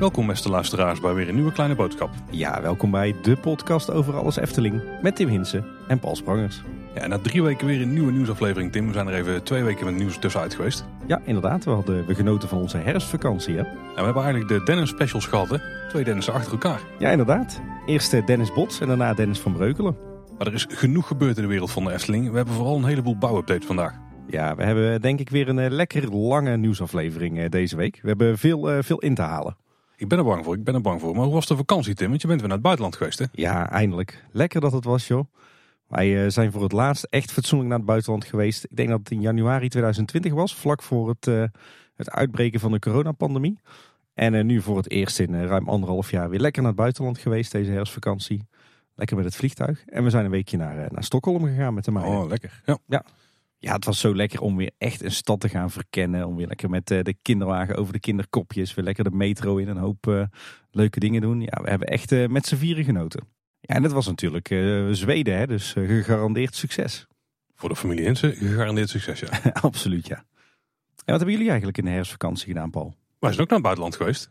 Welkom beste luisteraars bij weer een nieuwe kleine boodschap. Ja, welkom bij de podcast over alles Efteling met Tim Hinsen en Paul Sprangers. Ja, na drie weken weer een nieuwe nieuwsaflevering Tim. We zijn er even twee weken met nieuws tussenuit geweest. Ja, inderdaad. We hadden we genoten van onze herfstvakantie. Hè? En we hebben eigenlijk de Dennis specials gehad hè. Twee Dennissen achter elkaar. Ja, inderdaad. Eerst eh, Dennis Bots en daarna Dennis van Breukelen. Maar er is genoeg gebeurd in de wereld van de Efteling. We hebben vooral een heleboel bouwupdates vandaag. Ja, we hebben denk ik weer een eh, lekker lange nieuwsaflevering eh, deze week. We hebben veel, eh, veel in te halen. Ik ben er bang voor, ik ben er bang voor. Maar hoe was de vakantie Tim? Want je bent weer naar het buitenland geweest hè? Ja, eindelijk. Lekker dat het was, joh. Wij eh, zijn voor het laatst echt fatsoenlijk naar het buitenland geweest. Ik denk dat het in januari 2020 was, vlak voor het, eh, het uitbreken van de coronapandemie. En eh, nu voor het eerst in eh, ruim anderhalf jaar weer lekker naar het buitenland geweest deze herfstvakantie. Lekker met het vliegtuig. En we zijn een weekje naar, eh, naar Stockholm gegaan met de meiden. Oh, lekker. Ja. Ja, het was zo lekker om weer echt een stad te gaan verkennen. Om weer lekker met eh, de kinderwagen over de kinderkopjes. Weer lekker de metro in. Een hoop eh, leuke dingen doen. Ja, we hebben echt met z'n vieren genoten. Ja, en dat was natuurlijk Zweden, hè, dus gegarandeerd succes. Voor de familie Hinsen, gegarandeerd succes ja. Absoluut, ja. En wat hebben jullie eigenlijk in de herfstvakantie gedaan, Paul? Wij zijn ook naar het buitenland geweest.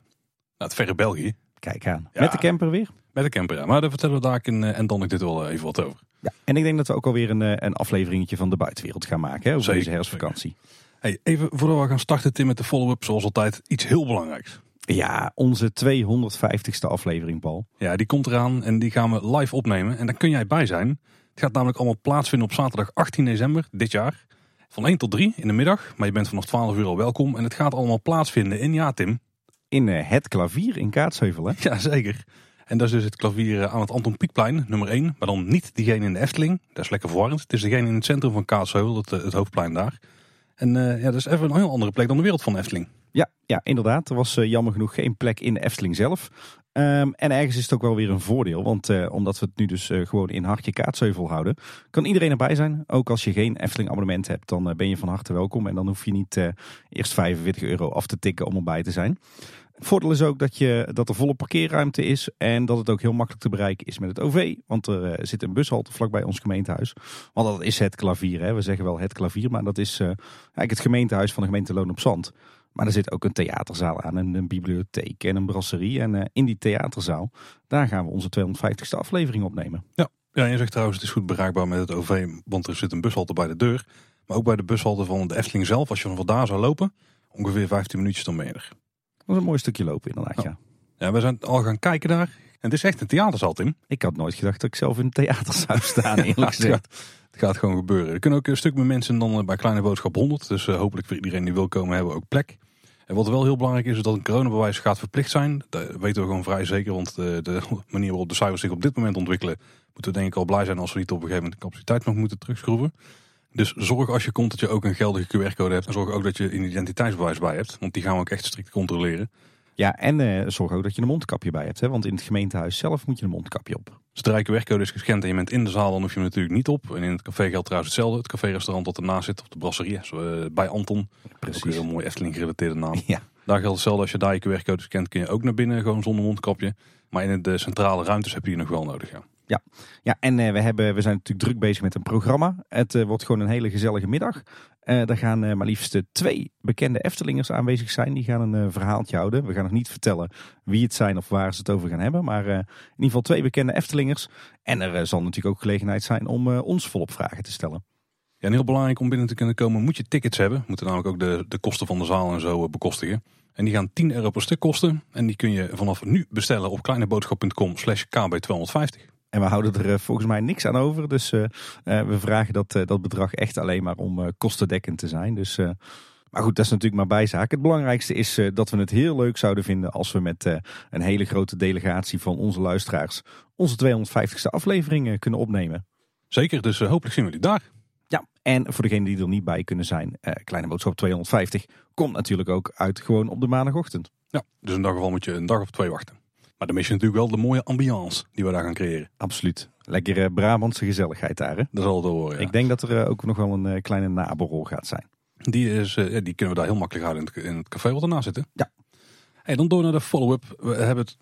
Naar het verre België. Kijk aan. Ja. Met de camper weer? Met de camper ja. Maar daar vertellen we daar in, eh, en dan ik dit wel eh, even wat over. Ja. En ik denk dat we ook alweer een, eh, een afleveringetje van de buitenwereld gaan maken hè, Zeker, deze herfstvakantie. Hey, even voordat we gaan starten Tim met de follow-up. Zoals altijd iets heel belangrijks. Ja, onze 250ste aflevering, Paul. Ja, die komt eraan en die gaan we live opnemen. En daar kun jij bij zijn. Het gaat namelijk allemaal plaatsvinden op zaterdag 18 december dit jaar. Van 1 tot 3 in de middag. Maar je bent vanaf 12 uur al welkom. En het gaat allemaal plaatsvinden in, ja Tim. In eh, het klavier in Kaatsheuvel, hè? Ja, zeker. En dat is dus het klavier eh, aan het Anton Pieckplein, nummer 1. Maar dan niet diegene in de Efteling. Dat is lekker verwarrend. Het is degene in het centrum van Kaatsheuvel, het, eh, het hoofdplein daar. En ja, dat is even een heel andere plek dan de wereld van de Efteling. Ja, ja, inderdaad. Er was jammer genoeg geen plek in de Efteling zelf. Ehm, en ergens is het ook wel weer een voordeel. Want omdat we het nu dus gewoon in Hartje Kaatsheuvel houden, kan iedereen erbij zijn. Ook als je geen Efteling abonnement hebt, dan ben je van harte welkom. En dan hoef je niet eerst 45 euro af te tikken om erbij te zijn. Voordeel is ook dat, je, dat er volle parkeerruimte is. En dat het ook heel makkelijk te bereiken is met het OV. Want er eh, zit een bushalte vlakbij ons gemeentehuis. Want dat is het klavier. Hè. We zeggen wel het klavier, maar dat is eh, eigenlijk het gemeentehuis van de gemeente Loon op Zand. Maar er zit ook een theaterzaal aan, en een bibliotheek en een brasserie. En eh, in die theaterzaal, daar gaan we onze 250ste aflevering opnemen. Ja, je zegt trouwens het is goed bereikbaar met het OV, want er zit een bushalte bij de deur. Maar ook bij de bushalte van de Efteling zelf, als je van daar zou lopen, ongeveer 15 minuutjes dan ben is een mooi stukje lopen inderdaad, ja. Ja, we zijn al gaan kijken daar. En het is echt een theaterzaal, Tim. Ik had nooit gedacht dat ik zelf in een theater zou staan, eerlijk Ja, het, gezegd. gaat, het gaat gewoon gebeuren. Er kunnen ook een stuk meer mensen dan eh, bij Kleine Boodschap 100. Dus eh, hopelijk voor iedereen die wil komen hebben we ook plek. En wat wel heel belangrijk is, is dat een coronabewijs gaat verplicht zijn. Dat weten we gewoon vrij zeker, want de, de manier waarop de cijfers zich op dit moment ontwikkelen, moeten we denk ik al blij zijn als we niet op een gegeven moment de capaciteit nog moeten terugschroeven. Dus zorg als je komt dat je ook een geldige QR-code hebt. En zorg ook dat je een identiteitsbewijs bij hebt, want die gaan we ook echt strikt controleren. Ja, en eh, zorg ook dat je een mondkapje bij hebt. Hè? Want in het gemeentehuis zelf moet je een mondkapje op. Zodra je QR-code is gescand en je bent in de zaal, dan hoef je hem natuurlijk niet op. En in het café geldt trouwens hetzelfde. Het café-restaurant dat ernaast zit, of de brasserie, zo, eh, bij Anton. Ook weer een mooi Efteling-gerelateerde naam. Ja. Daar geldt hetzelfde. Als je daar je QR-code scant, kun je ook naar binnen, gewoon zonder mondkapje. Maar in de centrale ruimtes heb je die nog wel nodig, ja. Ja, en eh, we, hebben, we zijn natuurlijk druk bezig met een programma. Het eh, wordt gewoon een hele gezellige middag. Eh daar gaan maar liefst twee bekende Eftelingers aanwezig zijn. Die gaan een verhaaltje houden. We gaan nog niet vertellen wie het zijn of waar ze het over gaan hebben. Maar in ieder geval twee bekende Eftelingers. En er zal natuurlijk ook gelegenheid zijn om ons volop vragen te stellen. Ja, en heel belangrijk om binnen te kunnen komen moet je tickets hebben. Moeten namelijk ook de, de kosten van de zaal en zo bekostigen. En die gaan 10 euro per stuk kosten. En die kun je vanaf nu bestellen op kleineboodschap.com slash kb250. En we houden er eh, volgens mij niks aan over. Dus eh, eh, we vragen dat, dat bedrag echt alleen maar om kostendekkend te zijn. Dus, maar goed, dat is natuurlijk maar bijzaak. Het belangrijkste is dat we het heel leuk zouden vinden als we met een hele grote delegatie van onze luisteraars onze 250ste aflevering kunnen opnemen. Zeker, dus hopelijk zien we jullie daar. Ja, en voor degenen die er niet bij kunnen zijn, Kleine Boodschap 250 komt natuurlijk ook uit gewoon op de maandagochtend. Ja, dus in dat geval moet je een dag of twee wachten. Maar dan mis je natuurlijk wel de mooie ambiance die we daar gaan creëren. Absoluut. Lekker eh, Brabantse gezelligheid daar. Hè? Dat zal het horen, ja. Ik denk dat er eh, ook nog wel een eh, kleine naborrel gaat zijn. Die, is, die kunnen we daar heel makkelijk houden in het, in het café wat ernaast zit. hè? Ja. Hey, dan door naar de follow-up. We hebben het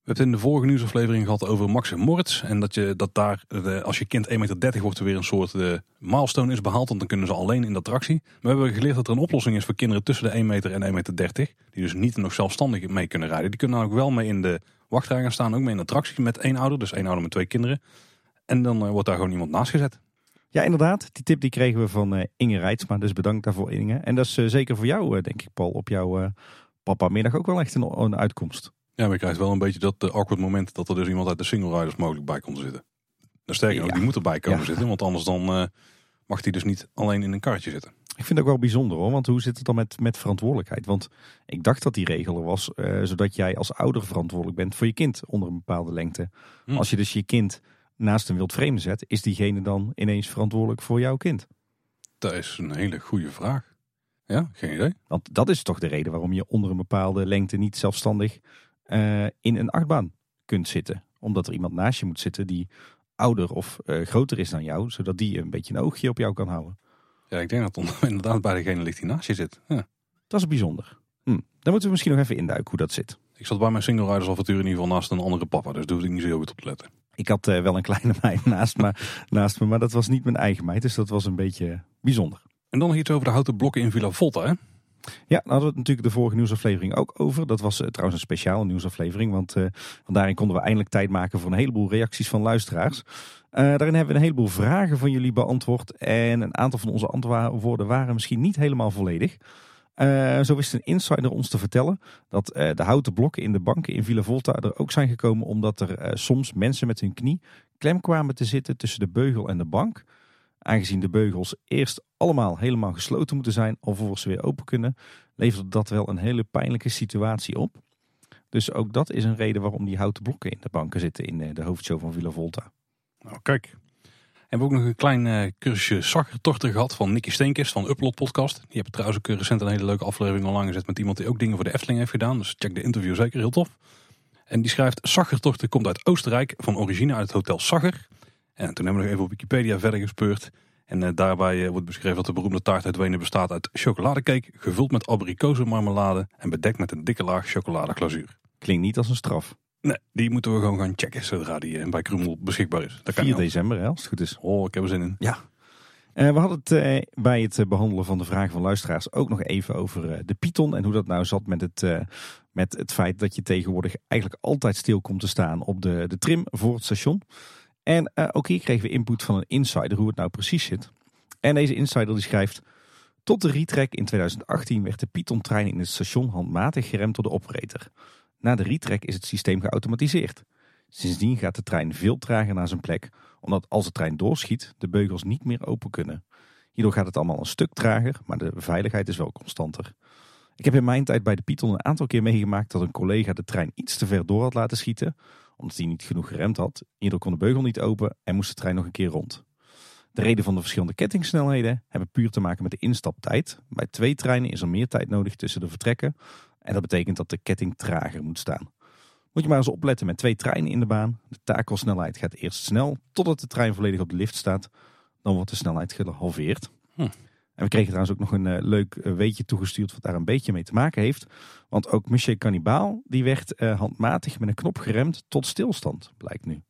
We hebben het in de vorige nieuwsaflevering gehad over Max en Moritz. En dat, je, dat daar, eh, als je kind 1,30 meter wordt, er weer een soort uh, milestone is behaald. Want dan kunnen ze alleen in de attractie. Maar we hebben geleerd dat er een oplossing is voor kinderen tussen de 1 meter en 1,30 meter. Die dus niet nog zelfstandig mee kunnen rijden. Die kunnen dan ook wel mee in de wachtrij gaan staan. Ook mee in de attractie met één ouder. Dus één ouder met twee kinderen. En dan wordt daar gewoon iemand naast gezet. Ja, inderdaad. Die tip die kregen we van uh, Inge Rijtsma. Dus bedankt daarvoor Inge. En dat is zeker voor jou, denk ik Paul, op jouw papa middag ook wel echt een, een uitkomst. Ja, maar je krijgt wel een beetje dat uh, awkward moment dat er dus iemand uit de single riders mogelijk bij komt zitten. Nou, sterker nog, die moet erbij komen zitten, want anders dan uh, mag hij dus niet alleen in een karretje zitten. Ik vind het ook wel bijzonder hoor, want hoe zit het dan met, met verantwoordelijkheid? Want ik dacht dat die regel er was, uh, zodat jij als ouder verantwoordelijk bent voor je kind onder een bepaalde lengte. Hm. Als je dus je kind naast een wild vreemde zet, is diegene dan ineens verantwoordelijk voor jouw kind? Dat is een hele goede vraag. Ja, geen idee. Want dat is toch de reden waarom je onder een bepaalde lengte niet zelfstandig uh, in een achtbaan kunt zitten. Omdat er iemand naast je moet zitten die ouder of uh, groter is dan jou, zodat die een beetje een oogje op jou kan houden. Ja, ik denk dat het inderdaad bij degene ligt die naast je zit. Ja. Dat is bijzonder. Hm. Dan moeten we misschien nog even induiken hoe dat zit. Ik zat bij mijn single riders avontuur in ieder geval naast een andere papa, dus daar hoefde ik niet zo heel goed op te letten. Ik had uh, wel een kleine meid naast me, naast me, maar dat was niet mijn eigen meid, dus dat was een beetje bijzonder. En dan nog iets over de houten blokken in Villa Volta, hè? Ja, daar hadden we het natuurlijk de vorige nieuwsaflevering ook over. Dat was uh, trouwens een speciale nieuwsaflevering, want, uh, want daarin konden we eindelijk tijd maken voor een heleboel reacties van luisteraars. Uh, daarin hebben we een heleboel vragen van jullie beantwoord en een aantal van onze antwoorden waren misschien niet helemaal volledig. zo wist een insider ons te vertellen dat de houten blokken in de banken in Villa Volta er ook zijn gekomen omdat er soms mensen met hun knie klem kwamen te zitten tussen de beugel en de bank. Aangezien de beugels eerst allemaal helemaal gesloten moeten zijn, alvorens ze weer open kunnen, levert dat wel een hele pijnlijke situatie op. Dus ook dat is een reden waarom die houten blokken in de banken zitten in eh, de hoofdshow van Villa Volta. Nou, kijk. En we hebben ook nog een klein uh, cursusje gehad van Nicky Steenkist van Upload Podcast. Die hebben trouwens ook recent een hele leuke aflevering online gezet met iemand die ook dingen voor de Efteling heeft gedaan. Dus check de interview zeker, heel tof. En die schrijft, Saggertochter komt uit Oostenrijk, van origine uit het hotel Sagger. En toen hebben we nog even op Wikipedia verder gespeurd. En uh, daarbij uh, wordt beschreven dat de beroemde taart uit Wenen bestaat uit chocoladecake, gevuld met abrikozenmarmelade en bedekt met een dikke laag chocoladeglazuur. Klinkt niet als een straf. Nee, die moeten we gewoon gaan checken zodra die uh, bij Krumel beschikbaar is. Dat 4 december, hè, als het goed is. Oh, ik heb er zin in. Ja. we hadden het bij het behandelen van de vragen van luisteraars ook nog even over de Python en hoe dat nou zat met het, met het feit dat je tegenwoordig eigenlijk altijd stil komt te staan op de, de trim voor het station. En uh, ook hier kregen we input van een insider hoe het nou precies zit. En deze insider die schrijft... Tot de retrack in 2018 werd de Python-trein in het station handmatig geremd door de operator. Na de retrack is het systeem geautomatiseerd. Sindsdien gaat de trein veel trager naar zijn plek, omdat als de trein doorschiet, de beugels niet meer open kunnen. Hierdoor gaat het allemaal een stuk trager, maar de veiligheid is wel constanter. Ik heb in mijn tijd bij de Python een aantal keer meegemaakt dat een collega de trein iets te ver door had laten schieten, omdat hij niet genoeg geremd had. Hierdoor kon de beugel niet open en moest de trein nog een keer rond. De reden van de verschillende kettingsnelheden hebben puur te maken met de instaptijd. Bij twee treinen is er meer tijd nodig tussen de vertrekken. En dat betekent dat de ketting trager moet staan. Moet je maar eens opletten met twee treinen in de baan. De takelsnelheid gaat eerst snel totdat de trein volledig op de lift staat. Dan wordt de snelheid gehalveerd. Hm. En we kregen trouwens ook nog een uh, leuk uh, weetje toegestuurd wat daar een beetje mee te maken heeft. Want ook Monsieur Cannibal die werd uh, handmatig met een knop geremd tot stilstand, blijkt nu.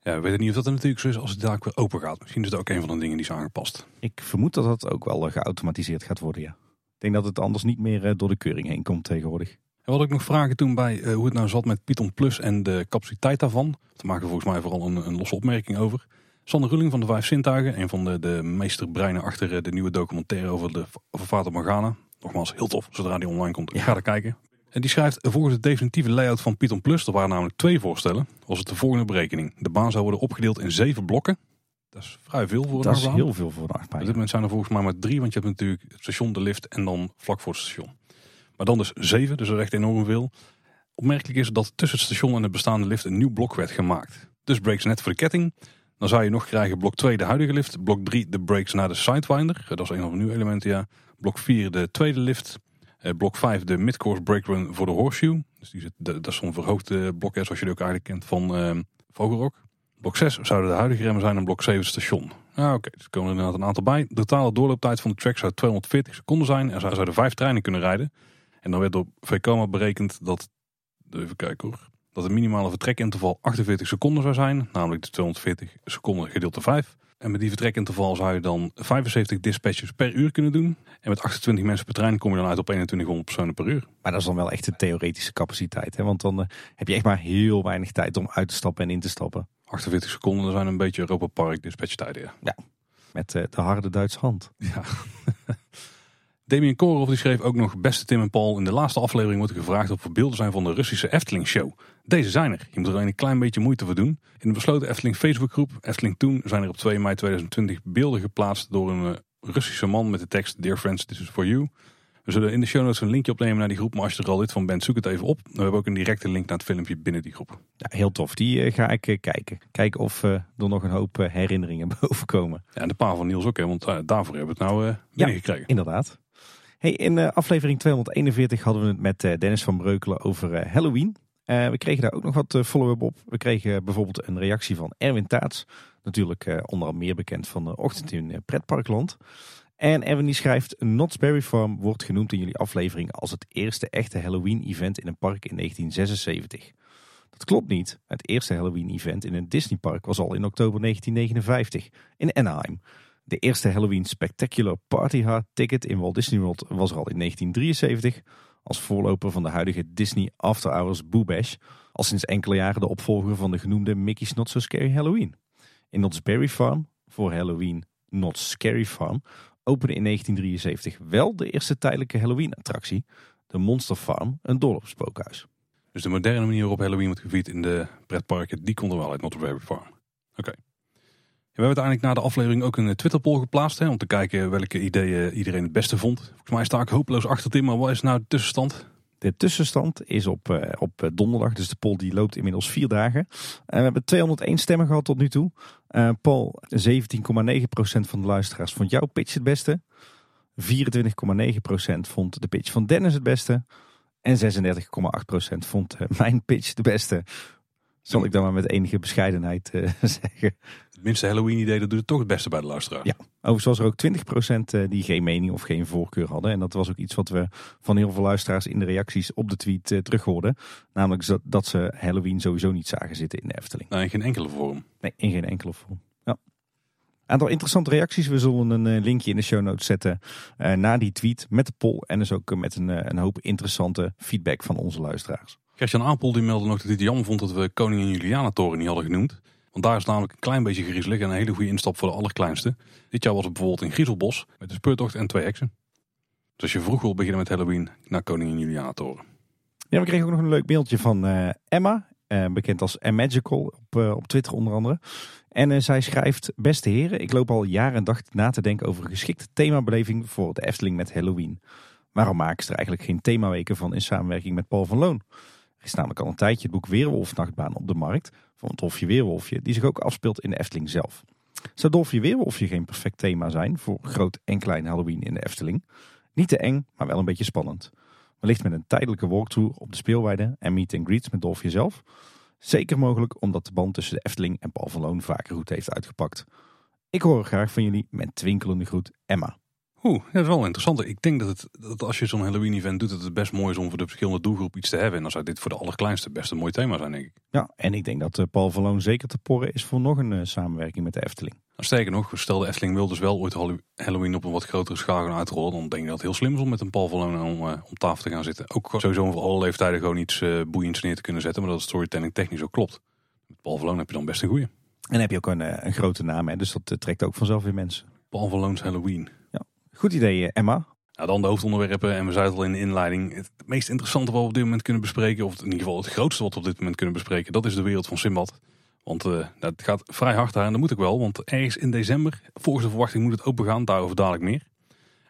Ja, we weten niet of dat er natuurlijk zo is als het daar weer open gaat. Misschien is dat ook een van de dingen die is aangepast. Ik vermoed dat dat ook wel geautomatiseerd gaat worden, ja. Ik denk dat het anders niet meer door de keuring heen komt tegenwoordig. En wat ik nog vragen toen bij hoe het nou zat met Python Plus en de capaciteit daarvan. Te maken volgens mij vooral een, een losse opmerking over. Sander Rulling van de Vijf Zintuigen, een van de, de meesterbreinen achter eh, de nieuwe documentaire over de over Fata Morgana. Nogmaals, heel tof, zodra die online komt. Ja. Ga er kijken. En die schrijft, volgens de definitieve layout van Python Plus, er waren namelijk twee voorstellen, was het de volgende berekening. De baan zou worden opgedeeld in zeven blokken. Dat is vrij veel voor een Dat is heel veel voor een achtbaan. Op dit moment zijn er volgens mij maar drie, want je hebt natuurlijk het station, de lift en dan vlak voor het station. Maar dan dus zeven, dus dat is echt enorm veel. Opmerkelijk is dat tussen het station en de bestaande lift een nieuw blok werd gemaakt. Dus breaks net voor de ketting. Dan zou je nog krijgen blok 2 de huidige lift. Blok 3 de brakes naar de Sidewinder. Dat is een van de nieuwe elementen, ja. Blok 4 de tweede lift. Eh, blok 5 de midcourse brake run voor de horseshoe. Dus die zit, dat is zo'n verhoogde blok, zoals je die ook eigenlijk kent van uh, Vogelrok. Blok 6 zouden de huidige remmen zijn en blok 7 het station. Ah, Oké, dus er komen er inderdaad een aantal bij. De totale doorlooptijd van de track zou 240 seconden zijn. En zouden vijf treinen kunnen rijden. En dan werd door VCOMA berekend dat, even kijken hoor, dat het minimale vertrekinterval 48 seconden zou zijn, namelijk de 240 seconden gedeeld door 5. En met die vertrekinterval zou je dan 75 dispatches per uur kunnen doen. En met 28 mensen per trein kom je dan uit op 2100 personen per uur. Maar dat is dan wel echt de theoretische capaciteit. Hè? Want dan eh, heb je echt maar heel weinig tijd om uit te stappen en in te stappen. 48 seconden, zijn een beetje Europa Park dispatchtijden. Ja. Met uh, de harde Duitse hand. Ja. Damien Korov die schreef ook nog Beste Tim en Paul. In de laatste aflevering wordt gevraagd of er beelden zijn van de Russische Efteling show. Deze zijn er. Je moet er alleen een klein beetje moeite voor doen. In de besloten Efteling Facebookgroep Efteling Toen zijn er op 2 mei 2020 beelden geplaatst door een eh, Russische man met de tekst Dear friends, this is for you. We zullen in de show notes een linkje opnemen naar die groep. Maar als je er al lid van bent, zoek het even op. We hebben ook een directe link naar het filmpje binnen die groep. Ja, heel tof. Die uh, ga ik uh, kijken. Kijken of uh, er nog een hoop herinneringen boven komen. Ja, en de pa van Niels ook, hè, want daarvoor hebben we het nou binnengekregen. Ja, inderdaad. Hey, in aflevering 241 hadden we het met Dennis van Breukelen over Halloween. we kregen daar ook nog wat follow-up op. We kregen bijvoorbeeld een reactie van Erwin Taats. Natuurlijk onder meer bekend van de ochtend in Pretparkland. En Erwin die schrijft, Knott's Berry Farm wordt genoemd in jullie aflevering als het eerste echte Halloween-event in een park in 1976. Dat klopt niet. Het eerste Halloween-event in een Disneypark was al in oktober 1959 in Anaheim. De eerste Halloween Spectacular Party Hard Ticket in Walt Disney World was er al in 1973 als voorloper van de huidige Disney After Hours Boo Bash, al sinds enkele jaren de opvolger van de genoemde Mickey's Not So Scary Halloween. In Knott's Berry Farm, voor Halloween Not Scary Farm, opende in 1973 wel de eerste tijdelijke Halloween-attractie, de Monster Farm, een dorpsspookhuis. Dus de moderne manier waarop Halloween wordt gevierd in de pretparken, die komt er wel uit Not Very Farm. Oké. We hebben uiteindelijk na de aflevering ook een Twitter-poll geplaatst hè, om te kijken welke ideeën iedereen het beste vond. Volgens mij sta ik hopeloos achter Tim, maar wat is nou de tussenstand? De tussenstand is op, uh, op eh, donderdag, dus de poll die loopt inmiddels vier dagen. Uh, we hebben 201 stemmen gehad tot nu toe. Uh, Paul, 17,9% van de luisteraars vond jouw pitch het beste. 24,9% vond de pitch van Dennis het beste. En 36,8% vond mijn pitch de beste. Zal ik dan maar met enige bescheidenheid zeggen minste Halloween idee, dat doet het toch het beste bij de luisteraar. Ja, overigens was er ook 20% eh, die geen mening of geen voorkeur hadden. En dat was ook iets wat we van heel veel luisteraars in de reacties op de tweet uh, terug hoorden. Namelijk dat ze Halloween sowieso niet zagen zitten in de Efteling. Nee, in geen enkele vorm. Nee, in geen enkele vorm. Ja. Aantal interessante reacties. We zullen een eh, linkje in de show notes zetten uh, naar die tweet met de poll. En dus ook met een, een hoop interessante feedback van onze luisteraars. Gertjan Apel die meldde nog dat hij het jammer vond dat we Koningin Juliana Toren niet hadden genoemd. Want daar is namelijk een klein beetje griezelig en een hele goede instap voor de allerkleinste. Dit jaar was het bijvoorbeeld in Griezelbos met een speurtocht en twee heksen. Dus als je vroeg wil beginnen met Halloween, naar Koningin Juliana Toren. Ja, we kregen ook nog een leuk mailtje van uh, Emma, uh, bekend als Magical op, uh, op Twitter onder andere. En zij schrijft, beste heren, ik loop al jaren en dag na te denken over een geschikte themabeleving voor de Efteling met Halloween. Waarom maken ze er eigenlijk geen themaweken van in samenwerking met Paul van Loon? Er is namelijk al een tijdje het boek Weerwolf Nachtbaan op de markt van Dolfje Weerwolfje, die zich ook afspeelt in de Efteling zelf. Zou Dolfje Weerwolfje geen perfect thema zijn voor groot en klein Halloween in de Efteling? Niet te eng, maar wel een beetje spannend. Wellicht met een tijdelijke walkthrough op de speelweide en meet and greets met Dolfje zelf. Zeker mogelijk omdat de band tussen de Efteling en Paul van Loon vaker goed heeft uitgepakt. Ik hoor graag van jullie met twinkelende groet Emma. Oeh, dat is wel interessant. Ik denk dat, het, dat als je zo'n Halloween event doet, dat het best mooi is om voor de verschillende doelgroep iets te hebben. En dan zou dit voor de allerkleinste best een mooi thema zijn, denk ik. Ja, en ik denk dat uh, Paul Verloon zeker te porren is voor nog een uh, samenwerking met de Efteling. Nou, sterker nog, stel de Efteling wil dus wel ooit Halloween op een wat grotere schaal gaan uitrollen. Dan denk ik dat het heel slim is om met een Paul Verloon om, uh, om tafel te gaan zitten. Ook sowieso voor alle leeftijden gewoon iets boeiends neer te kunnen zetten. Maar dat het storytelling technisch ook klopt. Met Paul Verloon heb je dan best een goeie. En heb je ook een, een grote naam, hè? dus dat trekt ook vanzelf weer mensen. Paul Verloon's Halloween. Goed idee, eh, Emma. Nou, dan de hoofdonderwerpen. En we zeiden al in de inleiding. Het meest interessante wat we op dit moment kunnen bespreken. Of in ieder geval het grootste wat we op dit moment kunnen bespreken. Dat is de wereld van Simbad. Want uh, dat gaat vrij hard daar. En dat moet ik wel. Want ergens in december, volgens de verwachting, moet het open gaan. Daarover dadelijk meer.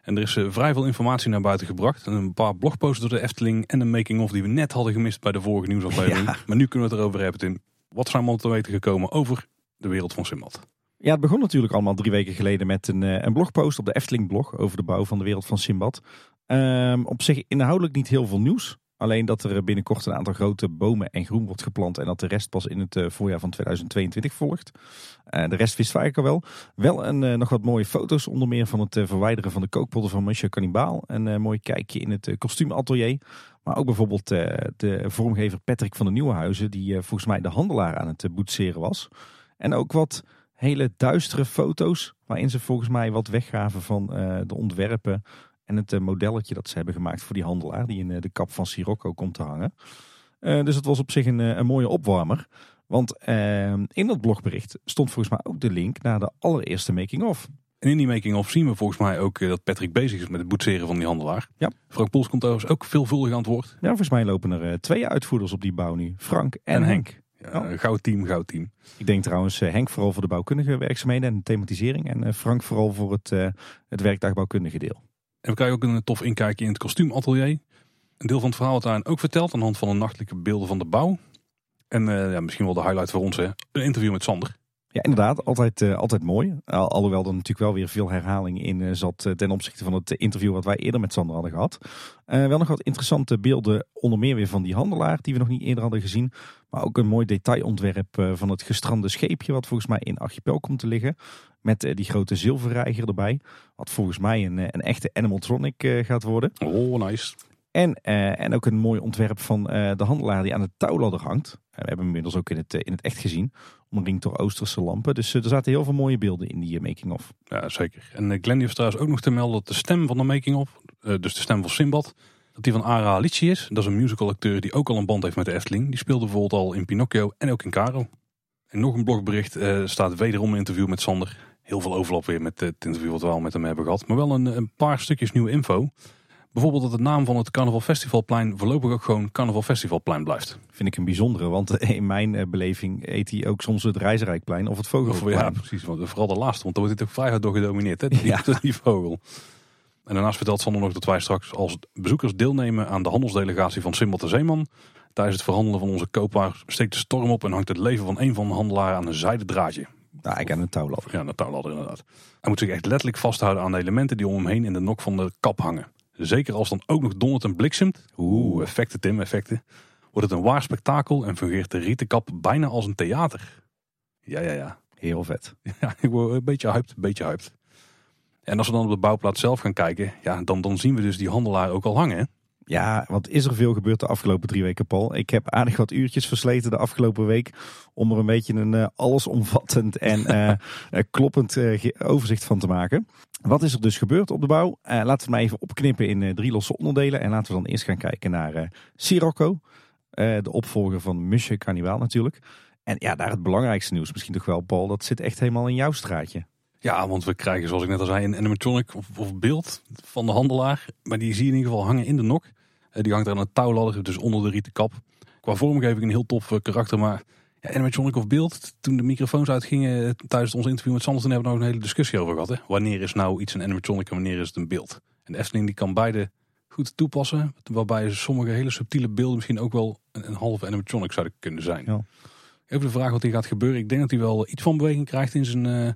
En er is uh, vrij veel informatie naar buiten gebracht. En een paar blogposts door de Efteling. En een making-of die we net hadden gemist bij de vorige nieuwsaflevering. Ja. Maar nu kunnen we het erover hebben, Tim. Wat zijn we al te weten gekomen over de wereld van Simbad? Ja, het begon natuurlijk allemaal drie weken geleden met een, eh, een blogpost op de Efteling blog over de bouw van de wereld van Simbad. Um, op zich inhoudelijk niet heel veel nieuws. Alleen dat er binnenkort een aantal grote bomen en groen wordt geplant. En dat de rest pas in het eh, voorjaar van 2022 volgt. Uh, de rest wist ik al wel. Wel een, nog wat mooie foto's. Onder meer van het verwijderen van de kookpotten van Monsieur Cannibal. Een mooi kijkje in het kostuumatelier. Maar ook bijvoorbeeld de vormgever Patrick van de Nieuwenhuizen. Die volgens mij de handelaar aan het boetseren was. En ook wat hele duistere foto's. Waarin ze volgens mij wat weggaven van de ontwerpen en het modelletje dat ze hebben gemaakt voor die handelaar. Die in de kap van Sirocco komt te hangen. dus het was op zich een, een mooie opwarmer. Want in dat blogbericht stond volgens mij ook de link naar de allereerste making-of. En in die making-of zien we volgens mij ook dat Patrick bezig is met het boetseren van die handelaar. Ja. Frank Pols komt overigens ook veelvuldig aan het woord. Ja, volgens mij lopen er twee uitvoerders op die bouw nu. Frank en, Henk. Ja, oh. Goud team, goud team. Ik denk trouwens Henk vooral voor de bouwkundige werkzaamheden en de thematisering. En Frank vooral voor het, het werkdagbouwkundige deel. En we krijgen ook een tof inkijkje in het kostuumatelier. Een deel van het verhaal wordt daarin ook verteld aan de hand van de nachtelijke beelden van de bouw. En uh, ja, misschien wel de highlight voor ons, hè? een interview met Sander. Ja, inderdaad. Altijd, uh, altijd mooi. Al, alhoewel er natuurlijk wel weer veel herhaling in uh, zat ten opzichte van het interview wat wij eerder met Sander hadden gehad. wel nog wat interessante beelden, onder meer weer van die handelaar die we nog niet eerder hadden gezien. Maar ook een mooi detailontwerp van het gestrande scheepje wat volgens mij in Archipel komt te liggen. Met die grote zilverreiger erbij. Wat volgens mij een, een echte animatronic gaat worden. Oh, nice. En, uh, en ook een mooi ontwerp van uh, de handelaar die aan de touwladder hangt. we hebben hem inmiddels ook in het, in het echt gezien. Omringd door Oosterse lampen. Dus er zaten heel veel mooie beelden in die making-of. Ja, zeker. En Glenn heeft trouwens ook nog te melden dat de stem van de making-of, dus de stem van Simbad, dat die van Ara Alici is. Dat is een musical acteur die ook al een band heeft met de Efteling. Die speelde bijvoorbeeld al in Pinocchio en ook in Caro. En nog een blogbericht staat wederom een interview met Sander. Heel veel overlap weer met het interview wat we al met hem hebben gehad. Maar wel een, een paar stukjes nieuwe info. Bijvoorbeeld dat de naam van het Carnaval Festivalplein voorlopig ook gewoon Carnaval Festivalplein blijft. Vind ik een bijzondere, want in mijn eh, beleving eet hij ook soms het Reizenrijkplein of het Vogelplein. Ja, precies. Want vooral de laatste, want dan wordt het ook vrij hard door gedomineerd, hè, die, ja. die vogel. En daarnaast vertelt Sander nog dat wij straks als bezoekers deelnemen aan de handelsdelegatie van Simbad de Zeeman. Tijdens het verhandelen van onze koopwaar steekt de storm op en hangt het leven van een van de handelaren aan een zijden draadje. Nou, ik aan een touwladder. Ja, een touwladder inderdaad. Hij moet zich echt letterlijk vasthouden aan de elementen die om hem heen in de nok van de kap hangen. Zeker als dan ook nog dondert en bliksemt. Oeh, effecten Tim, effecten. Wordt het een waar spektakel en fungeert de rietenkap bijna als een theater. Ja, ja, ja. Heel vet. Ja, ik word een beetje hyped, een beetje hyped. En als we dan op de bouwplaats zelf gaan kijken, ja, dan, dan zien we dus die handelaar ook al hangen. Ja, wat is er veel gebeurd de afgelopen drie weken, Paul? Ik heb aardig wat uurtjes versleten de afgelopen week om er een beetje een uh, allesomvattend en uh, kloppend overzicht van te maken. Wat is er dus gebeurd op de bouw? laten we het maar even opknippen in drie losse onderdelen. En laten we dan eerst gaan kijken naar Sirocco, de opvolger van Monsieur Carnival natuurlijk. En ja, daar het belangrijkste nieuws misschien toch wel, Paul, dat zit echt helemaal in jouw straatje. Ja, want we krijgen zoals ik net al zei een animatronic of, of beeld van de handelaar. Maar die zie je in ieder geval hangen in de nok. Eh, die hangt er aan een touwladder, dus onder de rieten kap. Qua vormgeving een heel tof eh, karakter, maar ja, animatronic of beeld. Toen de microfoons uitgingen eh, tijdens ons interview met Sanders, hebben we nog een hele discussie over gehad. Hè? Wanneer is nou iets een animatronic en wanneer is het een beeld? En de Efteling die kan beide goed toepassen. Waarbij sommige hele subtiele beelden misschien ook wel een, een halve animatronic zouden kunnen zijn. Ja. Even de vraag wat hier gaat gebeuren. Ik denk dat hij wel iets van beweging krijgt in zijn, uh, in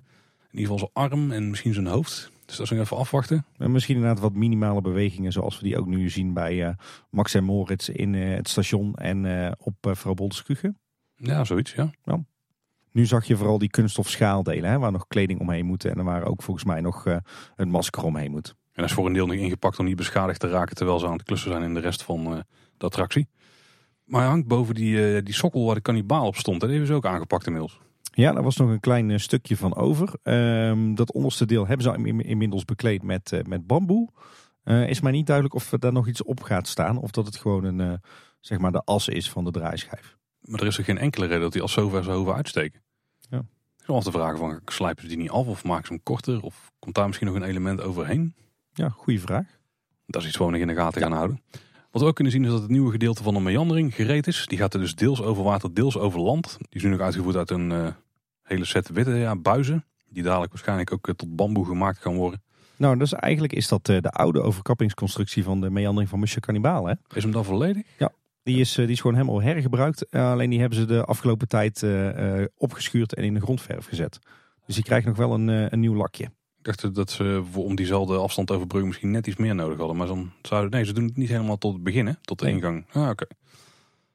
ieder geval zijn arm en misschien zijn hoofd. Dus dat is nog even afwachten. En misschien inderdaad wat minimale bewegingen zoals we die ook nu zien bij uh, Max en Moritz in uh, het station en op uh, Vrouw Ja, zoiets, ja. ja. Nu zag je vooral die kunststof schaaldelen, hè, waar nog kleding omheen moet. En er waar ook volgens mij nog een masker omheen moet. En dat is voor een deel nog ingepakt om niet beschadigd te raken terwijl ze aan het klussen zijn in de rest van de attractie. Maar hij hangt boven die, die sokkel waar de kannibaal op stond. En die hebben ze ook aangepakt inmiddels. Ja, daar was nog een klein eh, stukje van over. Um, dat onderste deel hebben ze inmiddels bekleed met, uh, met bamboe. Uh, is mij niet duidelijk of daar nog iets op gaat staan. Of dat het gewoon een, zeg maar de as is van de draaischijf. Maar er is er geen enkele reden dat die as zo ver zou hoeven uitsteken. Ja. Af te vragen van, slijpen ze die niet af of maken ze hem korter? Of komt daar misschien nog een element overheen? Ja, goede vraag. Dat is iets gewoon nog in de gaten gaan houden. Wat we ook kunnen zien is dat het nieuwe gedeelte van de meandering gereed is. Die gaat er dus deels over water, deels over land. Die is nu nog uitgevoerd uit een hele set witte ja, buizen. Die dadelijk waarschijnlijk ook eh, tot bamboe gemaakt gaan worden. Nou, dus eigenlijk is dat eh, de oude overkappingsconstructie van de meandering van Monsieur Cannibal. Hè? Is hem dan volledig? Ja, die is, eh, die is gewoon helemaal hergebruikt. alleen die hebben ze de afgelopen tijd opgeschuurd en in de grondverf gezet. Dus die krijgt nog wel een, een nieuw lakje. dacht dat ze om diezelfde afstand overbruggen misschien net iets meer nodig hadden. Maar dan zouden, nee, ze doen het niet helemaal tot het begin, hè? tot de Nee. ingang. Ah, oké.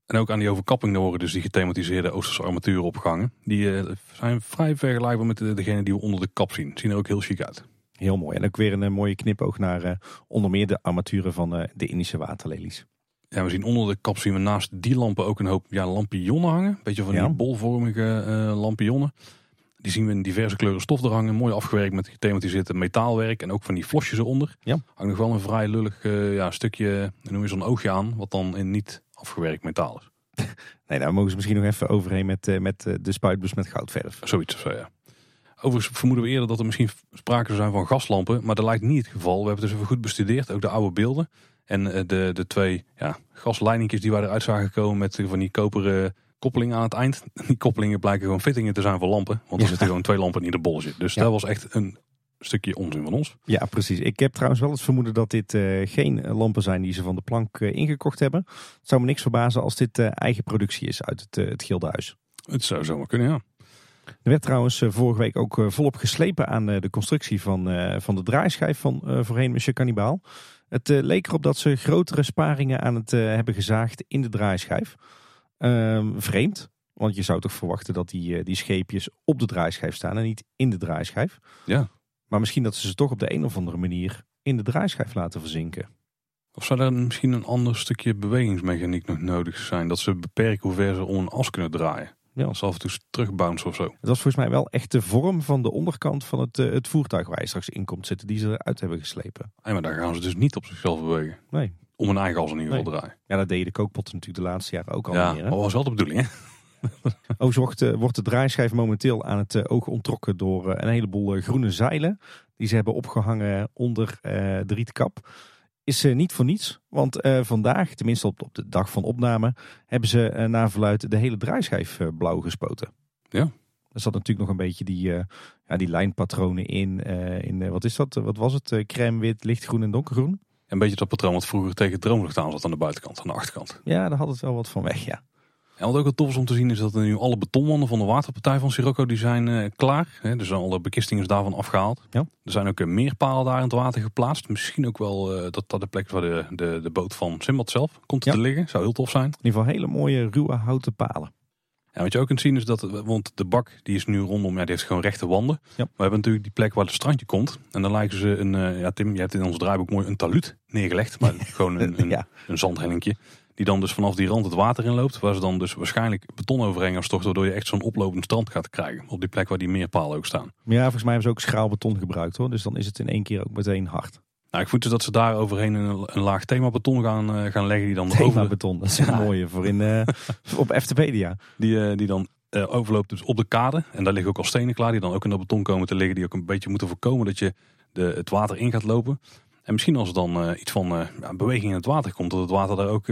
En ook aan die overkapping horen dus die gethematiseerde Oosterse armaturen opgehangen. Die eh, zijn vrij vergelijkbaar met de, degene die we onder de kap zien. Zien er ook heel chic uit. Heel mooi. En ook weer een eh, mooie knipoog naar eh, onder meer de armaturen van eh, de Indische waterlelies. Ja, we zien onder de kap zien we naast die lampen ook een hoop ja, lampionnen hangen. Beetje van Ja. die bolvormige eh lampionnen. Die zien we in diverse kleuren stof er hangen. Mooi afgewerkt met gethematiseerd metaalwerk. En ook van die flosjes eronder. Ja. Hangt nog wel een vrij lullig eh, ja, stukje, noem je zo'n oogje aan. Wat dan in niet afgewerkt metaal is. Nee, daar mogen ze misschien nog even overheen met, eh, met de spuitbus met goudverf. Zoiets of zo, ja. Overigens vermoeden we eerder dat er misschien sprake zou zijn van gaslampen. Maar dat lijkt niet het geval. We hebben het dus even goed bestudeerd. Ook de oude beelden. En eh, de, de twee ja, gasleidingjes die wij eruit zagen komen met van die koperen koppelingen aan het eind. Die koppelingen blijken gewoon fittingen te zijn voor lampen. Want er zitten gewoon twee lampen in ieder bolletje. Dus Ja. dat was echt een stukje onzin van ons. Ja, precies. Ik heb trouwens wel het vermoeden dat dit eh, geen eh, lampen zijn die ze van de plank eh, ingekocht hebben. Het zou me niks verbazen als dit eh, eigen productie is uit het, eh, het Gildenhuis. Het zou zomaar kunnen, ja. Er werd trouwens eh, vorige week ook eh, volop geslepen aan eh, de constructie van, eh, van de draaischijf van eh, voorheen Monsieur Cannibal. Het eh, leek erop dat ze grotere sparingen aan het eh, hebben gezaagd in de draaischijf. Ehm, vreemd, want je zou toch verwachten dat die, eh, die scheepjes op de draaischijf staan en niet in de draaischijf. Ja. Maar misschien dat ze ze toch op de een of andere manier in de draaischijf laten verzinken. Of zou er misschien een ander stukje bewegingsmechaniek nog nodig zijn? Dat ze beperken hoe ver ze om een as kunnen draaien. Ja. Als af en toe terugbouncen of zo. Het was volgens mij wel echt de vorm van de onderkant van het, eh, het voertuig waar je straks in komt zitten, die ze eruit hebben geslepen. Hey, maar daar gaan ze dus niet op zichzelf bewegen. Nee. Om een eigen as in ieder geval draaien. Ja, dat deden de kookpotten natuurlijk de laatste jaren ook al Ja, meer. was wel de bedoeling, hè? Overigens wordt, eh, wordt de draaischijf momenteel aan het eh, oog onttrokken door een heleboel groene zeilen. Die ze hebben opgehangen onder de rietkap. Is eh, niet voor niets, want eh, vandaag, tenminste op, de dag van opname, hebben ze eh, naar verluid de hele draaischijf blauw gespoten. Ja. Er zat natuurlijk nog een beetje die, ja, die lijnpatronen in. in wat is dat? Wat was het? Crème, wit, lichtgroen en donkergroen. Een beetje dat patroon wat vroeger tegen het droomvlucht aan zat aan de buitenkant, aan de achterkant. Ja, daar had het wel wat van weg, ja. En wat ook wel tof is om te zien is dat er nu alle betonwanden van de waterpartij van Sirocco die zijn eh, klaar. Hè, dus alle bekistingen is daarvan afgehaald. Ja. Er zijn ook eh, meer palen daar in het water geplaatst. Misschien ook wel eh, dat dat de plek waar de, de, de boot van Simbad zelf komt Ja. te liggen. Zou heel tof zijn. In ieder geval hele mooie ruwe houten palen. Ja, wat je ook kunt zien is dat, want de bak die is nu rondom, ja, die heeft gewoon rechte wanden. Ja. We hebben natuurlijk die plek waar het strandje komt. En dan lijken ze een, ja Tim, je hebt in ons draaiboek mooi een taluut neergelegd. Maar gewoon een, een, Ja. een zandhellingje. Die dan dus vanaf die rand het water in loopt. Waar ze dan dus waarschijnlijk beton overheen gaan storten. Waardoor je echt zo'n oplopend strand gaat krijgen. Op die plek waar die meerpalen ook staan. Maar ja, volgens mij hebben ze ook schraalbeton gebruikt hoor. Dus dan is het in één keer ook meteen hard. Nou, ik voel dus dat ze daar overheen een, een laag themabeton gaan, eh, gaan leggen. Die dan over, Themabeton, dat is een Ja. mooie voor in, eh, op Eftepedia. die, eh, die dan overloopt dus op de kade. En daar liggen ook al stenen klaar. Die dan ook in dat beton komen te liggen. Die ook een beetje moeten voorkomen dat je de, het water in gaat lopen. En misschien als er dan iets van beweging in het water komt. Dat het water daar ook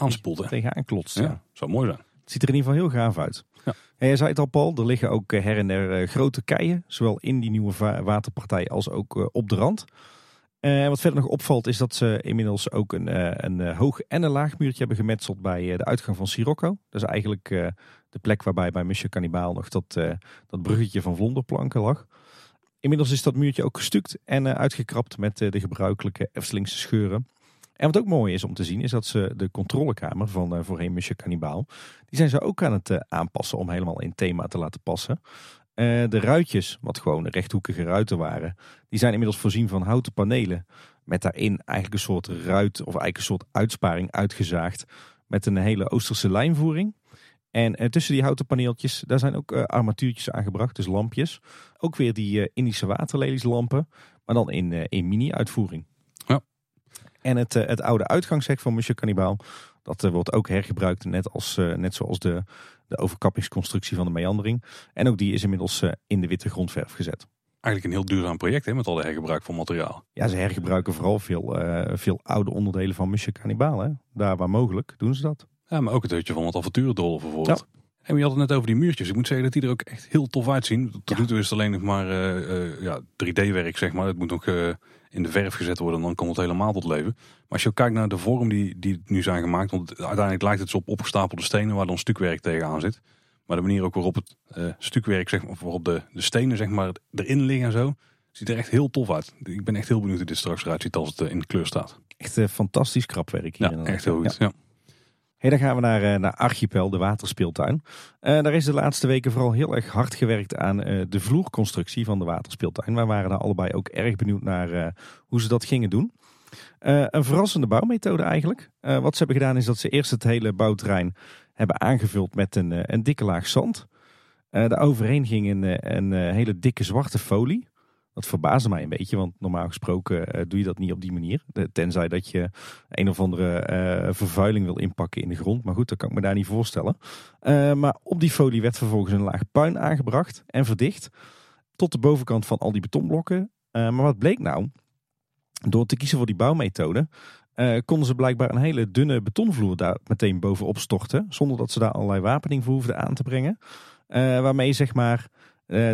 aanspoelt. Hè? Tegenaan klotst. Ja, Ja. zou mooi zijn. Het ziet er in ieder geval heel gaaf uit. Ja. En jij zei het al Paul, er liggen ook eh, her en der eh, grote keien. Zowel in die nieuwe waterpartij als ook eh, op de rand. Eh, wat verder nog opvalt is dat ze inmiddels ook een, een hoog en een laag muurtje hebben gemetseld bij de uitgang van Sirocco. Dat is eigenlijk de plek waarbij bij Monsieur Cannibal nog dat, dat bruggetje van vlonderplanken lag. Inmiddels is dat muurtje ook gestuukt en uitgekrapt met de gebruikelijke Eftelingse scheuren. En wat ook mooi is om te zien, is dat ze de controlekamer van eh, voorheen Monsieur Cannibal, die zijn ze ook aan het eh, aanpassen om helemaal in thema te laten passen. Eh, de ruitjes, wat gewoon rechthoekige ruiten waren, die zijn inmiddels voorzien van houten panelen. Met daarin eigenlijk een soort ruit of eigenlijk een soort uitsparing uitgezaagd. Met een hele Oosterse lijnvoering. En tussen die houten paneeltjes, daar zijn ook armatuurtjes aangebracht, dus lampjes. Ook weer die Indische waterlelieslampen, maar dan in, in mini-uitvoering. Ja. En het, eh, het oude uitgangshek van Monsieur Cannibal, dat eh, wordt ook hergebruikt, net, als, eh, net zoals de, de overkappingsconstructie van de meandering. En ook die is inmiddels in de witte grondverf gezet. Eigenlijk een heel duurzaam project hè, met al de hergebruik van materiaal. Ja, ze hergebruiken vooral veel, veel oude onderdelen van Monsieur Cannibal. Hè? Daar waar mogelijk doen ze dat. Ja, maar ook het hutje van het avonturendol bijvoorbeeld. En je had het net over die muurtjes. Ik moet zeggen dat die er ook echt heel tof uitzien. Tot Ja. nu toe is het alleen nog maar ja, 3D-werk, zeg maar. Het moet nog in de verf gezet worden en dan komt het helemaal tot leven. Maar als je ook kijkt naar de vorm die, die nu zijn gemaakt. Want uiteindelijk lijkt het zo op opgestapelde stenen waar dan stukwerk tegenaan zit. Maar de manier ook waarop het eh, stukwerk, zeg maar, waarop de, de stenen zeg maar, erin liggen en zo. Ziet er echt heel tof uit. Ik ben echt heel benieuwd hoe dit straks eruit ziet als het in de kleur staat. Echt uh, fantastisch krapwerk hier. Ja, echt heel goed. Ja. Hey, dan gaan we naar, naar Archipel, de waterspeeltuin. daar is de laatste weken vooral heel erg hard gewerkt aan de vloerconstructie van de waterspeeltuin. We waren daar allebei ook erg benieuwd naar hoe ze dat gingen doen. een verrassende bouwmethode eigenlijk. wat ze hebben gedaan is dat ze eerst het hele bouwterrein hebben aangevuld met een, een dikke laag zand. Daar overheen ging een, een, hele dikke zwarte folie. Dat verbaasde mij een beetje, want normaal gesproken uh, doe je dat niet op die manier. Tenzij dat je een of andere uh, vervuiling wil inpakken in de grond. Maar goed, dat kan ik me daar niet voorstellen. maar op die folie werd vervolgens een laag puin aangebracht en verdicht. Tot de bovenkant van al die betonblokken. maar wat bleek nou? Door te kiezen voor die bouwmethode konden ze blijkbaar een hele dunne betonvloer daar meteen bovenop storten. Zonder dat ze daar allerlei wapening voor hoefden aan te brengen. Uh, waarmee zeg maar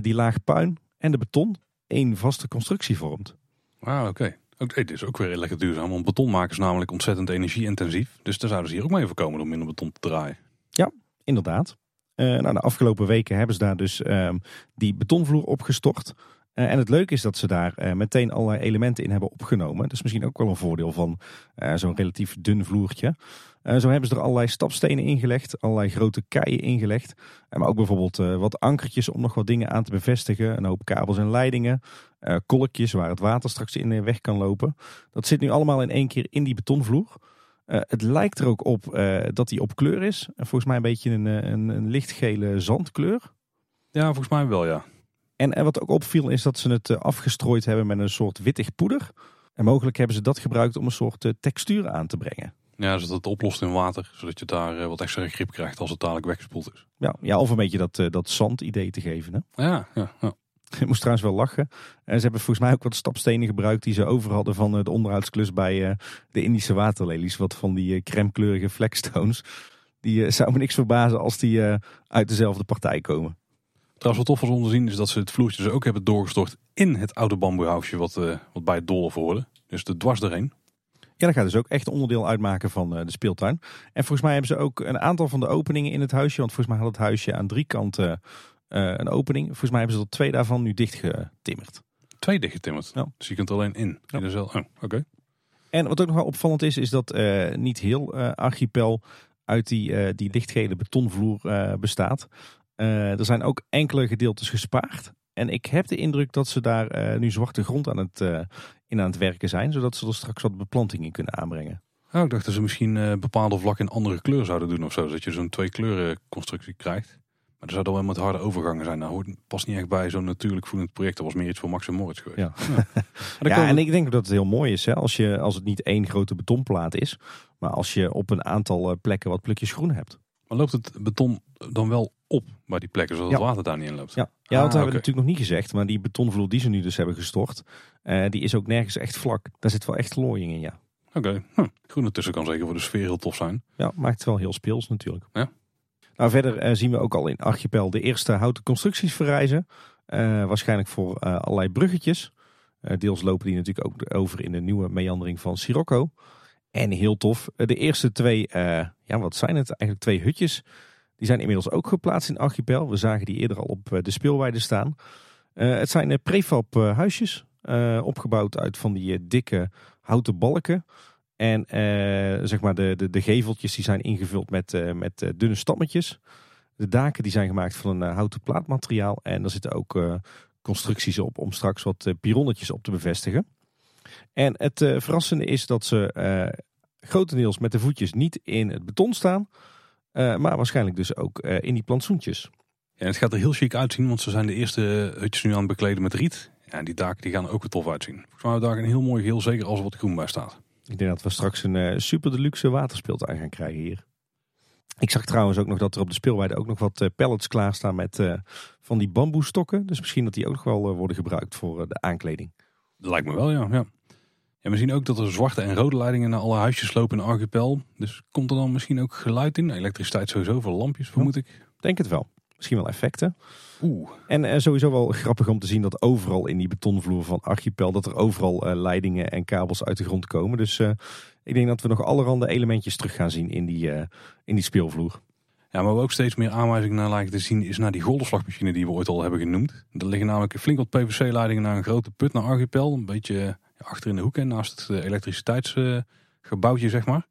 die laag puin en de beton één vaste constructie vormt. Ah, oké. Okay. Okay, dit is ook weer lekker duurzaam. Want beton maken is namelijk ontzettend energieintensief. Dus daar zouden ze hier ook mee voorkomen om minder beton te draaien. Ja, inderdaad. Uh, nou, de afgelopen weken hebben ze daar dus ehm, die betonvloer opgestort. Uh, en het leuke is dat ze daar uh, meteen allerlei elementen in hebben opgenomen. Dat is misschien ook wel een voordeel van zo'n relatief dun vloertje. Uh, zo hebben ze er allerlei stapstenen ingelegd, allerlei grote keien ingelegd. Maar ook bijvoorbeeld uh, wat ankertjes om nog wat dingen aan te bevestigen. Een hoop kabels en leidingen. kolkjes waar het water straks in weg kan lopen. Dat zit nu allemaal in één keer in die betonvloer. het lijkt er ook op dat die op kleur is. volgens mij een beetje een, een, een lichtgele zandkleur. Ja, volgens mij wel ja. En, wat ook opviel is dat ze het afgestrooid hebben met een soort wittig poeder. En mogelijk hebben ze dat gebruikt om een soort textuur aan te brengen. Ja, zodat het oplost in water, zodat je daar eh, wat extra grip krijgt als het dadelijk weggespoeld is. Ja, ja of een beetje dat, uh, dat zand-idee te geven. Hè? Ja, ja, ja. Ik moest trouwens wel lachen. En ze hebben volgens mij ook wat stapstenen gebruikt die ze over hadden van eh, de onderhoudsklus bij de Indische waterlelies. Wat van die crème kleurige flagstones. Die zou me niks verbazen als die uit dezelfde partij komen. Trouwens, wat tof was om te zien is dat ze het vloertje dus ook hebben doorgestort in het oude bamboehoutje wat, wat bij het dolle hoorde. Dus de dwars erheen. Ja, dat gaat dus ook echt onderdeel uitmaken van eh, de speeltuin. En volgens mij hebben ze ook een aantal van de openingen in het huisje. Want volgens mij had het huisje aan drie kanten uh, een opening. Volgens mij hebben ze er twee daarvan nu dichtgetimmerd. Twee dichtgetimmerd? Ja. Dus je kunt alleen in? Ja. in oh, oké. En wat ook nog wel opvallend is, is dat uh, niet heel archipel uit die, die lichtgele betonvloer bestaat. er zijn ook enkele gedeeltes gespaard. En ik heb de indruk dat ze daar nu zwarte grond aan het in aan het werken zijn, zodat ze er straks wat beplanting in kunnen aanbrengen. Oh, ik dacht dat ze misschien uh, bepaalde vlakken in andere kleur zouden doen of zo, zodat je zo'n twee kleuren constructie krijgt. Maar er zou dan wel met harde overgangen zijn. Nou, hoort past niet echt bij zo'n natuurlijk voelend project. Dat was meer iets voor Max en Moritz geweest. Ja, ja. en ik denk dat het heel mooi is hè, als, je, als het niet één grote betonplaat is, maar als je op een aantal eh, plekken wat plukjes groen hebt. Maar loopt het beton dan wel op bij die plekken, zodat het water daar niet in loopt? Ja, ja dat ah, hebben we natuurlijk nog niet gezegd. Maar die betonvloer die ze nu dus hebben gestort, uh, die is ook nergens echt vlak. Daar zit wel echt looiing in, ja. Oké, okay. hm. groen ertussen kan zeker voor de sfeer heel tof zijn. Ja, maakt het wel heel speels natuurlijk. Ja. Nou, verder uh, zien we ook al in Archipel de eerste houten constructies verrijzen. Uh, waarschijnlijk voor allerlei bruggetjes. deels lopen die natuurlijk ook over in de nieuwe meandering van Sirocco. En heel tof, de eerste twee, ja wat zijn het eigenlijk, twee hutjes die zijn inmiddels ook geplaatst in Archipel. We zagen die eerder al op eh, de speelweide staan. Het zijn eh, prefab huisjes, opgebouwd uit van die dikke houten balken. En zeg maar de, de, de, geveltjes die zijn ingevuld met, met dunne stammetjes. De daken die zijn gemaakt van een houten plaatmateriaal. En er zitten ook constructies op om straks wat pironnetjes op te bevestigen. En het verrassende is dat ze grotendeels met de voetjes niet in het beton staan, uh, maar waarschijnlijk dus ook uh, in die plantsoentjes. Ja, het gaat er heel chic uitzien, want ze zijn de eerste hutjes nu aan het bekleden met riet. Ja, en die daken die gaan er ook weer tof uitzien. Volgens mij hebben we daar een heel mooi geheel, zeker als er wat groen bij staat. Ik denk dat we straks een uh, super deluxe waterspeeltuin gaan krijgen hier. Ik zag trouwens ook nog dat er op de speelweide ook nog wat uh, pallets klaarstaan met uh, van die bamboestokken. Dus misschien dat die ook nog wel worden gebruikt voor de aankleding. Dat lijkt me wel, ja. ja. En we zien ook dat er zwarte en rode leidingen naar alle huisjes lopen in Archipel. Dus komt er dan misschien ook geluid in? Elektriciteit sowieso voor lampjes, vermoed ik. Denk het wel. Misschien wel effecten. Oeh. En uh, sowieso wel grappig om te zien dat overal in die betonvloer van Archipel... dat er overal uh, leidingen en kabels uit de grond komen. Dus uh, ik denk dat we nog allerhande elementjes terug gaan zien in die, in die speelvloer. Ja, maar we ook steeds meer aanwijzingen naar lijken te zien is naar die golfslagmachine die we ooit al hebben genoemd. Er liggen namelijk flink wat PVC-leidingen naar een grote put naar Archipel. Een beetje ja, achter in de hoek en naast het elektriciteitsgebouwtje, zeg maar.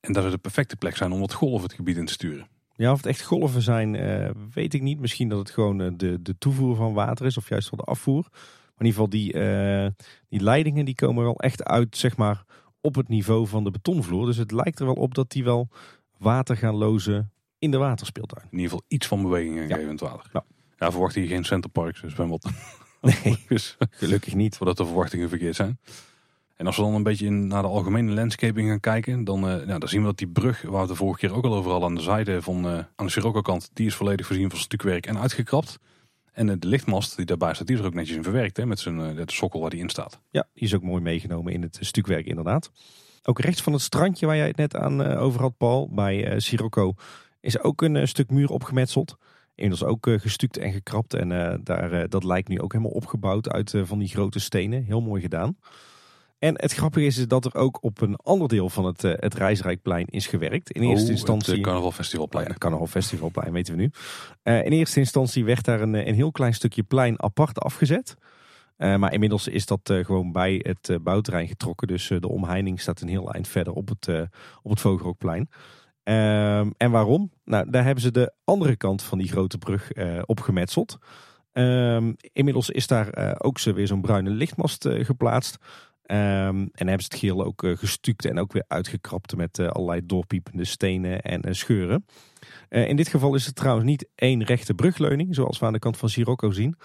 En dat zou de perfecte plek zijn om wat golven het gebied in te sturen. Ja, of het echt golven zijn, uh, weet ik niet. Misschien dat het gewoon uh, de, de toevoer van water is of juist wel de afvoer. Maar in ieder geval die, die leidingen die komen wel echt uit zeg maar, op het niveau van de betonvloer. Dus het lijkt er wel op dat die wel water gaan lozen in de waterspeeltuin. In ieder geval iets van beweging ja. geven in het water. Ja. ja, verwacht hier geen centerparks, dus zwembad. Nee, gelukkig niet. Voordat de verwachtingen verkeerd zijn. En als we dan een beetje in, naar de algemene landscaping gaan kijken, dan, uh, nou, dan zien we dat die brug, waar we de vorige keer ook al over hadden, aan de zijde van uh, aan de Sirocco kant, die is volledig voorzien van stukwerk en uitgekrapt. En uh, de lichtmast die daarbij staat, die is er ook netjes in verwerkt, hè, met zijn de sokkel waar die in staat. Ja, die is ook mooi meegenomen in het stukwerk inderdaad. Ook rechts van het strandje waar jij het net aan over had, Paul, bij Sirocco, is ook een stuk muur opgemetseld. Inmiddels ook gestuukt en gekrapt en daar, dat lijkt nu ook helemaal opgebouwd uit van die grote stenen. Heel mooi gedaan. En het grappige is dat er ook op een ander deel van het, het Reisrijkplein is gewerkt. In eerste oh, instantie. Het Carnaval Festivalplein. Ja, Carnaval Festivalplein, weten we nu. In eerste instantie werd daar een, een heel klein stukje plein apart afgezet. Maar inmiddels is dat gewoon bij het bouwterrein getrokken. Dus de omheining staat een heel eind verder op het, op het Vogelrokplein. Ehm, en waarom? Nou, daar hebben ze de andere kant van die grote brug opgemetseld. Um, inmiddels is daar ook zo weer zo'n bruine lichtmast geplaatst. Um, en hebben ze het geel ook uh, gestuukt en ook weer uitgekrapt met uh, allerlei doorpiepende stenen en uh, scheuren. in dit geval is het trouwens niet één rechte brugleuning, zoals we aan de kant van Sirocco zien.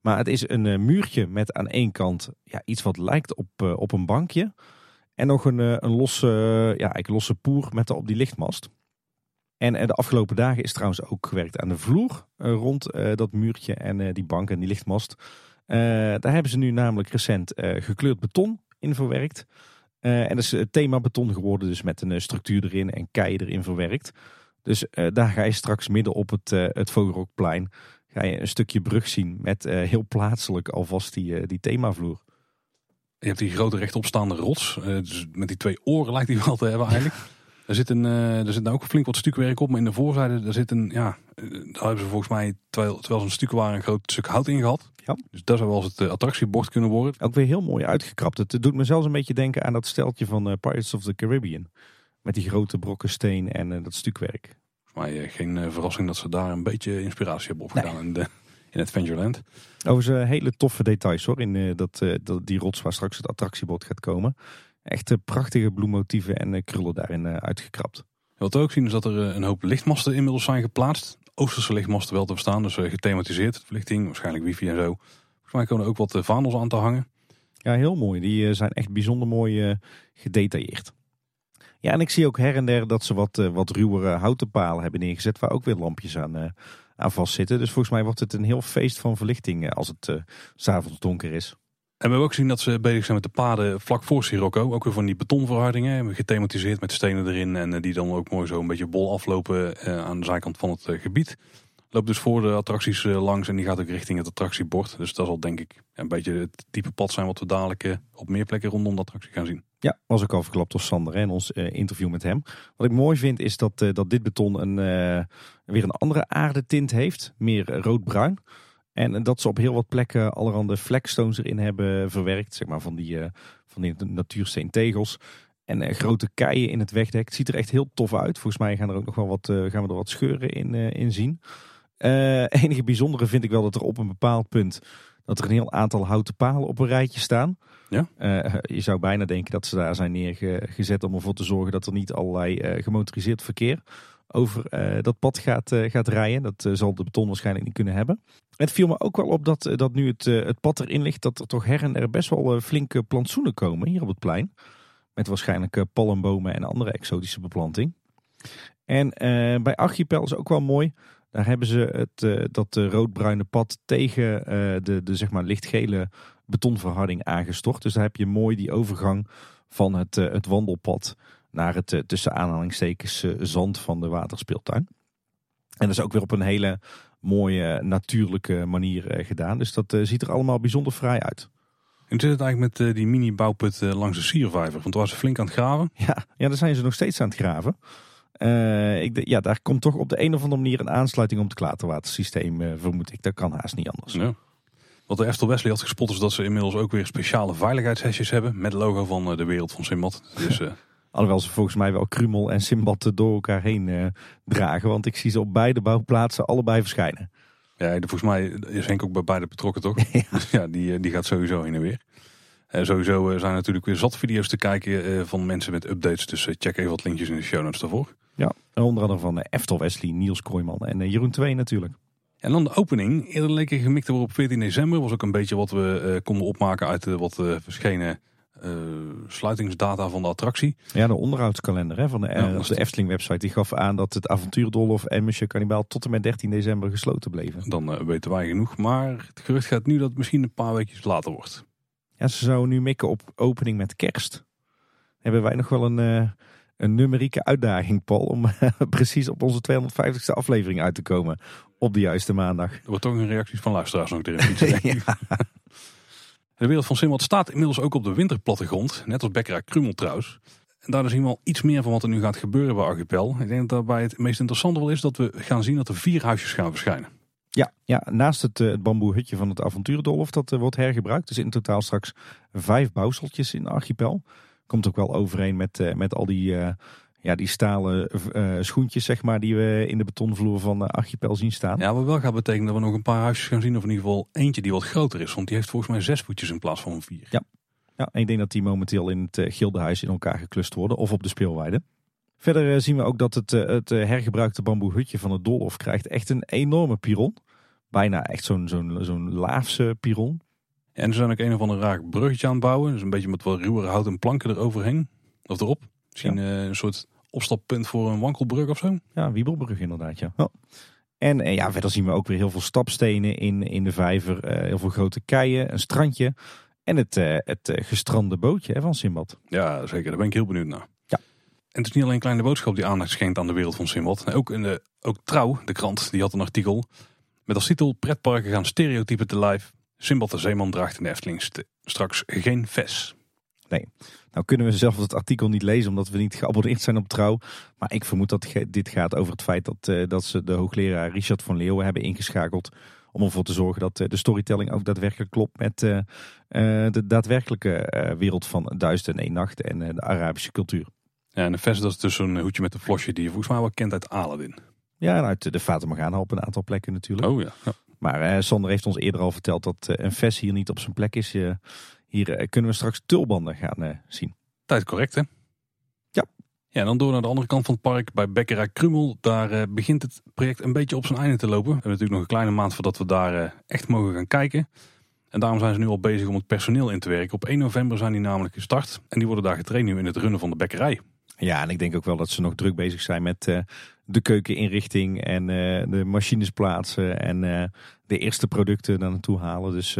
Maar het is een muurtje met aan één kant ja, iets wat lijkt op, op een bankje. En nog een, een losse, ja, eigenlijk losse poer met op die lichtmast. En de afgelopen dagen is trouwens ook gewerkt aan de vloer rond dat muurtje en die bank en die lichtmast. daar hebben ze nu namelijk recent gekleurd beton in verwerkt. En dat is het thema beton geworden, dus met een eh, structuur erin en keien erin verwerkt. Dus daar ga je straks midden op het, het Vogelrokplein ga je een stukje brug zien met heel plaatselijk alvast die, die themavloer. Je hebt die grote rechtopstaande rots, dus met die twee oren lijkt die wel te hebben eigenlijk. Er zit, een, uh, er zit nou ook flink wat stukwerk op, maar in de voorzijde daar zit een, ja, daar hebben ze volgens mij, terwijl, terwijl ze een stuk waren, een groot stuk hout in gehad. Ja. Dus dat zou wel eens het attractiebord kunnen worden. Ook weer heel mooi uitgekrapt. Het doet me zelfs een beetje denken aan dat steltje van Pirates of the Caribbean. Met die grote brokken steen en dat stukwerk. Volgens mij geen verrassing dat ze daar een beetje inspiratie hebben opgedaan nee. de, in Adventureland. Overigens hele toffe details hoor, in dat, dat, die rots waar straks het attractiebord gaat komen. Echt prachtige bloemmotieven en eh, krullen daarin eh, uitgekrapt. Wat we ook zien is dat er eh, een hoop lichtmasten inmiddels zijn geplaatst. Oosterse lichtmasten wel te verstaan, dus gethematiseerd verlichting, waarschijnlijk wifi en zo. Volgens mij komen er ook wat vaandels aan te hangen. Ja, heel mooi. Die zijn echt bijzonder mooi gedetailleerd. Ja, en ik zie ook her en der dat ze wat, wat ruwere houten palen hebben neergezet, waar ook weer lampjes aan, aan vastzitten. Dus volgens mij wordt het een heel feest van verlichting als het uh, s'avonds donker is. En we hebben ook gezien dat ze bezig zijn met de paden vlak voor Sirocco. Ook weer van die betonverhardingen. Gethematiseerd met stenen erin. En eh, die dan ook mooi zo een beetje bol aflopen eh, aan de zijkant van het eh, gebied. Loopt dus voor de attracties langs en die gaat ook richting het attractiebord. Dus dat zal denk ik een beetje het type pad zijn wat we dadelijk op meer plekken rondom de attractie gaan zien. Ja, was ook al verklapt door Sander in ons interview met hem. Wat ik mooi vind is dat, dat dit beton een, weer een andere aardetint heeft. Meer roodbruin. En dat ze op heel wat plekken allerhande flagstones erin hebben verwerkt. Zeg maar van die, uh, van die natuursteentegels. En uh, grote keien in het wegdek. Het ziet er echt heel tof uit. Volgens mij gaan, er ook nog wel wat, uh, gaan we er wat scheuren in, in zien. enige bijzondere vind ik wel dat er op een bepaald punt... dat er een heel aantal houten palen op een rijtje staan. Ja? je zou bijna denken dat ze daar zijn neergezet om ervoor te zorgen... dat er niet allerlei gemotoriseerd verkeer over dat pad gaat, gaat rijden. Dat zal de beton waarschijnlijk niet kunnen hebben. Het viel me ook wel op dat, eh, dat nu het, eh, het pad erin ligt, dat er toch her en er best wel eh, flinke plantsoenen komen hier op het plein. Met waarschijnlijk palmbomen en andere exotische beplanting. En bij Archipel is ook wel mooi. Daar hebben ze het, dat roodbruine pad tegen de, de zeg maar lichtgele betonverharding aangestort. Dus daar heb je mooi die overgang van het, het wandelpad naar het tussen aanhalingstekens zand van de waterspeeltuin. En dat is ook weer op een hele mooie natuurlijke manier eh, gedaan. Dus dat eh, ziet er allemaal bijzonder vrij uit. En zit het eigenlijk met eh, die mini-bouwput langs de Siervijver? Want toen was ze flink aan het graven. Ja, ja, daar zijn ze nog steeds aan het graven. Eh, ik, ja, daar komt toch op de een of andere manier een aansluiting op het klaterwatersysteem, uh, vermoed ik. Dat kan haast niet anders. Ja. Wat de Eftel Wesley had gespot is dat ze inmiddels ook weer speciale veiligheidshesjes hebben. Met logo van de wereld van Simbad. Dus, Alhoewel ze volgens mij wel Krumel en Simbad door elkaar heen dragen. Want ik zie ze op beide bouwplaatsen allebei verschijnen. Ja, volgens mij is Henk ook bij beide betrokken toch? ja, ja die, die gaat sowieso heen en weer. Uh, sowieso uh, zijn natuurlijk weer zat video's te kijken uh, van mensen met updates. Dus check even wat linkjes in de show notes daarvoor. Ja, onder andere van Eftel Wesley, Niels Kooijman en Jeroen 2 natuurlijk. En dan de opening. Eerder leek gemikt te worden op 14 december. Was ook een beetje wat we konden opmaken uit de wat verschenen sluitingsdata van de attractie. Ja, de onderhoudskalender hè, van de, ja, de Efteling website. Die gaf aan dat het avontuurdolhof en Monsieur Cannibal tot en met 13 december gesloten bleven. Dan weten wij genoeg. Maar het gerucht gaat nu dat het misschien een paar weken later wordt. Ja, ze zouden nu mikken op opening met kerst. Hebben wij nog wel een, uh, een numerieke uitdaging, Paul, om precies op onze 250ste aflevering uit te komen op de juiste maandag. Er wordt toch een reactie van luisteraars nog erin. ja. De wereld van Simbad staat inmiddels ook op de winterplattegrond, net als Bekkerij Krummel trouwens. En daar zien we al iets meer van wat er nu gaat gebeuren bij Archipel. Ik denk dat daarbij het meest interessante wel is dat we gaan zien dat er vier huisjes gaan verschijnen. Ja, ja naast het, uh, het bamboehutje van het avontuurdolhof dat uh, wordt hergebruikt. Dus in totaal straks vijf bouwseltjes in archipel. Komt ook wel overeen met, uh, met al die, ja, die stalen schoentjes zeg maar, die we in de betonvloer van de archipel zien staan. Ja, wat wel gaat betekenen dat we nog een paar huisjes gaan zien. Of in ieder geval eentje die wat groter is. Want die heeft volgens mij zes voetjes in plaats van vier. Ja, ja en ik denk dat die momenteel in het gildehuis in elkaar geklust worden. Of op de speelweide. Verder zien we ook dat het, het hergebruikte bamboehutje van het Dolhof krijgt echt een enorme piron. Bijna echt zo'n zo'n zo'n laafse piron. En ze zijn ook een of ander raar bruggetje aan het bouwen. Dus een beetje met wat ruwere houten planken eroverheen. Of erop. Misschien een soort opstappunt voor een wankelbrug of zo. Ja, wiebelbrug inderdaad, ja. Oh. En, en, ja, verder zien we ook weer heel veel stapstenen in, in de vijver. heel veel grote keien, een strandje. En het, het gestrande bootje hè, van Simbad. Ja, zeker. Daar ben ik heel benieuwd naar. En het is niet alleen een kleine boodschap die aandacht schenkt aan de wereld van Simbad. Ook, in de, ook Trouw, de krant, die had een artikel. Met als titel Pretparken gaan stereotypen te live. Simbad de Zeeman draagt in de Efteling straks geen ves. Nee. Nou kunnen we zelf het artikel niet lezen omdat we niet geabonneerd zijn op Trouw. Maar ik vermoed dat dit gaat over het feit dat, uh, dat ze de hoogleraar Richard van Leeuwen hebben ingeschakeld. Om ervoor te zorgen dat uh, de storytelling ook daadwerkelijk klopt met uh, de daadwerkelijke wereld van Duizend en één nacht en de Arabische cultuur. Ja, en een ves dat is dus een hoedje met een flosje die je volgens mij wel kent uit Aladdin. Ja, en uit de Fata Morgana op een aantal plekken natuurlijk. Oh ja. ja. Maar Sander heeft ons eerder al verteld dat een ves hier niet op zijn plek is. Hier kunnen we straks tulbanden gaan zien. Tijd correct hè? Ja. Ja, en dan door naar de andere kant van het park bij Bekkerij Krummel. Daar begint het project een beetje op zijn einde te lopen. We hebben natuurlijk nog een kleine maand voordat we daar echt mogen gaan kijken. En daarom zijn ze nu al bezig om het personeel in te werken. Op 1 november zijn die namelijk gestart. En die worden daar getraind nu in het runnen van de bekkerij. Ja, en ik denk ook wel dat ze nog druk bezig zijn met uh, de keukeninrichting en uh, de machines plaatsen en uh, de eerste producten daar naartoe halen. Dus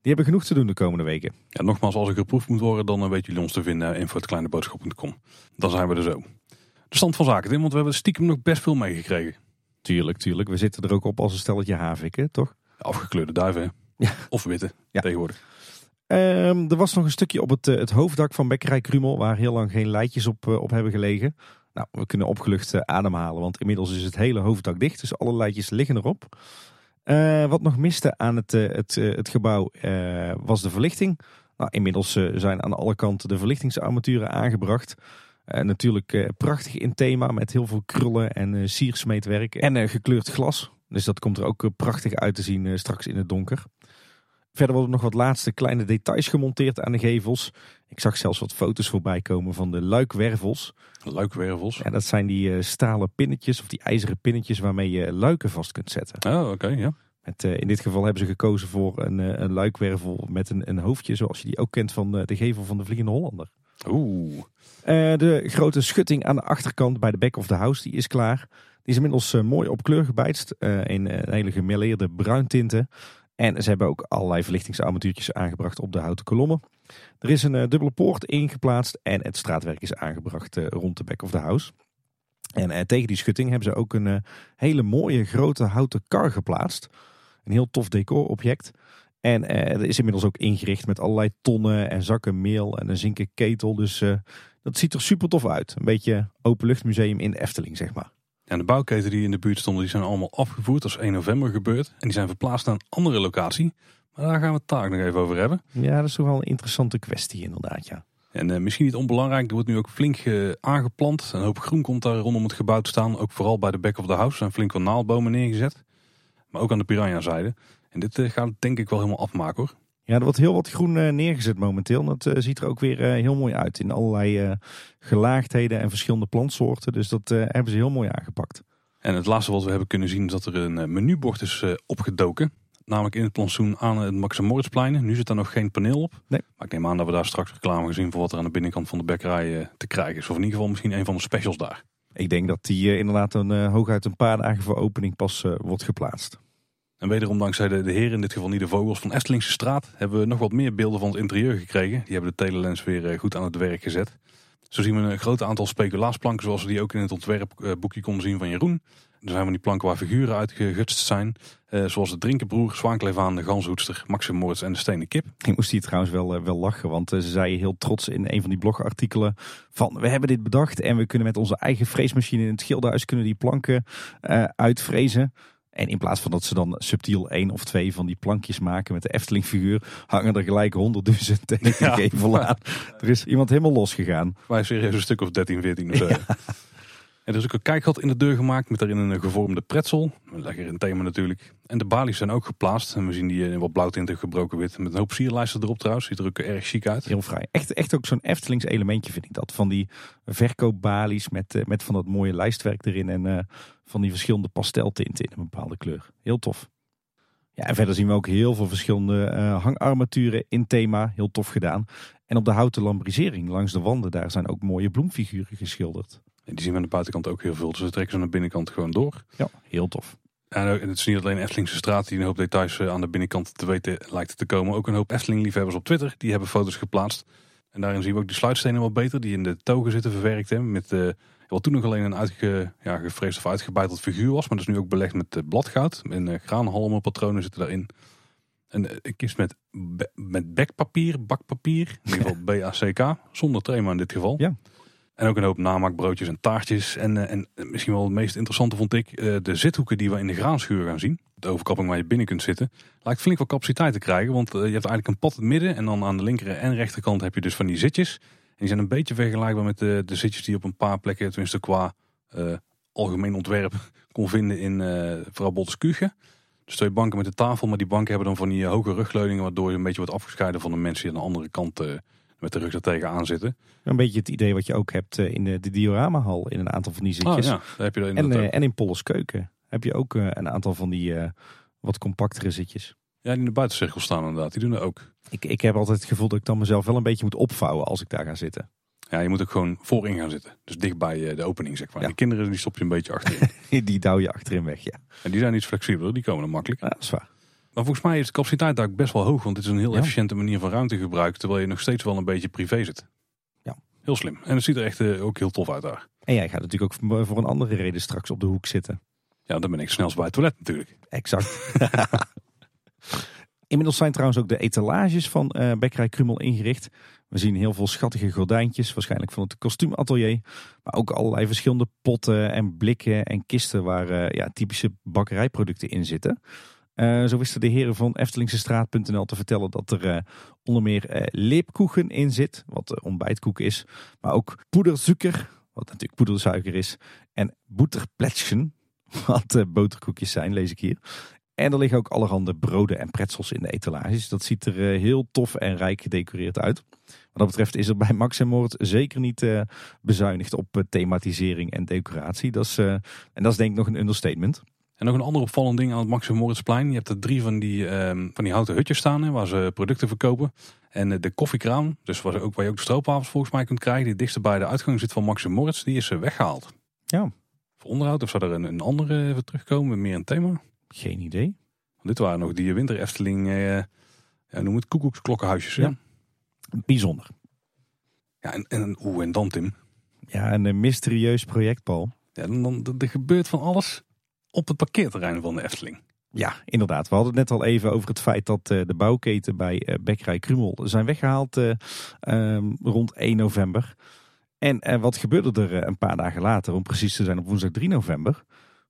die hebben genoeg te doen de komende weken. Ja, nogmaals, als ik geproefd moet worden, dan weten jullie ons te vinden in voor Dan zijn we er zo. De stand van zaken, Tim, want we hebben stiekem nog best veel meegekregen. Tuurlijk, tuurlijk. We zitten er ook op als een stelletje haviken, toch? Afgekleurde duiven, ja. of witte, ja. tegenwoordig. Um, er was nog een stukje op het, eh, het hoofddak van Bekkerij Krumel, waar heel lang geen leidjes op, uh, op hebben gelegen. Nou, we kunnen opgelucht uh, ademhalen, want inmiddels is het hele hoofddak dicht, dus alle leidjes liggen erop. Wat nog miste aan het, het, het gebouw was de verlichting. Nou, inmiddels zijn aan alle kanten de verlichtingsarmaturen aangebracht. natuurlijk prachtig in thema met heel veel krullen en siersmeetwerk en gekleurd glas. Dus dat komt er ook prachtig uit te zien straks in het donker. Verder worden nog wat laatste kleine details gemonteerd aan de gevels. Ik zag zelfs wat foto's voorbij komen van de luikwervels. Luikwervels? Ja, dat zijn die uh, stalen pinnetjes of die ijzeren pinnetjes waarmee je luiken vast kunt zetten. Oh, oké, ja. Uh, in dit geval hebben ze gekozen voor een, uh, een luikwervel met een, een hoofdje zoals je die ook kent van de gevel van de Vliegende Hollander. Oeh. de grote schutting aan de achterkant bij de back of the house die is klaar. Die is inmiddels mooi op kleur gebijtst in hele gemêleerde bruintinten. En ze hebben ook allerlei verlichtingsarmatuurtjes aangebracht op de houten kolommen. Er is een uh, dubbele poort ingeplaatst en het straatwerk is aangebracht uh, rond de back of the house. En uh, tegen die schutting hebben ze ook een hele mooie grote houten kar geplaatst. Een heel tof decorobject. En er is inmiddels ook ingericht met allerlei tonnen en zakken meel en een zinken ketel. Dus dat Dat ziet er super tof uit. Een beetje openluchtmuseum in de Efteling, zeg maar. En de bouwketen die in de buurt stonden, die zijn allemaal afgevoerd. Dat is 1 november gebeurd. En die zijn verplaatst naar een andere locatie. Maar daar gaan we het daar nog even over hebben. Ja, dat is toch wel een interessante kwestie inderdaad, ja. En uh, misschien niet onbelangrijk, er wordt nu ook flink uh, aangeplant. Een hoop groen komt daar rondom het gebouw te staan. Ook vooral bij de back of the house zijn flink wat naaldbomen neergezet. Maar ook aan de piranha-zijde. En dit uh, gaat het denk ik wel helemaal afmaken hoor. Ja, er wordt heel wat groen neergezet momenteel. Dat ziet er ook weer heel mooi uit. In allerlei gelaagdheden en verschillende plantsoorten. Dus dat hebben ze heel mooi aangepakt. En het laatste wat we hebben kunnen zien is dat er een menubord is opgedoken namelijk in het plantsoen aan het Max Moritzplein. Nu zit daar nog geen paneel op. Nee. Maar ik neem aan dat we daar straks reclame gezien voor wat er aan de binnenkant van de bekkerij eh, te krijgen is. Of in ieder geval misschien een van de specials daar. Ik denk dat die inderdaad een, hooguit een paar dagen voor opening pas wordt geplaatst. En wederom dankzij de, de heren, in dit geval niet de vogels van Estelingse Straat, hebben we nog wat meer beelden van het interieur gekregen. Die hebben de telelens weer goed aan het werk gezet. Zo zien we een groot aantal speculaasplanken zoals we die ook in het ontwerpboekje konden zien van Jeroen. Er zijn van die planken waar figuren uitgegutst zijn. Uh, zoals de Drinkenbroer, Zwaankleefaan, de Ganshoedster, Maxim Moorts en de Stenen Kip. Ik moest hier trouwens wel, uh, wel lachen, want ze zei heel trots in een van die blogartikelen van we hebben dit bedacht en we kunnen met onze eigen freesmachine in het schilderhuis kunnen die planken uitvrezen. En in plaats van dat ze dan subtiel één of twee van die plankjes maken met de Efteling figuur, hangen er gelijk honderdduizend tegen ja. aan. Er is iemand helemaal losgegaan. Wij serieus een stuk of 13, 14 of zo. Ja er is ook een kijkgat in de deur gemaakt met daarin een gevormde pretzel. Lekker in thema natuurlijk. En de balies zijn ook geplaatst. En we zien die in wat blauwtinten gebroken wit. Met een hoop sierlijsten erop trouwens. Ziet er ook erg chic uit. Heel vrij. Echt, echt ook zo'n Eftelings elementje vind ik dat. Van die verkoopbalies met, eh, met van dat mooie lijstwerk erin. En uh, van die verschillende pasteltinten in een bepaalde kleur. Heel tof. Ja, en verder zien we ook heel veel verschillende hangarmaturen in thema. Heel tof gedaan. En op de houten lambrisering langs de wanden daar zijn ook mooie bloemfiguren geschilderd. Die zien we aan de buitenkant ook heel veel. Dus we trekken ze aan de binnenkant gewoon door. Ja, heel tof. En het is niet alleen Eftelingse straat die een hoop details eh, aan de binnenkant te weten lijkt te komen. Ook een hoop Efteling-liefhebbers op Twitter, die hebben foto's geplaatst. En daarin zien we ook de sluitstenen wat beter, die in de togen zitten verwerkt. Hè, met uh, wat toen nog alleen een uitge, ja, gevreesd of uitgebeiteld figuur was. Maar dat is nu ook belegd met uh, bladgoud. En uh, graanhalmen patronen zitten daarin. En een kist met, met bekpapier, bakpapier. In ieder geval BACK, zonder trema in dit geval. Ja. En ook een hoop namaakbroodjes en taartjes. En, eh, en misschien wel het meest interessante vond ik eh, de zithoeken die we in de graanschuur gaan zien. De overkapping waar je binnen kunt zitten. Lijkt flink wat capaciteit te krijgen. Want eh, je hebt eigenlijk een pad in het midden. En dan aan de linker en rechterkant heb je dus van die zitjes. En die zijn een beetje vergelijkbaar met de, de zitjes die op een paar plekken, tenminste qua algemeen ontwerp, kon vinden in uh, vooral Bolteskuge. Dus twee banken met de tafel. Maar die banken hebben dan van die hoge rugleuningen. Waardoor je een beetje wordt afgescheiden van de mensen die aan de andere kant met de rug er tegenaan zitten. Een beetje het idee wat je ook hebt eh, in de, de dioramahal in een aantal van die zitjes. Oh, ja, daar heb je er en, uh, en in Polles Keuken heb je ook uh, een aantal van die uh, wat compactere zitjes. Ja, die in de buitencirkel staan inderdaad. Die doen dat ook. Ik, ik heb altijd het gevoel dat ik dan mezelf wel een beetje moet opvouwen als ik daar ga zitten. Ja, je moet ook gewoon voorin gaan zitten. Dus dicht bij de opening, zeg maar. Ja. Die kinderen die stop je een beetje achterin. die douw je achterin weg, ja. En die zijn iets flexibeler, die komen er makkelijk. Ja, dat is waar. Maar volgens mij is de capaciteit daar best wel hoog. Want het is een heel efficiënte manier van ruimtegebruik. Terwijl je nog steeds wel een beetje privé zit. Ja. Heel slim. En het ziet er echt uh, ook heel tof uit daar. En jij gaat natuurlijk ook voor een andere reden straks op de hoek zitten. Ja, dan ben ik snelst bij het toilet natuurlijk. Exact. Inmiddels zijn trouwens ook de etalages van uh, Bekkerij Krummel ingericht. We zien heel veel schattige gordijntjes, waarschijnlijk van het kostuumatelier. Maar ook allerlei verschillende potten en blikken en kisten waar uh, ja, typische bakkerijproducten in zitten. Uh, zo wisten de heren van Eftelingsestraat.nl te vertellen dat er uh, onder meer uh, leepkoegen in zit, wat ontbijtkoek is. Maar ook poedersuiker, wat natuurlijk poedersuiker is. En boeterplätzchen, wat boterkoekjes zijn, lees ik hier. En er liggen ook allerhande broden en pretzels in de etalages. Dat ziet er heel tof en rijk gedecoreerd uit. Wat dat betreft is er bij Max en Moord zeker niet bezuinigd op thematisering en decoratie. Dat is, en dat is denk ik nog een understatement. En nog een ander opvallend ding aan het Maxim Moritzplein. Je hebt er drie van die, um, van die houten hutjes staan hè, waar ze producten verkopen. En uh, de koffiekraam, dus waar, ook, waar je ook de stroopwafels volgens mij kunt krijgen, die dichtst bij de uitgang zit van Maxim Moritz, die is uh, weggehaald. Ja. Voor onderhoud of zou er een, een andere even terugkomen, meer een thema? Geen idee. dit waren nog die winter Efteling, uh, ja, noem het koekoeksklokkenhuisjes. Ja. Bijzonder. Ja, en, en, oeh, en dan Tim. Ja, een mysterieus project, Paul. Ja, dan, dan, er gebeurt van alles op het parkeerterrein van de Efteling. Ja, inderdaad. We hadden het net al even over het feit dat uh, de bouwketen bij uh, Bekkerij Krumel zijn weggehaald uh, um, rond 1 november. En eh, wat gebeurde er eh, een paar dagen later, om precies te zijn op woensdag 3 november?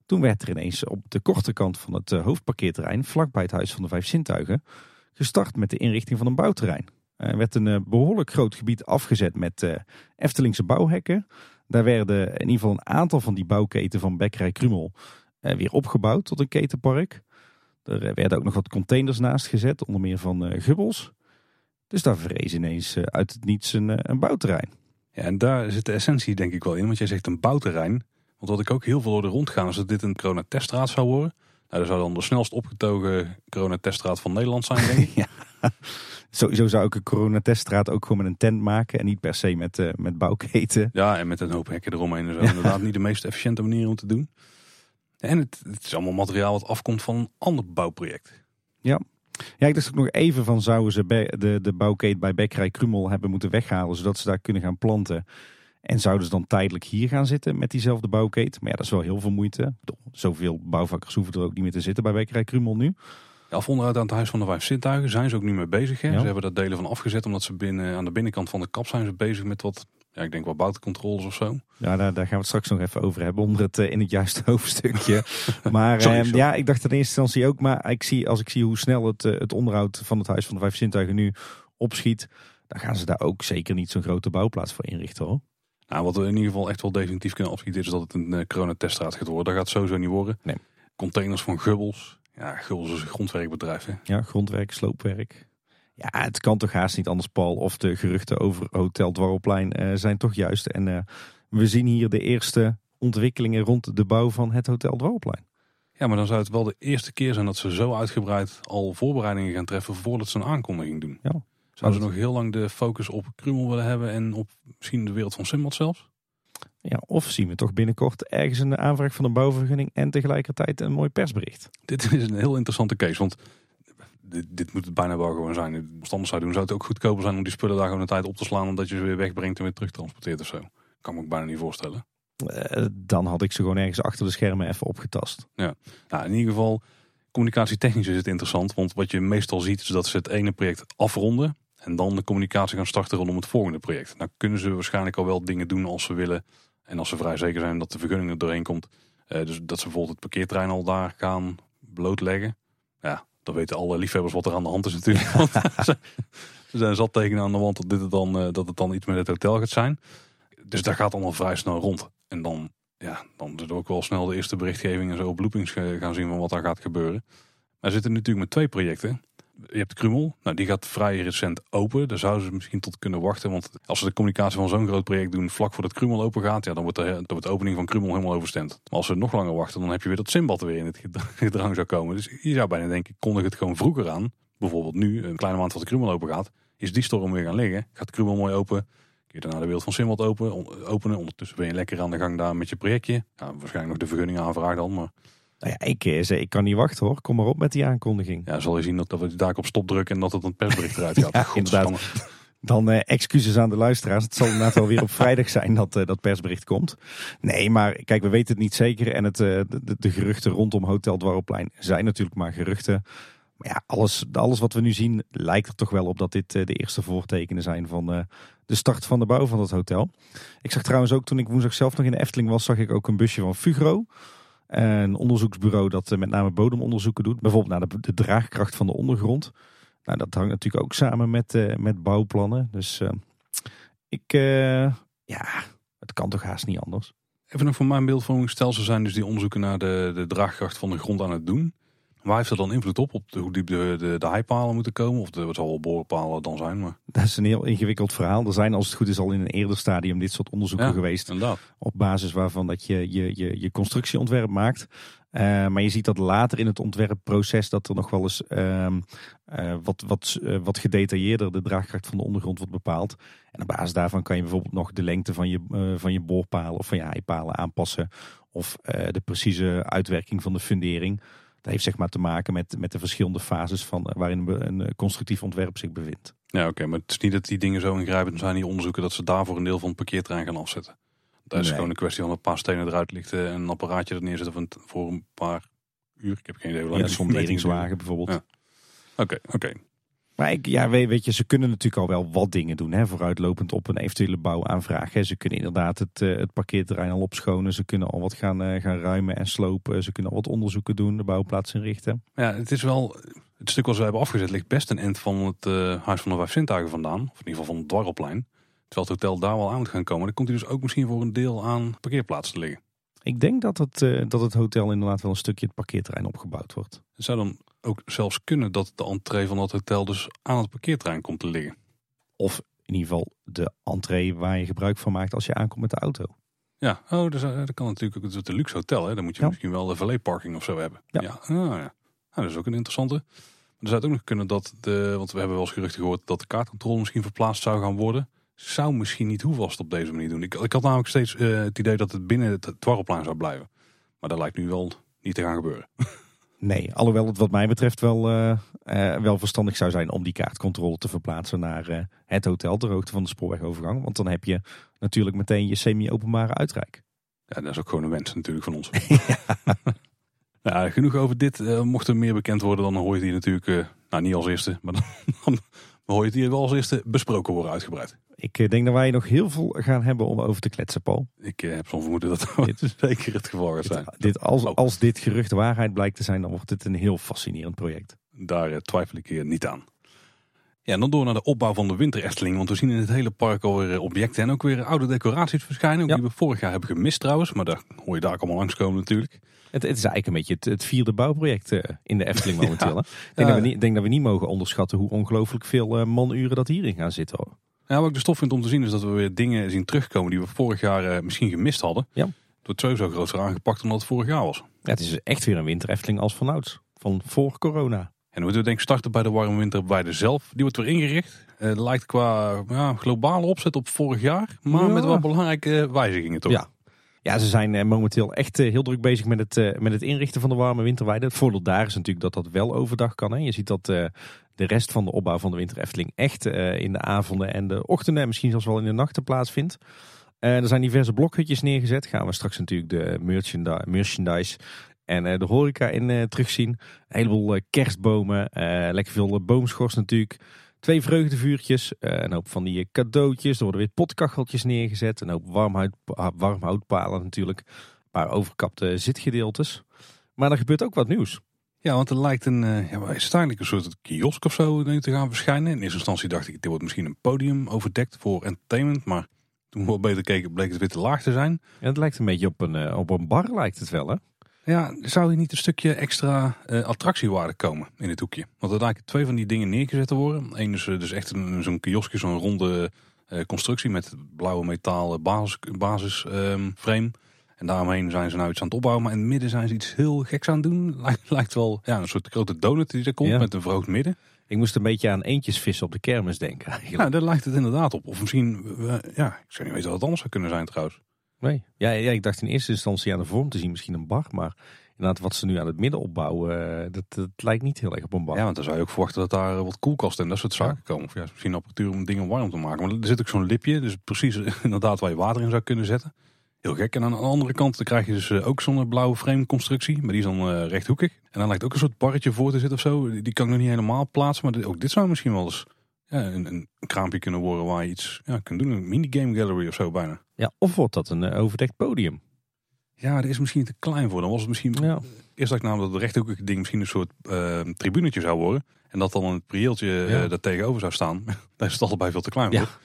Toen werd er ineens op de korte kant van het hoofdparkeerterrein, vlakbij het Huis van de Vijf Zintuigen, gestart met de inrichting van een bouwterrein. Er werd een behoorlijk groot gebied afgezet met Eftelingse bouwhekken. Daar werden in ieder geval een aantal van die bouwketen van Bekkerij Krumel weer opgebouwd tot een ketenpark. Er werden ook nog wat containers naast gezet, onder meer van Gubbels. Dus daar verrees ineens uit het niets een, een bouwterrein. Ja, en daar zit de essentie denk ik wel in. Want jij zegt een bouwterrein. Want wat ik ook heel veel hoorde rondgaan is dat dit een coronateststraat zou worden. Nou, dat zou dan de snelst opgetogen coronateststraat van Nederland zijn, denk ik. ja. Sowieso zou ik een coronateststraat ook gewoon met een tent maken. En niet per se met, uh, met bouwketen. Ja, en met een hoop hekken eromheen en zo. Inderdaad niet de meest efficiënte manier om te doen. En het, het is allemaal materiaal wat afkomt van een ander bouwproject. Ja, ja, ik dacht ook nog even van zouden ze de, de bouwkeet bij Bekkerij Krumel hebben moeten weghalen, zodat ze daar kunnen gaan planten. En zouden ze dan tijdelijk hier gaan zitten met diezelfde bouwkeet? Maar ja, dat is wel heel veel moeite. Zoveel bouwvakkers hoeven er ook niet meer te zitten bij Bekkerij Krumel nu. Ja, afonderuit aan het Huis van de Vijf Zintuigen zijn ze ook nu mee bezig. Hè? Ze hebben daar delen van afgezet, omdat ze binnen, aan de binnenkant van de kap zijn ze bezig met wat ja, ik denk wel buitencontroles of zo. Ja, daar, daar gaan we het straks nog even over hebben onder het, uh, in het juiste hoofdstukje. maar sorry, ehm, ja, ik dacht in eerste instantie ook, maar ik zie, als ik zie hoe snel het, uh, het onderhoud van het Huis van de Vijf Zintuigen nu opschiet, dan gaan ze daar ook zeker niet zo'n grote bouwplaats voor inrichten hoor. Nou, wat we in ieder geval echt wel definitief kunnen opschieten is dat het een uh, coronateststraat gaat worden. Dat gaat sowieso niet worden. Nee. Containers van Gubbels. Ja, Gubbels is een grondwerkbedrijf hè? Ja, grondwerk, sloopwerk. Ja, het kan toch haast niet anders, Paul. Of de geruchten over Hotel Dwarrelplein uh, zijn toch juist. En uh, we zien hier de eerste ontwikkelingen rond de bouw van het Hotel Dwarrelplein. Ja, maar dan zou het wel de eerste keer zijn dat ze zo uitgebreid al voorbereidingen gaan treffen voordat ze een aankondiging doen. Ja. Zouden ze nog heel lang de focus op Krumel willen hebben en op misschien de wereld van Simbad zelfs? Ja, of zien we toch binnenkort ergens een aanvraag van een bouwvergunning en tegelijkertijd een mooi persbericht. Dit is een heel interessante case, want dit, dit, moet het bijna wel gewoon zijn. Anders zou doen, zou het ook goedkoper zijn om die spullen daar gewoon een tijd op te slaan. Omdat je ze weer wegbrengt en weer terugtransporteert of zo. Kan me ook bijna niet voorstellen. Uh, dan had ik ze gewoon ergens achter de schermen even opgetast. Ja, nou, in ieder geval, communicatietechnisch is het interessant. Want wat je meestal ziet is dat ze het ene project afronden. En dan de communicatie gaan starten rondom het volgende project. Nou kunnen ze waarschijnlijk al wel dingen doen als ze willen. En als ze vrij zeker zijn dat de vergunning er doorheen komt. Uh, dus dat ze bijvoorbeeld het parkeerterrein al daar gaan blootleggen. Ja, dan weten alle liefhebbers wat er aan de hand is natuurlijk. Ze, zijn zat tegen aan de wand dat, dit het dan, uh, dat het dan iets met het hotel gaat zijn. Dus daar gaat allemaal vrij snel rond. En dan, ja, dan zullen we ook wel snel de eerste berichtgeving en zo op loopings gaan zien van wat daar gaat gebeuren. Maar zitten natuurlijk met twee projecten je hebt Krumel, nou, die gaat vrij recent open. Daar zouden ze misschien tot kunnen wachten. Want als ze de communicatie van zo'n groot project doen vlak voordat Krumel open gaat, ja, dan wordt de, de opening van Krumel helemaal overstemd. Maar als ze nog langer wachten, dan heb je weer dat Simbad weer in het gedrang zou komen. Dus je zou bijna denken, kondig het gewoon vroeger aan. Bijvoorbeeld nu, een kleine maand voordat Krumel open gaat, is die storm weer gaan liggen. Gaat Krumel mooi open. Kun je daarna de wereld van Simbad open, openen. Ondertussen ben je lekker aan de gang daar met je projectje. Ja, waarschijnlijk nog de vergunning aanvragen dan, maar... Nou ja, ik, eh, ik kan niet wachten hoor. Kom maar op met die aankondiging. Ja, zal je zien dat, dat we daar op stop drukken en dat het een persbericht eruit gaat. ja, inderdaad. Dan eh, excuses aan de luisteraars. Het zal inderdaad wel weer op vrijdag zijn dat uh, dat persbericht komt. Nee, maar kijk, we weten het niet zeker. En het, uh, de, de, geruchten rondom Hotel Dwarrelplein zijn natuurlijk maar geruchten. Maar ja, alles, alles wat we nu zien lijkt er toch wel op dat dit de eerste voortekenen zijn van de start van de bouw van dat hotel. Ik zag trouwens ook toen ik woensdag zelf nog in de Efteling was, zag ik ook een busje van Fugro. Een onderzoeksbureau dat eh, met name bodemonderzoeken doet. Bijvoorbeeld naar de, draagkracht van de ondergrond. Nou, dat hangt natuurlijk ook samen met, uh, met bouwplannen. Dus uh, ik, ja, het kan toch haast niet anders. Even nog voor mijn beeldvorming. Stel, ze zijn dus die onderzoeken naar de, de draagkracht van de grond aan het doen. Waar heeft dat dan invloed op? Op hoe diep de, de, de heipalen moeten komen? Of de, wat zal wel boorpalen dan zijn? Maar... Dat is een heel ingewikkeld verhaal. Er zijn als het goed is al in een eerder stadium dit soort onderzoeken geweest. Inderdaad. Op basis waarvan dat je je, je, je constructieontwerp maakt. Uh, maar je ziet dat later in het ontwerpproces dat er nog wel eens uh, uh, wat, wat, wat gedetailleerder de draagkracht van de ondergrond wordt bepaald. En op basis daarvan kan je bijvoorbeeld nog de lengte van je, van je boorpalen of van je heipalen aanpassen. Of de precieze uitwerking van de fundering. Heeft zeg maar te maken met, met de verschillende fases van, eh, waarin een eh, constructief ontwerp zich bevindt. Ja, oké, maar het is niet dat die dingen zo ingrijpend zijn, die onderzoeken, dat ze daarvoor een deel van het parkeerterrein gaan afzetten. Dat is gewoon een kwestie van een paar stenen eruit lichten en een apparaatje er neerzetten voor een paar uur. Ik heb geen idee hoe lang. Ja, een sonderingswagen bijvoorbeeld. Oké, oké. Maar ik, ja, weet, je, ze kunnen natuurlijk al wel wat dingen doen. Hè, vooruitlopend op een eventuele bouwaanvraag. Hè. Ze kunnen inderdaad het, eh, het parkeerterrein al opschonen. Ze kunnen al wat gaan, eh, gaan ruimen en slopen. Ze kunnen al wat onderzoeken doen, de bouwplaats inrichten. Ja, het is wel. Het stuk wat ze hebben afgezet ligt best een eind van het eh, Huis van de Vijf Zintuigen vandaan. Of in ieder geval van het Dwarrelplein. Terwijl het hotel daar wel aan moet gaan komen. Dan komt hij dus ook misschien voor een deel aan parkeerplaatsen te liggen. Ik denk dat het, dat het hotel inderdaad wel een stukje het parkeerterrein opgebouwd wordt. Het zou dan ook zelfs kunnen dat de entree van dat hotel dus aan het parkeerterrein komt te liggen. Of in ieder geval de entree waar je gebruik van maakt als je aankomt met de auto. Ja, oh, dus, eh, dat kan natuurlijk ook. Het is een luxe hotel, hè? Dan moet je Ja. misschien wel de valet parking of zo hebben. Ja. ja. Ah, ja. Nou, dat is ook een interessante. Er zou het ook nog kunnen dat de, want we hebben wel eens geruchten gehoord dat de kaartcontrole misschien verplaatst zou gaan worden. Zou misschien niet hoeven als het op deze manier doen. Ik, ik had namelijk steeds eh, het idee dat het binnen het dwarrelplein zou blijven. Maar dat lijkt nu wel niet te gaan gebeuren. Nee, alhoewel het wat mij betreft wel, eh, eh, wel verstandig zou zijn om die kaartcontrole te verplaatsen naar eh, het hotel ter hoogte van de spoorwegovergang. Want dan heb je natuurlijk meteen je semi-openbare uitrijk. Ja, dat is ook gewoon een wens natuurlijk van ons. ja. genoeg over dit. Mocht er meer bekend worden, dan hoor je die natuurlijk, nou niet als eerste, maar dan, dan hoor je hier wel als eerste besproken worden uitgebreid. Ik eh, denk dat wij nog heel veel gaan hebben om over te kletsen, Paul. Ik eh, heb zo'n vermoeden dat dat zeker het geval gaat zijn. Dit, dit, als, als dit gerucht waarheid blijkt te zijn, dan wordt het een heel fascinerend project. Daar eh, twijfel ik eh, niet aan. Ja, en dan door naar de opbouw van de winter Efteling. Want we zien in het hele park alweer objecten en ook weer oude decoraties verschijnen. Ja. Die we vorig jaar hebben gemist trouwens. Maar daar hoor je daar ook allemaal langskomen natuurlijk. Het, het is eigenlijk een beetje het, het vierde bouwproject in de Efteling momenteel. Ik denk, Ja. dat we niet, denk dat we niet mogen onderschatten hoe ongelooflijk veel manuren dat hierin gaan zitten. Hoor. Ja, wat ik de stof vind om te zien is dat we weer dingen zien terugkomen die we vorig jaar eh, misschien gemist hadden. Ja. Het wordt sowieso groter aangepakt dan dat het vorig jaar was. Ja, het is echt weer een winter Efteling als vanouds. Van voor corona. En dan moeten we denk ik starten bij de warme winterweide zelf. Die wordt weer ingericht. Eh, lijkt qua ja, globale opzet op vorig jaar. Maar Ja. met wel belangrijke wijzigingen toch? Ja. Ja, ze zijn eh, momenteel echt heel druk bezig met het, met het inrichten van de warme winterweide. Het voordeel daar is natuurlijk dat dat wel overdag kan. Hè. Je ziet dat de rest van de opbouw van de winter Efteling echt eh, in de avonden en de ochtenden en misschien zelfs wel in de nachten plaatsvindt. Eh, er zijn diverse blokhutjes neergezet. Gaan we straks natuurlijk de merchandi- merchandise en eh, de horeca in terugzien. Een heleboel kerstbomen, lekker veel boomschors natuurlijk. Twee vreugdevuurtjes, een hoop van die cadeautjes. Er worden weer potkacheltjes neergezet. Een hoop warmhout, warmhoutpalen natuurlijk. Een paar overkapte zitgedeeltes. Maar er gebeurt ook wat nieuws. Ja, want er lijkt een, eh, ja, is een soort kiosk of zo ik, te gaan verschijnen. In eerste instantie dacht ik, dit wordt misschien een podium overdekt voor entertainment. Maar toen we wat beter keken, bleek het weer te laag te zijn. Ja, het lijkt een beetje op een, eh, op een bar, lijkt het wel hè? Ja, zou hier niet een stukje extra eh, attractiewaarde komen in het hoekje? Want er lijken twee van die dingen neergezet te worden. Eén is dus echt een, zo'n kioskje, zo'n ronde constructie met blauwe metalen basis, basisframe. En daaromheen zijn ze nou iets aan het opbouwen. Maar in het midden zijn ze iets heel geks aan het doen. Lijkt, lijkt wel ja, een soort grote donut die er komt Ja. met een verhoogd midden. Ik moest een beetje aan eentjesvissen op de kermis denken eigenlijk. Ja, daar lijkt het inderdaad op. Of misschien, ja, ik zou niet weten wat het anders zou kunnen zijn trouwens. Nee. Ja, ja, ik dacht in eerste instantie aan de vorm te zien misschien een bar. Maar inderdaad wat ze nu aan het midden opbouwen, eh, dat, dat lijkt niet heel erg op een bar. Ja, want dan zou je ook verwachten dat daar wat koelkasten en dat soort zaken komen. Of ja, misschien apparatuur om dingen warm te maken. Maar er zit ook zo'n lipje, dus precies inderdaad waar je water in zou kunnen zetten. Heel gek. En aan de andere kant dan krijg je dus eh, ook zo'n blauwe frame constructie. Maar die is dan eh, rechthoekig. En dan lijkt ook een soort barretje voor te zitten of zo. Die kan ik nog niet helemaal plaatsen. Maar ook dit zou misschien wel eens ja, een, een kraampje kunnen worden waar je iets ja, kunt doen. Een minigame gallery of zo bijna. Ja, of wordt dat een eh, overdekt podium? Ja, dat is misschien te klein voor. Dan was het misschien... Ja. Eerst dacht ik namelijk dat het rechthoekige ding misschien een soort eh, tribunetje zou worden. En dat dan een prieeltje eh, Ja. daar tegenover zou staan. Daar is het allebei veel te klein voor.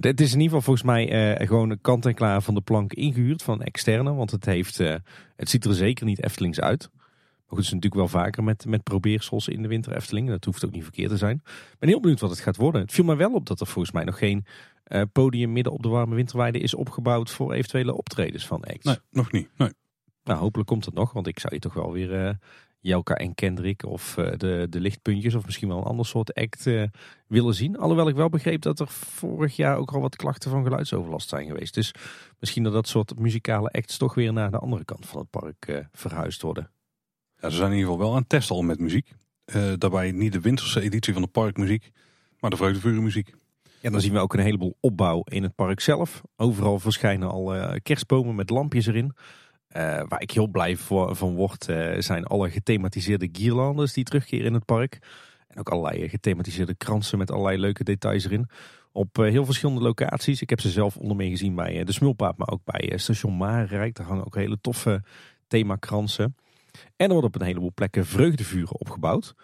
Het is in ieder geval volgens mij eh, gewoon een kant en klaar van de plank ingehuurd van externe. Want het, heeft, eh, het ziet er zeker niet Eftelings uit. Maar goed, het is natuurlijk wel vaker met, met probeersels in de winter Efteling. Dat hoeft ook niet verkeerd te zijn. Ik ben heel benieuwd wat het gaat worden. Het viel mij wel op dat er volgens mij nog geen eh, podium midden op de warme winterweide is opgebouwd voor eventuele optredens van acts. Nee, nog niet. Nee. Nou, hopelijk komt het nog, want ik zou je toch wel weer Jelka en Kendrick of eh, de, de lichtpuntjes of misschien wel een ander soort act eh, willen zien. Alhoewel ik wel begreep dat er vorig jaar ook al wat klachten van geluidsoverlast zijn geweest. Dus misschien dat dat soort muzikale acts toch weer naar de andere kant van het park eh, verhuisd worden. Ja, ze zijn in ieder geval wel aan het testen al met muziek. Daarbij niet de winterse editie van de parkmuziek, maar de vreugdevurenmuziek. Ja, dan zien we ook een heleboel opbouw in het park zelf. Overal verschijnen al kerstbomen met lampjes erin. Eh, waar ik heel blij voor, van word, eh, zijn alle gethematiseerde guirlandes die terugkeren in het park. En ook allerlei gethematiseerde kransen met allerlei leuke details erin. Op heel verschillende locaties. Ik heb ze zelf onder meer gezien bij de Smulpaap, maar ook bij station Marenrijk. Daar hangen ook hele toffe themakransen. En er wordt op een heleboel plekken vreugdevuren opgebouwd.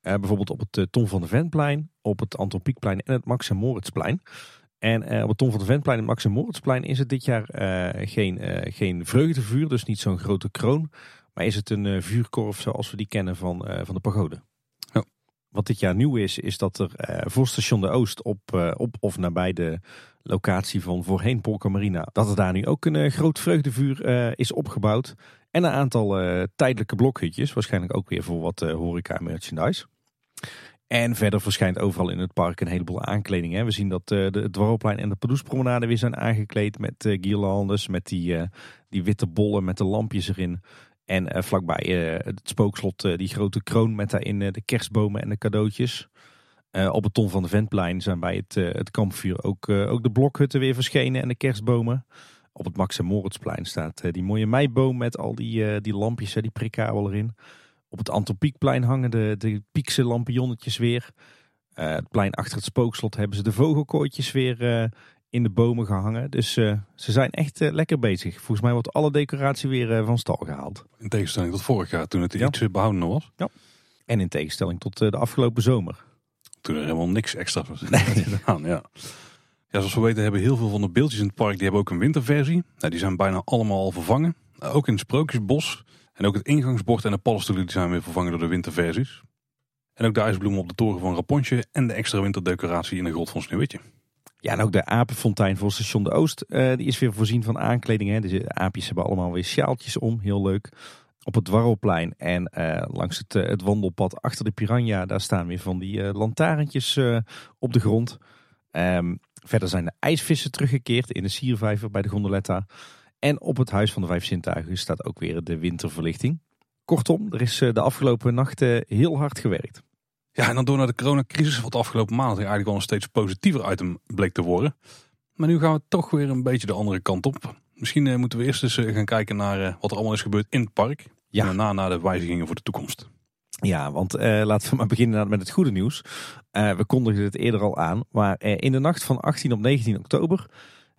Bijvoorbeeld op het Tom van de Ventplein, op het Anton Pieckplein en het Max en Moritzplein. En uh, op het Tom van de Ventplein en Max en Moritzplein is het dit jaar geen, geen vreugdevuur, dus niet zo'n grote kroon. Maar is het een vuurkorf zoals we die kennen van, van de pagode. Wat dit jaar nieuw is, is dat er voor station de Oost op, op of nabij de locatie van voorheen Polka Marina, dat er daar nu ook een groot vreugdevuur is opgebouwd. En een aantal tijdelijke blokhutjes, waarschijnlijk ook weer voor wat horeca merchandise. En verder verschijnt overal in het park een heleboel aankleding. Hè. We zien dat uh, de, Dwarrelplein en de Padoespromenade weer zijn aangekleed met uh, guirlandes, met die, die witte bollen met de lampjes erin. En vlakbij het spookslot die grote kroon met daarin de kerstbomen en de cadeautjes. op het Ton van de Ventplein zijn bij het, het kampvuur ook, ook de blokhutten weer verschenen en de kerstbomen. Op het Max en Moritzplein staat eh, die mooie meiboom met al die, die lampjes, die prikkabel erin. Op het Antropiekplein hangen de, de piekse lampionnetjes weer. Uh, het plein achter het spookslot hebben ze de vogelkooitjes weer in de bomen gehangen. Dus ze zijn echt lekker bezig. Volgens mij wordt alle decoratie weer van stal gehaald. In tegenstelling tot vorig jaar toen het ja. iets behouden was. Ja. En in tegenstelling tot de afgelopen zomer. Toen er helemaal niks extra was nee. gedaan, ja. Ja, zoals we weten hebben heel veel van de beeldjes in het park, die hebben ook een winterversie. Nou, die zijn bijna allemaal al vervangen. Ook in het Sprookjesbos. En ook het ingangsbord en de paddenstoelen zijn weer vervangen door de winterversies. En ook de ijsbloemen op de toren van Rapontje en de extra winterdecoratie in de grot van Sneeuwwitje. Ja, en ook de apenfontein voor station de Oost, uh, die is weer voorzien van aankleding. Hè. De aapjes hebben allemaal weer sjaaltjes om, heel leuk. Op het Dwarrelplein en uh, langs het, het, wandelpad achter de Piranha, daar staan weer van die lantaarntjes op de grond. Um, Verder zijn de ijsvissen teruggekeerd in de Siervijver bij de Gondoletta. En op het Huis van de Vijf Zintuigen staat ook weer de winterverlichting. Kortom, er is eh, de afgelopen nachten heel hard gewerkt. Ja, en dan door naar de coronacrisis, wat de afgelopen maanden eigenlijk wel een steeds positiever item bleek te worden. Maar nu gaan we toch weer een beetje de andere kant op. Misschien eh, moeten we eerst eens eh, gaan kijken naar wat er allemaal is gebeurd in het park. Ja. En daarna naar de wijzigingen voor de toekomst. Ja, want uh, laten we maar beginnen met het goede nieuws. Uh, we kondigden het eerder al aan, maar uh, in de nacht van 18 op 19 oktober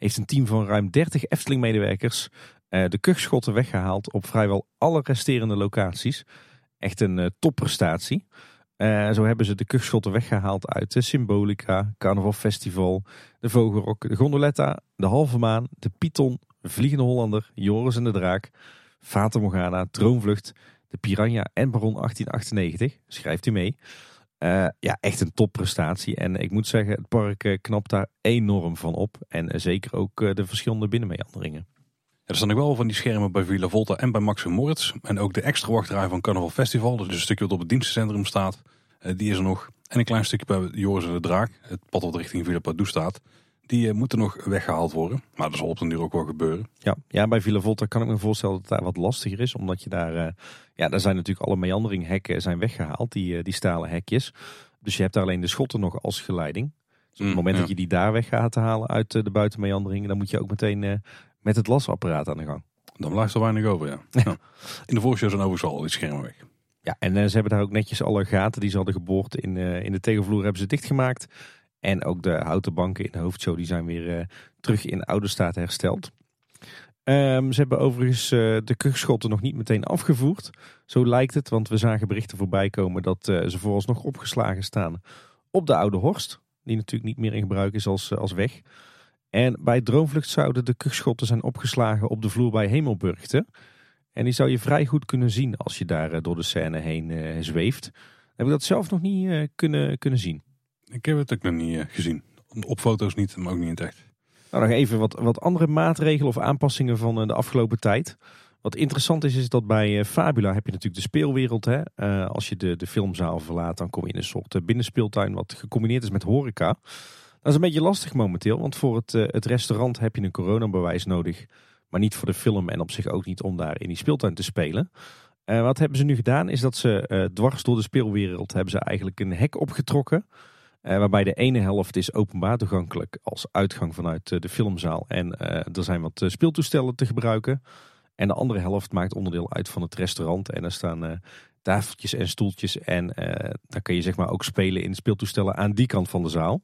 heeft een team van ruim 30 Efteling-medewerkers de kuchschotten weggehaald op vrijwel alle resterende locaties. Echt een topprestatie. zo hebben ze de kuchschotten weggehaald uit de Symbolica, Carnaval Festival, de Vogelrok, de Gondoletta, de Halve Maan, de Python, Vliegende Hollander, Joris en de Draak, Fata Morgana, Droomvlucht de Piranha en Baron 1898. Schrijft u mee. Uh, ja, echt een topprestatie. En ik moet zeggen, het park uh, knapt daar enorm van op. En uh, zeker ook de verschillende binnenmeanderingen. er staan nog wel van die schermen bij Villa Volta en bij Max Moritz. En ook de extra wachtrij van Carnaval Festival. Dus een stukje wat op het dienstencentrum staat. die is er nog. En een klein stukje bij Joris en de Draak. Het pad wat richting Villa Padou staat. Die uh, moeten nog weggehaald worden. Maar dat zal op den duur ook wel gebeuren. Ja, ja bij Villa Volta kan ik me voorstellen dat het daar wat lastiger is. Omdat je daar, uh, ja, daar zijn natuurlijk alle meanderinghekken zijn weggehaald. Die, die stalen hekjes. Dus je hebt daar alleen de schotten nog als geleiding. Dus op het mm, moment dat je die daar weg gaat halen uit de buitenmeandering. Dan moet je ook meteen met het lasapparaat aan de gang. Dan blijft er weinig over, ja. ja. In de voorshow zijn overigens al die schermen weg. Ja, en ze hebben daar ook netjes alle gaten die ze hadden geboord in, in de tegenvloer hebben ze dichtgemaakt. En ook de houten banken in de hoofdshow die zijn weer uh, terug in oude staat hersteld. Um, ze hebben overigens uh, de kuchschotten nog niet meteen afgevoerd. Zo lijkt het, want we zagen berichten voorbij komen dat uh, ze vooralsnog opgeslagen staan op de Oude Horst. Die natuurlijk niet meer in gebruik is als, als weg. En bij Droomvlucht zouden de kuchschotten zijn opgeslagen op de vloer bij Hemelburgte. En die zou je vrij goed kunnen zien als je daar door de scène heen zweeft. heb ik dat zelf nog niet kunnen, kunnen zien. Ik heb het ook nog niet eh, gezien. Op foto's niet, maar ook niet in echt. Nou, nog even wat, wat andere maatregelen of aanpassingen van eh, de afgelopen tijd. Wat interessant is, is dat bij eh, Fabula heb je natuurlijk de speelwereld. Hè? als je de, de filmzaal verlaat, dan kom je in een soort binnenspeeltuin wat gecombineerd is met horeca. Dat is een beetje lastig momenteel, want voor het, het restaurant heb je een coronabewijs nodig. Maar niet voor de film en op zich ook niet om daar in die speeltuin te spelen. wat hebben ze nu gedaan, is dat ze dwars door de speelwereld hebben ze eigenlijk een hek opgetrokken. Uh, waarbij de ene helft is openbaar toegankelijk als uitgang vanuit uh, de filmzaal. En uh, er zijn wat speeltoestellen te gebruiken. En de andere helft maakt onderdeel uit van het restaurant. En daar staan uh, tafeltjes en stoeltjes. En uh, daar kun je zeg maar ook spelen in speeltoestellen aan die kant van de zaal.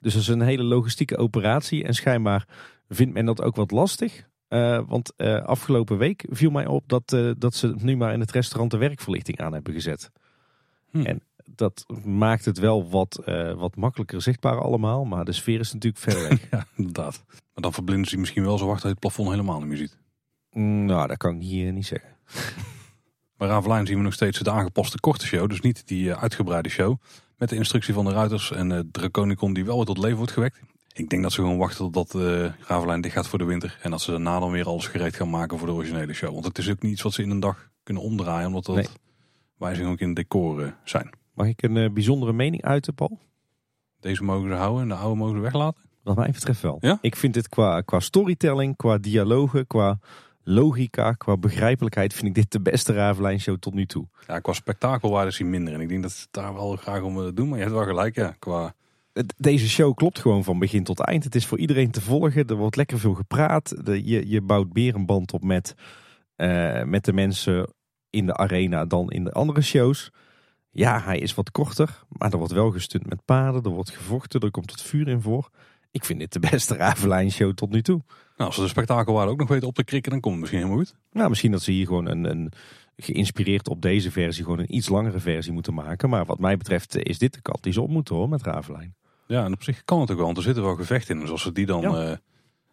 Dus dat is een hele logistieke operatie. En schijnbaar vindt men dat ook wat lastig. Uh, want afgelopen week viel mij op dat, dat ze nu maar in het restaurant de werkverlichting aan hebben gezet. Hm. En dat maakt het wel wat, wat makkelijker zichtbaar allemaal. Maar de sfeer is natuurlijk ver weg. ja, inderdaad. Maar dan verblinden ze misschien wel zo wacht dat je het plafond helemaal niet meer ziet. Mm, nou, dat kan ik hier niet zeggen. Bij Ravelijn zien we nog steeds de aangepaste korte show. Dus niet die uh, uitgebreide show. Met de instructie van de ruiters en uh, Draconicon die wel weer tot leven wordt gewekt. Ik denk dat ze gewoon wachten tot uh, Ravelijn dicht gaat voor de winter. En dat ze daarna dan weer alles gereed gaan maken voor de originele show. Want het is ook niet iets wat ze in een dag kunnen omdraaien. Omdat dat nee. wijzigingen ook in het decor zijn. Mag ik een bijzondere mening uiten, Paul? Deze mogen ze houden en de oude mogen ze weglaten? Wat mij betreft wel. Ja? Ik vind dit qua, qua storytelling, qua dialogen, qua logica, qua begrijpelijkheid vind ik dit de beste Ravelijn show tot nu toe. Ja, qua spektakelwaarde is hij minder. En ik denk dat ze daar wel graag om willen doen. Maar je hebt wel gelijk, ja. Qua... Deze show klopt gewoon van begin tot eind. Het is voor iedereen te volgen. Er wordt lekker veel gepraat. De, je, je bouwt meer een band op met, uh, met de mensen in de arena dan in de andere shows. Ja, hij is wat korter, maar er wordt wel gestund met paarden. Er wordt gevochten, er komt het vuur in voor. Ik vind dit de beste Ravelijn show tot nu toe. Nou, als ze de spektakelwaarde ook nog weten op te krikken, dan komt het misschien helemaal goed. Nou, misschien dat ze hier gewoon een, een geïnspireerd op deze versie gewoon een iets langere versie moeten maken. Maar wat mij betreft is dit de kant die ze op moeten hoor met Ravelijn. Ja, en op zich kan het ook wel, want er zitten wel gevechten in. Dus als ze, die dan, ja. uh,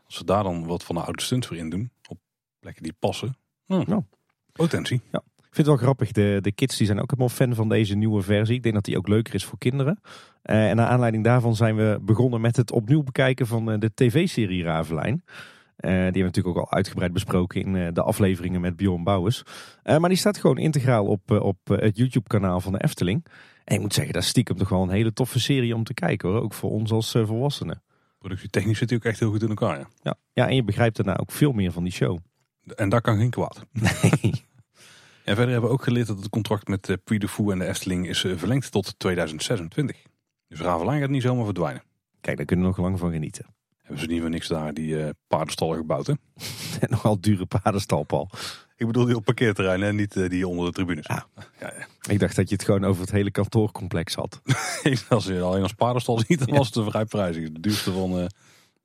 als ze daar dan wat van de oude stunts voor in doen, op plekken die passen, nou, ja. potentie. Ja. Ik vind het wel grappig, de, de kids die zijn ook helemaal fan van deze nieuwe versie. Ik denk dat die ook leuker is voor kinderen. Uh, en naar aanleiding daarvan zijn we begonnen met het opnieuw bekijken van uh, de tv-serie Ravelijn. Uh, die hebben we natuurlijk ook al uitgebreid besproken in de afleveringen met Bjorn Bouwers. maar die staat gewoon integraal op, op het YouTube-kanaal van de Efteling. En ik moet zeggen, dat is stiekem toch wel een hele toffe serie om te kijken hoor. Ook voor ons als volwassenen. Productietechnisch zit ook echt heel goed in elkaar. Ja. Ja, ja, en je begrijpt daarna ook veel meer van die show. En daar kan geen kwaad. Nee. En verder hebben we ook geleerd dat het contract met de Puy de Fou en de Efteling is verlengd tot 2026. Dus Ravelijn gaat niet zomaar verdwijnen. Kijk, daar kunnen we nog lang van genieten. Hebben ze niet voor niks daar die uh, paardenstallen gebouwd, hè? en nogal dure paardenstal, Paul. Ik bedoel die op parkeerterrein en niet uh, die onder de tribunes. Ah. Ja, ja. Ik dacht dat je het gewoon over het hele kantoorcomplex had. als je alleen als paardenstal ziet, dan was het een vrij prijzig. De duurste van uh,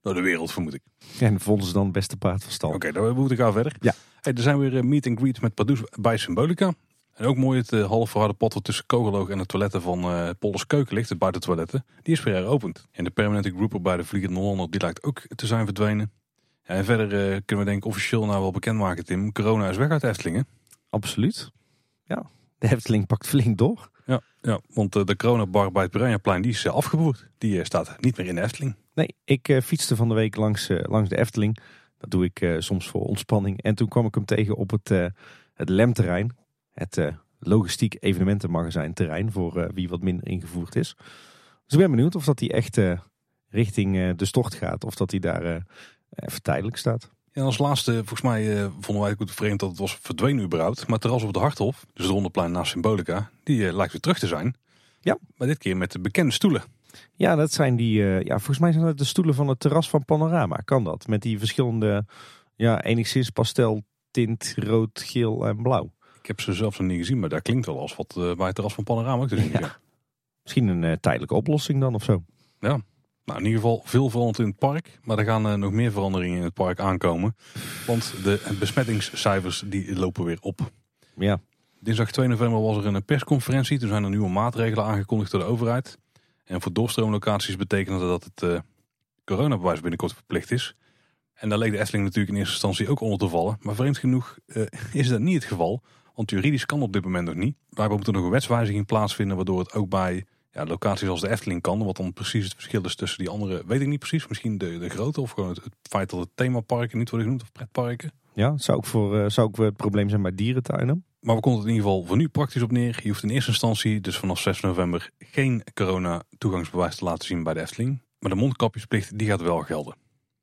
de wereld, vermoed ik. En vonden ze dan het beste paard van stal. Oké, okay, dan moeten we gaan verder. Ja. Hey, er zijn weer meet and greet met Pardoes bij Symbolica. En ook mooi het uh, half verharde pad wat tussen Kogeloog en de toiletten van uh, Polders Keuken ligt, buitentoiletten. Die is weer heropend. En de permanente grouper bij de Vliegende Hollander die lijkt ook te zijn verdwenen. Ja, en verder uh, kunnen we denk ik officieel nou wel bekendmaken Tim. Corona is weg uit Eftelingen. Absoluut. Ja, de Efteling pakt flink door. Ja, ja want de coronabar bij het Piranhaplein die is afgeboerd. Die staat niet meer in de Efteling. Nee, ik fietste van de week langs, langs de Efteling. Dat doe ik soms voor ontspanning. En toen kwam ik hem tegen op het, het Lemterrein het uh, logistiek evenementenmagazijn terrein voor uh, wie wat minder ingevoerd is. Dus ik ben benieuwd of dat hij echt uh, richting de stort gaat of dat hij daar even tijdelijk staat. Ja, als laatste, volgens mij vonden wij het goed vreemd dat het was verdwenen überhaupt. Maar terras op de Harthof, dus de rondeplein naast Symbolica, die lijkt weer terug te zijn. Ja. Maar dit keer met de bekende stoelen. Ja, dat zijn die, ja, volgens mij zijn dat de stoelen van het terras van Panorama. Kan dat? Met die verschillende, ja, enigszins pastel tint, rood, geel en blauw. Ik heb ze zelfs nog niet gezien, maar daar klinkt wel als wat uh, bij het terras van Panorama te zien. Ja. Misschien een uh, tijdelijke oplossing dan of zo. Ja, nou in ieder geval veel veranderd in het park. Maar er gaan nog meer veranderingen in het park aankomen. Want de besmettingscijfers die lopen weer op. Ja. Dinsdag 2 november was er een persconferentie. Toen zijn er nieuwe maatregelen aangekondigd door de overheid. En voor doorstroomlocaties betekende dat het coronabewijs binnenkort verplicht is. En daar leek de Efteling natuurlijk in eerste instantie ook onder te vallen. Maar vreemd genoeg is dat niet het geval. Want juridisch kan op dit moment nog niet. Waarbij moet er nog een wetswijziging plaatsvinden waardoor het ook bij ja, locaties als de Efteling kan. Wat dan precies het verschil is tussen die andere, weet ik niet precies. Misschien de, de grootte of gewoon het, feit dat het themaparken niet worden genoemd of pretparken. Ja, zou ook, voor, uh, zou ook het probleem zijn bij dierentuinen. Maar we konden het in ieder geval voor nu praktisch op neer. Je hoeft in eerste instantie, dus vanaf 6 november, geen corona toegangsbewijs te laten zien bij de Efteling. Maar de mondkapjesplicht die gaat wel gelden.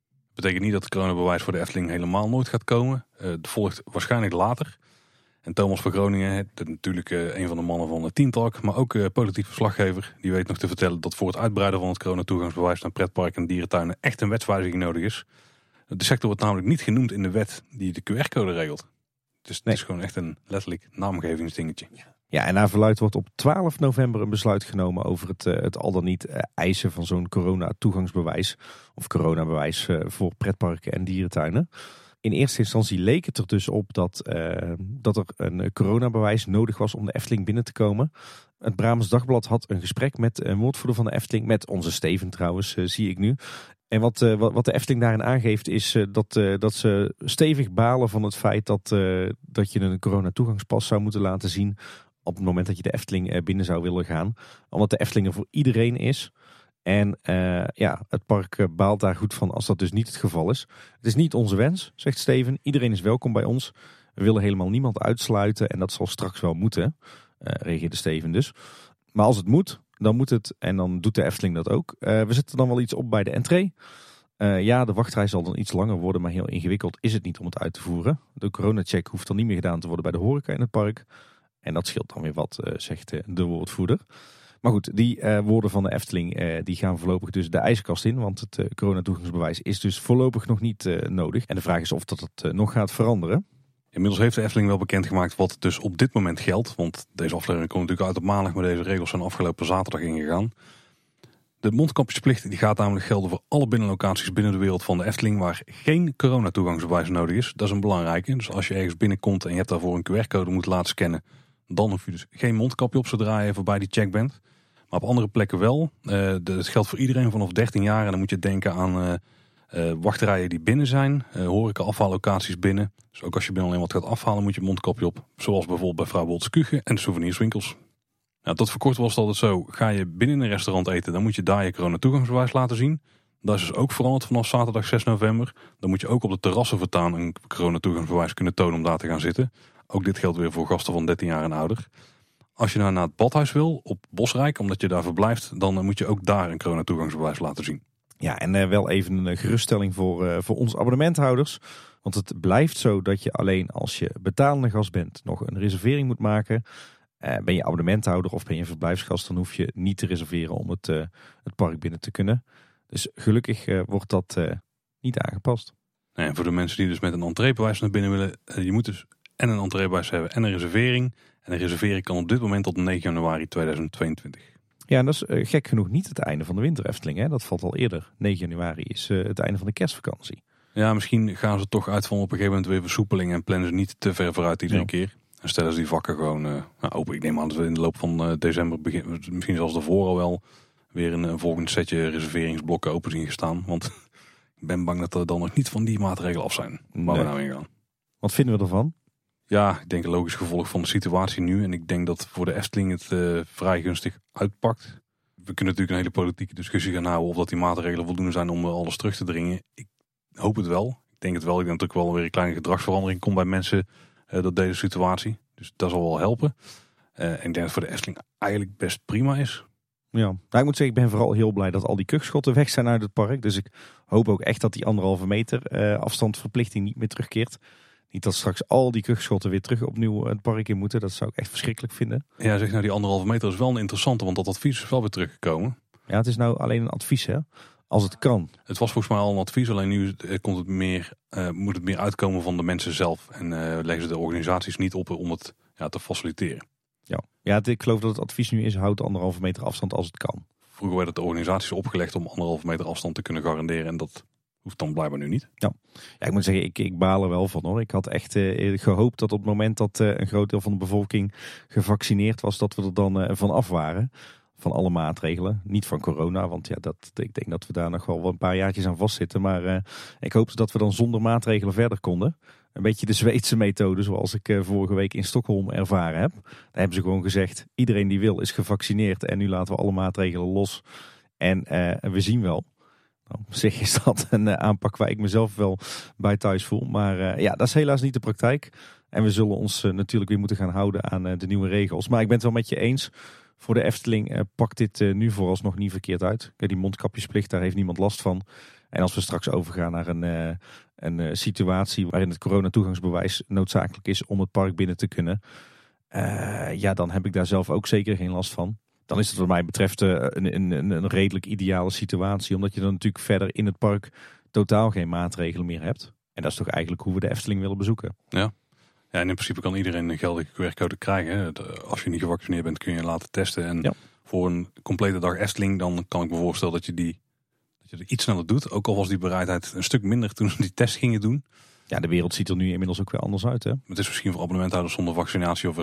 Dat betekent niet dat het coronabewijs voor de Efteling helemaal nooit gaat komen. Uh, het volgt waarschijnlijk later. En Thomas van Groningen, natuurlijk uh, een van de mannen van de Teamtalk, maar ook uh, politiek verslaggever, die weet nog te vertellen dat voor het uitbreiden van het corona-toegangsbewijs naar pretparken en dierentuinen echt een wetswijziging nodig is. De sector wordt namelijk niet genoemd in de wet die de QR-code regelt. Dus het is gewoon echt een letterlijk naamgevingsdingetje. Ja, en naar verluid wordt op 12 november een besluit genomen over het, eh, het al dan niet eh, eisen van zo'n corona-toegangsbewijs. Of coronabewijs uh, voor pretparken en dierentuinen. In eerste instantie leek het er dus op dat, dat er een coronabewijs nodig was om de Efteling binnen te komen. Het Brabants Dagblad had een gesprek met een woordvoerder van de Efteling, met onze Steven trouwens, zie ik nu. En wat, wat, wat de Efteling daarin aangeeft is dat, dat ze stevig balen van het feit dat, dat je een corona-toegangspas zou moeten laten zien op het moment dat je de Efteling eh, binnen zou willen gaan. Omdat de Efteling er voor iedereen is. En ja, het park eh, baalt daar goed van als dat dus niet het geval is. Het is niet onze wens, zegt Steven. Iedereen is welkom bij ons. We willen helemaal niemand uitsluiten en dat zal straks wel moeten, reageerde Steven dus. Maar als het moet, dan moet het en dan doet de Efteling dat ook. Uh, we zetten dan wel iets op bij de entree. Uh, ja, de wachtrij zal dan iets langer worden, maar heel ingewikkeld is het niet om het uit te voeren. De coronacheck hoeft dan niet meer gedaan te worden bij de horeca in het park. En dat scheelt dan weer wat, zegt de woordvoerder. Maar goed, die woorden van de Efteling die gaan voorlopig dus de ijskast in. Want het coronatoegangsbewijs is dus voorlopig nog niet nodig. En de vraag is of dat nog gaat veranderen. Inmiddels heeft de Efteling wel bekendgemaakt wat dus op dit moment geldt. Want deze aflevering komt natuurlijk uit op maandag, maar deze regels zijn afgelopen zaterdag ingegaan. De mondkapjesplicht die gaat namelijk gelden voor alle binnenlocaties binnen de wereld van de Efteling waar geen coronatoegangsbewijs nodig is. Dat is een belangrijke. Dus als je ergens binnenkomt en je hebt daarvoor een QR-code moet laten scannen, dan hoef je dus geen mondkapje op zodra je voorbij die check bent. Maar op andere plekken wel. Uh, het geldt voor iedereen vanaf 13 jaar. En dan moet je denken aan uh, uh, wachtrijen die binnen zijn. horeca afhaallocaties binnen. Dus ook als je binnen alleen wat gaat afhalen moet je mondkapje op. Zoals bijvoorbeeld bij Vrouw Bolt's Kuchen en de souvenirswinkels. Nou, tot voor kort was het altijd zo. Ga je binnen een restaurant eten, dan moet je daar je corona toegangsbewijs laten zien. Dat is dus ook veranderd vanaf zaterdag 6 november. Dan moet je ook op de terrassen vertaan een corona toegangsbewijs kunnen tonen om daar te gaan zitten. Ook dit geldt weer voor gasten van 13 jaar en ouder. Als je nou naar het badhuis wil op Bosrijk, omdat je daar verblijft, dan moet je ook daar een corona-toegangsbewijs laten zien. Ja, en uh, wel even een geruststelling voor, uh, voor ons abonnementhouders. Want het blijft zo dat je alleen als je betalende gast bent nog een reservering moet maken. Ben je abonnementhouder of ben je verblijfsgast, dan hoef je niet te reserveren om het, het park binnen te kunnen. Dus gelukkig wordt dat niet aangepast. En voor de mensen die dus met een entreebewijs naar binnen willen, je moet dus en een entreebuis hebben en een reservering. En een reservering kan op dit moment tot 9 januari 2022. Ja, en dat is uh, gek genoeg niet het einde van de winter Efteling. Hè? Dat valt al eerder. 9 januari is uh, het einde van de kerstvakantie. Ja, misschien gaan ze toch uit van op een gegeven moment weer versoepeling en plannen ze niet te ver vooruit iedere ja. keer. En stellen ze die vakken gewoon uh, nou, open. Ik neem aan dat we in de loop van december, begin, misschien zelfs daarvoor al wel, weer een, een volgend setje reserveringsblokken open zien gestaan. Want ik ben bang dat er dan nog niet van die maatregelen af zijn waar nee. we nou in gaan. Wat vinden we ervan? Ja, ik denk een logisch gevolg van de situatie nu. En ik denk dat voor de Efteling het uh, vrij gunstig uitpakt. We kunnen natuurlijk een hele politieke discussie gaan houden of dat die maatregelen voldoende zijn om alles terug te dringen. Ik hoop het wel. Ik denk het wel. Ik denk dat wel weer een kleine gedragsverandering komt bij mensen uh, door deze situatie. Dus dat zal wel helpen. Uh, en ik denk dat voor de Efteling eigenlijk best prima is. Ja, nou, ik moet zeggen, ik ben vooral heel blij dat al die kuchschotten weg zijn uit het park. Dus ik hoop ook echt dat die anderhalve meter afstandverplichting niet meer terugkeert. Niet dat straks al die kuchschotten weer terug opnieuw het park in moeten. Dat zou ik echt verschrikkelijk vinden. Ja, zeg nou die anderhalve meter is wel een interessante, want dat advies is wel weer teruggekomen. Ja, het is nou alleen een advies hè. Als het kan. Het was volgens mij al een advies, alleen nu komt het meer, uh, moet het meer uitkomen van de mensen zelf. En uh, leggen ze de organisaties niet op om het ja, te faciliteren. Ja, ja ik geloof dat het advies nu is, houd anderhalve meter afstand als het kan. Vroeger werden de organisaties opgelegd om anderhalve meter afstand te kunnen garanderen. En dat hoeft dan blijkbaar nu niet. Ja, ja ik moet zeggen, ik, ik baal er wel van hoor. Ik had echt uh, gehoopt dat op het moment dat uh, een groot deel van de bevolking gevaccineerd was, dat we er dan uh, van af waren. Van alle maatregelen. Niet van corona, want ja, dat, ik denk dat we daar nog wel een paar jaartjes aan vastzitten. Maar ik hoopte dat we dan zonder maatregelen verder konden. Een beetje de Zweedse methode, zoals ik vorige week in Stockholm ervaren heb. Daar hebben ze gewoon gezegd, iedereen die wil is gevaccineerd en nu laten we alle maatregelen los. En we zien wel. Nou, op zich is dat een uh, aanpak waar ik mezelf wel bij thuis voel. Maar uh, ja, dat is helaas niet de praktijk. En we zullen ons uh, natuurlijk weer moeten gaan houden aan de nieuwe regels. Maar ik ben het wel met je eens. Voor de Efteling pakt dit nu vooralsnog niet verkeerd uit. Die mondkapjesplicht, daar heeft niemand last van. En als we straks overgaan naar een, een situatie waarin het coronatoegangsbewijs noodzakelijk is om het park binnen te kunnen. ja, dan heb ik daar zelf ook zeker geen last van dan is het wat mij betreft een, een, een redelijk ideale situatie. Omdat je dan natuurlijk verder in het park totaal geen maatregelen meer hebt. En dat is toch eigenlijk hoe we de Efteling willen bezoeken. Ja, en in principe kan iedereen een geldige QR-code krijgen. Als je niet gevaccineerd bent kun je je laten testen. En Ja. voor een complete dag Efteling dan kan ik me voorstellen dat je die dat je het iets sneller doet. Ook al was die bereidheid een stuk minder toen ze die test gingen doen. Ja, de wereld ziet er nu inmiddels ook weer anders uit. Hè? Het is misschien voor abonnementhouders zonder vaccinatie of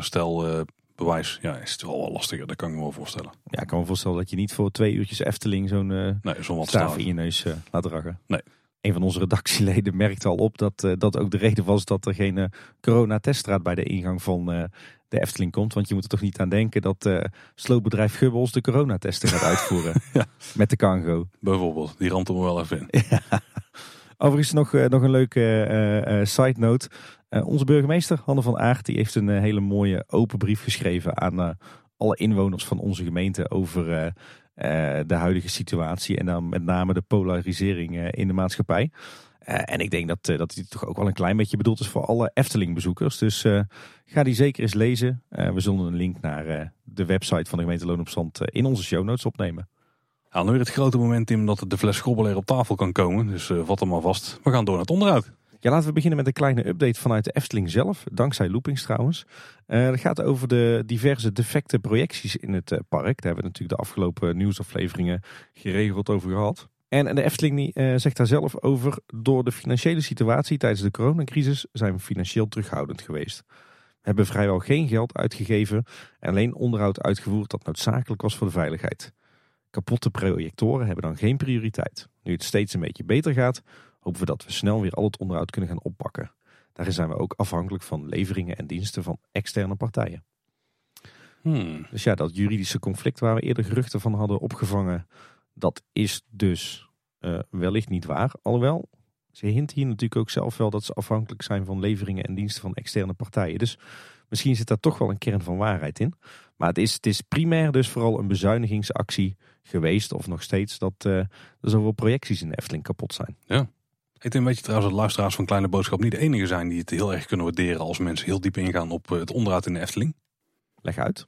herstelbewijs. ja, is het wel wel lastiger. Dat kan ik me wel voorstellen. Ja, ik kan me voorstellen dat je niet voor twee uurtjes Efteling zo'n eh Nee, zo'n wat staaf staaf. in je neus eh, laat dragen. Nee. Een van onze redactieleden merkte al op dat eh, dat ook de reden was dat er geen coronateststraat bij de ingang van de Efteling komt. Want je moet er toch niet aan denken dat sloopbedrijf Gubbels de coronatesten gaat uitvoeren. Ja. Met de Kango. Bijvoorbeeld, die ramt er wel even in. Overigens nog, nog een leuke side note. Eh, onze burgemeester, Hanne van Aert, die heeft een eh, hele mooie open brief geschreven aan eh, alle inwoners van onze gemeente over de huidige situatie en dan met name de polarisering in de maatschappij. En ik denk dat, dat die toch ook wel een klein beetje bedoeld is voor alle Efteling-bezoekers. Dus ga die zeker eens lezen. We zullen een link naar de website van de gemeente Loon op in onze show notes opnemen. Nu weer het grote moment Tim dat de fles schrobbel er op tafel kan komen. Dus vat hem maar vast. We gaan door naar het onderhoud. Ja, laten we beginnen met een kleine update vanuit de Efteling zelf. Dankzij Loopings trouwens. Eh het gaat over de diverse defecte projecties in het eh, park. Daar hebben we natuurlijk de afgelopen nieuwsafleveringen geregeld over gehad. En de Efteling eh, zegt daar zelf over. Door de financiële situatie tijdens de coronacrisis zijn we financieel terughoudend geweest. We hebben vrijwel geen geld uitgegeven en alleen onderhoud uitgevoerd dat noodzakelijk was voor de veiligheid. Kapotte projectoren hebben dan geen prioriteit. Nu het steeds een beetje beter gaat, hopen we dat we snel weer al het onderhoud kunnen gaan oppakken. Daarin zijn we ook afhankelijk van leveringen en diensten van externe partijen. Hmm. Dus ja, dat juridische conflict waar we eerder geruchten van hadden opgevangen, dat is dus eh, wellicht niet waar. Alhoewel, ze hint hier natuurlijk ook zelf wel dat ze afhankelijk zijn van leveringen en diensten van externe partijen. Dus misschien zit daar toch wel een kern van waarheid in. Maar het is, het is primair dus vooral een bezuinigingsactie geweest, of nog steeds, dat eh, er zoveel projecties in de Efteling kapot zijn. Ik denk weet je trouwens dat luisteraars van Kleine Boodschap niet de enige zijn die het heel erg kunnen waarderen als mensen heel diep ingaan op eh, het onderhoud in de Efteling. Leg uit.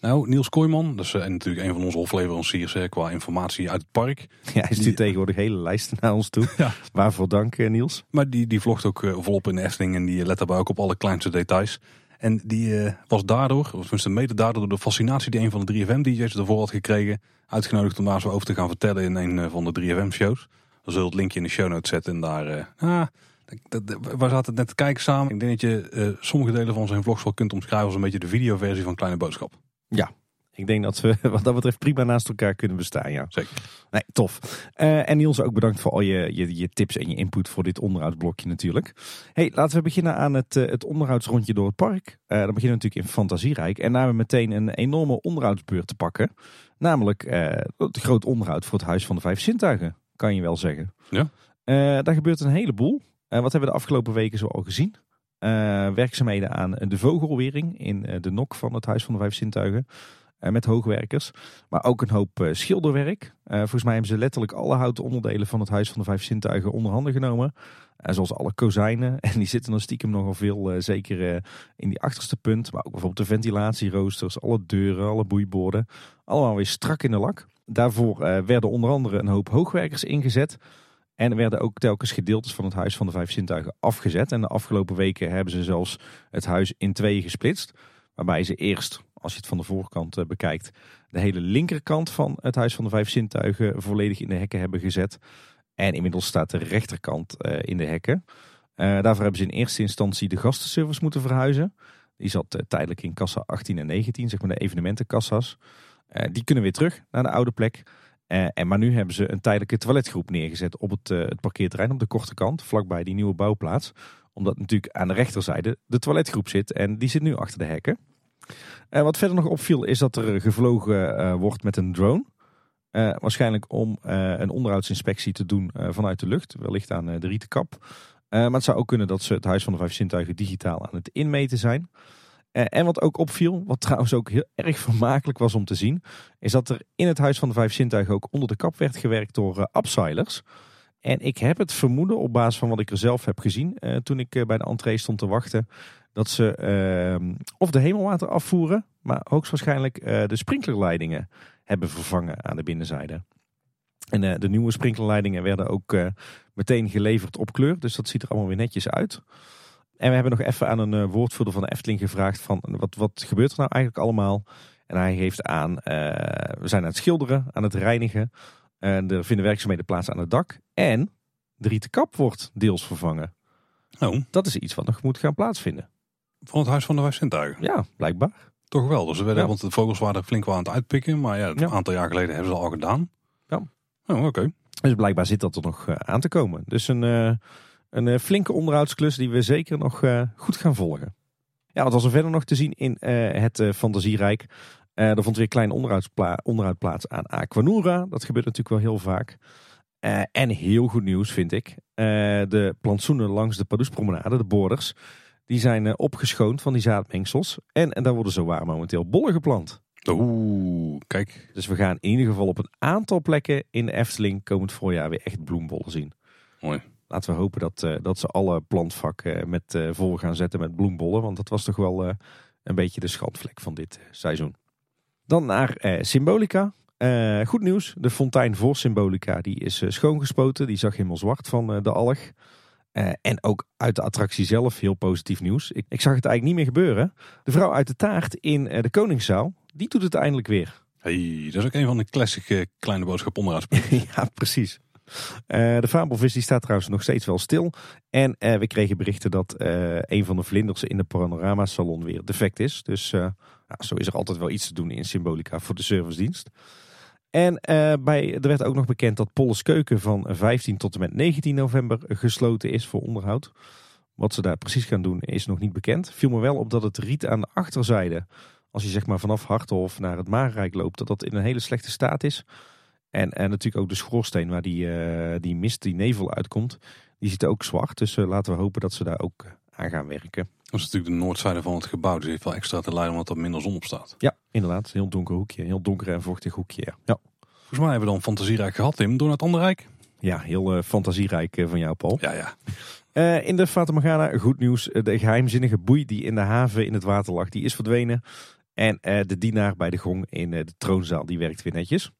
Nou, Niels Kooijman, dat is eh, en natuurlijk een van onze hofleveranciers hè, qua informatie uit het park. Ja, hij stuurt tegenwoordig hele lijsten naar ons toe. Ja. Waarvoor dank, eh, Niels. Maar die, die vlogt ook volop in de Efteling en die let daarbij ook op alle kleinste details. En die was daardoor, of tenminste mede daardoor, door de fascinatie die een van de 3FM-DJ's ervoor had gekregen, uitgenodigd om daar zo over te gaan vertellen in een van de 3FM-shows. Dan zullen we het linkje in de show notes zetten en daar... eh, ah, dat, dat, we zaten net te kijken samen. Ik denk dat je eh, sommige delen van zijn vlogs wel kunt omschrijven als een beetje de videoversie van Kleine Boodschap. Ik denk dat we wat dat betreft prima naast elkaar kunnen bestaan, ja. Zeker. Nee, tof. Eh, en Niels, ook bedankt voor al je, je, je tips en je input voor dit onderhoudsblokje natuurlijk. Hey, laten we beginnen aan het, het onderhoudsrondje door het park. Dan beginnen we natuurlijk in Fantasierijk. En daar hebben we meteen een enorme onderhoudsbeurt te pakken. Namelijk het groot onderhoud voor het Huis van de Vijf Zintuigen, kan je wel zeggen. Ja. Eh, daar gebeurt een heleboel. Eh, wat hebben we de afgelopen weken zo al gezien? Eh, werkzaamheden aan de vogelwering in de nok van het Huis van de Vijf Zintuigen. Met hoogwerkers. Maar ook een hoop schilderwerk. Volgens mij hebben ze letterlijk alle houten onderdelen van het Huis van de Vijf Zintuigen onder handen genomen. Zoals alle kozijnen. En die zitten er stiekem nogal veel, zeker in die achterste punt. Maar ook bijvoorbeeld de ventilatieroosters, alle deuren, alle boeiborden. Allemaal weer strak in de lak. Daarvoor eh, werden onder andere een hoop hoogwerkers ingezet. En er werden ook telkens gedeeltes van het Huis van de Vijf Zintuigen afgezet. En de afgelopen weken hebben ze zelfs het huis in tweeën gesplitst. Waarbij ze eerst, als je het van de voorkant eh, bekijkt, de hele linkerkant van het Huis van de Vijf Zintuigen volledig in de hekken hebben gezet. En inmiddels staat de rechterkant eh, in de hekken. Daarvoor hebben ze in eerste instantie de gastenservice moeten verhuizen. Die zat tijdelijk in kassa 18 en 19, zeg maar de evenementenkassa's. Eh, die kunnen weer terug naar de oude plek. Eh, en maar nu hebben ze een tijdelijke toiletgroep neergezet op het, eh, het parkeerterrein op de korte kant, vlakbij die nieuwe bouwplaats. Omdat natuurlijk aan de rechterzijde de toiletgroep zit en die zit nu achter de hekken. En wat verder nog opviel is dat er gevlogen wordt met een drone. Waarschijnlijk om een onderhoudsinspectie te doen vanuit de lucht, wellicht aan de Rietenkap. Maar het zou ook kunnen dat ze het Huis van de Vijf Zintuigen digitaal aan het inmeten zijn. Eh, en wat ook opviel, wat trouwens ook heel erg vermakelijk was om te zien, is dat er in het Huis van de Vijf Zintuigen ook onder de kap werd gewerkt door uh. En ik heb het vermoeden, op basis van wat ik er zelf heb gezien, uh, toen ik bij de entree stond te wachten, dat ze uh, of de hemelwater afvoeren, maar hoogstwaarschijnlijk de sprinklerleidingen hebben vervangen aan de binnenzijde. En eh, de nieuwe sprinklerleidingen werden ook eh, meteen geleverd op kleur. Dus dat ziet er allemaal weer netjes uit. En we hebben nog even aan een uh, woordvoerder van de Efteling gevraagd van wat, wat gebeurt er nou eigenlijk allemaal? En hij geeft aan, we zijn aan het schilderen, aan het reinigen. er vinden werkzaamheden plaats aan het dak. En de rieten kap wordt deels vervangen. Oh. Dat is iets wat nog moet gaan plaatsvinden. Van het Huis van de Vijf Zintuigen? Ja, blijkbaar. Toch wel. Dus we werden, Want de vogels waren flink wel aan het uitpikken. Maar ja, een aantal jaar geleden hebben ze al gedaan. Ja. Oh, oké. Dus blijkbaar zit dat er nog aan te komen. Dus een, een flinke onderhoudsklus die we zeker nog goed gaan volgen. Ja, wat was er verder nog te zien in het Fantasierijk? er vond weer klein onderhoud plaats aan Aquanura. Dat gebeurt natuurlijk wel heel vaak. en heel goed nieuws vind ik. de plantsoenen langs de Padoespromenade, de borders, die zijn opgeschoond van die zaadmengsels. En, en daar worden zowaar momenteel bollen geplant. Oeh, kijk. Dus we gaan in ieder geval op een aantal plekken in de Efteling komend voorjaar weer echt bloembollen zien. Mooi. Laten we hopen dat, uh, dat ze alle plantvakken met uh, vol gaan zetten met bloembollen. Want dat was toch wel uh, een beetje de schandvlek van dit seizoen. Dan naar Symbolica. goed nieuws, de fontein voor Symbolica die is schoongespoten. Die zag helemaal zwart van de alg. en ook uit de attractie zelf heel positief nieuws. Ik, ik, zag het eigenlijk niet meer gebeuren. De vrouw uit de taart in de Koningszaal, die doet het eindelijk weer. Hey, dat is ook een van de classic kleine boodschap onderhoudspunten. ja, precies. Uh, de fabelvis staat trouwens nog steeds wel stil. En uh, we kregen berichten dat uh, een van de vlinders in de panorama salon weer defect is. Dus zo is er altijd wel iets te doen in Symbolica voor de servicedienst. En bij, er werd ook nog bekend dat Polles Keuken van 15 tot en met 19 november gesloten is voor onderhoud. Wat ze daar precies gaan doen is nog niet bekend. Viel me wel op dat het riet aan de achterzijde, als je zeg maar vanaf Harthof naar het Maarrijk loopt, dat dat in een hele slechte staat is. En, en natuurlijk ook de schoorsteen waar die, uh, die mist, die nevel uitkomt. Die ziet ook zwart. Dus uh, laten we hopen dat ze daar ook eh, aan gaan werken. Dat is natuurlijk de noordzijde van het gebouw. Dus heeft wel extra te lijden omdat er minder zon op staat. Ja, inderdaad. Een heel donker hoekje. Een heel donker en vochtig hoekje. Ja. ja. Volgens mij hebben we dan fantasierijk gehad, Tim. Door naar het andere rijk. Ja, heel fantasierijk van jou, Paul. Ja, ja. Uh, in de Fata Morgana, goed nieuws. De geheimzinnige boei die in de haven in het water lag, die is verdwenen. En uh, de dienaar bij de gong in uh, de troonzaal, die werkt weer netjes.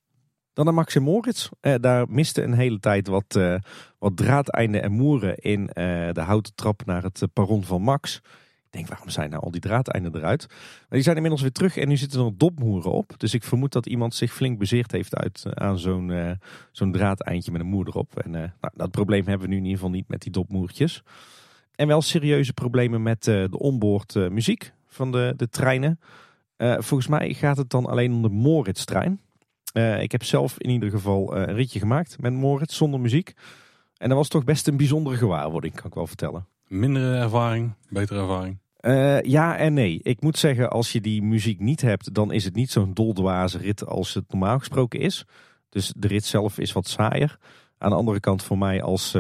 Dan naar Max Moritz. Uh, daar miste een hele tijd wat, uh, wat draadeinden en moeren in uh, de houten trap naar het perron van Max. Ik denk, waarom zijn nou al die draadeinden eruit? Die zijn inmiddels weer terug en nu zitten er dopmoeren op. Dus ik vermoed dat iemand zich flink bezeerd heeft uit, aan zo'n zo'n draadeindje met een moer erop. En nou, dat probleem hebben we nu in ieder geval niet met die dopmoertjes. En wel serieuze problemen met de onboord muziek van de, de treinen. volgens mij gaat het dan alleen om de Moritz-trein. Uh, ik heb zelf in ieder geval uh, een ritje gemaakt met Moritz zonder muziek. En dat was toch best een bijzondere gewaarwording, kan ik wel vertellen. Mindere ervaring, betere ervaring? Uh, ja en nee. Ik moet zeggen, als je die muziek niet hebt, dan is het niet zo'n doldwaze rit als het normaal gesproken is. Dus de rit zelf is wat saaier. Aan de andere kant, voor mij als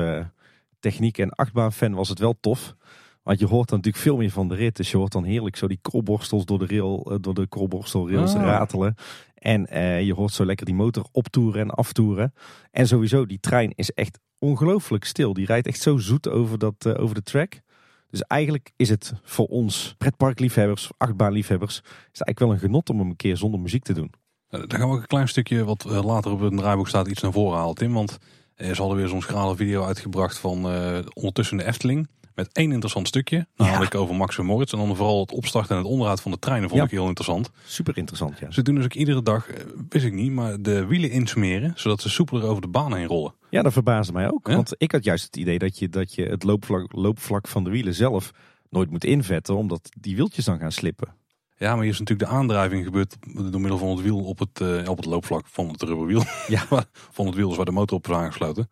techniek- en achtbaanfan was het wel tof. Want je hoort dan natuurlijk veel meer van de rit. Dus je hoort dan heerlijk zo die krolborstels door de, rail, door de krolborstelrails ah. ratelen. En uh, je hoort zo lekker die motor optoeren en aftoeren. En sowieso, die trein is echt ongelooflijk stil. Die rijdt echt zo zoet over, dat, uh, over de track. Dus eigenlijk is het voor ons pretparkliefhebbers, achtbaanliefhebbers, is eigenlijk wel een genot om hem een keer zonder muziek te doen. Dan gaan we ook een klein stukje, wat later op het draaiboek staat, iets naar voren halen, Tim. Want ze hadden weer zo'n schrale video uitgebracht van ondertussen de Efteling. Met één interessant stukje. Namelijk ja. over Max en Moritz. En dan vooral het opstarten en het onderhoud van de treinen vond ja. ik heel interessant. Super interessant, ja. Ze doen dus ook iedere dag, wist ik niet, maar de wielen insmeren. Zodat ze soepeler over de baan heen rollen. Ja, dat verbaasde mij ook. Ja? Want ik had juist het idee dat je, dat je het loopvlak, loopvlak van de wielen zelf nooit moet invetten. Omdat die wieltjes dan gaan slippen. Ja, maar hier is natuurlijk de aandrijving gebeurd door middel van het wiel op het, uh, op het loopvlak van het rubberwiel. Ja. van het wiel is waar de motor op is aangesloten.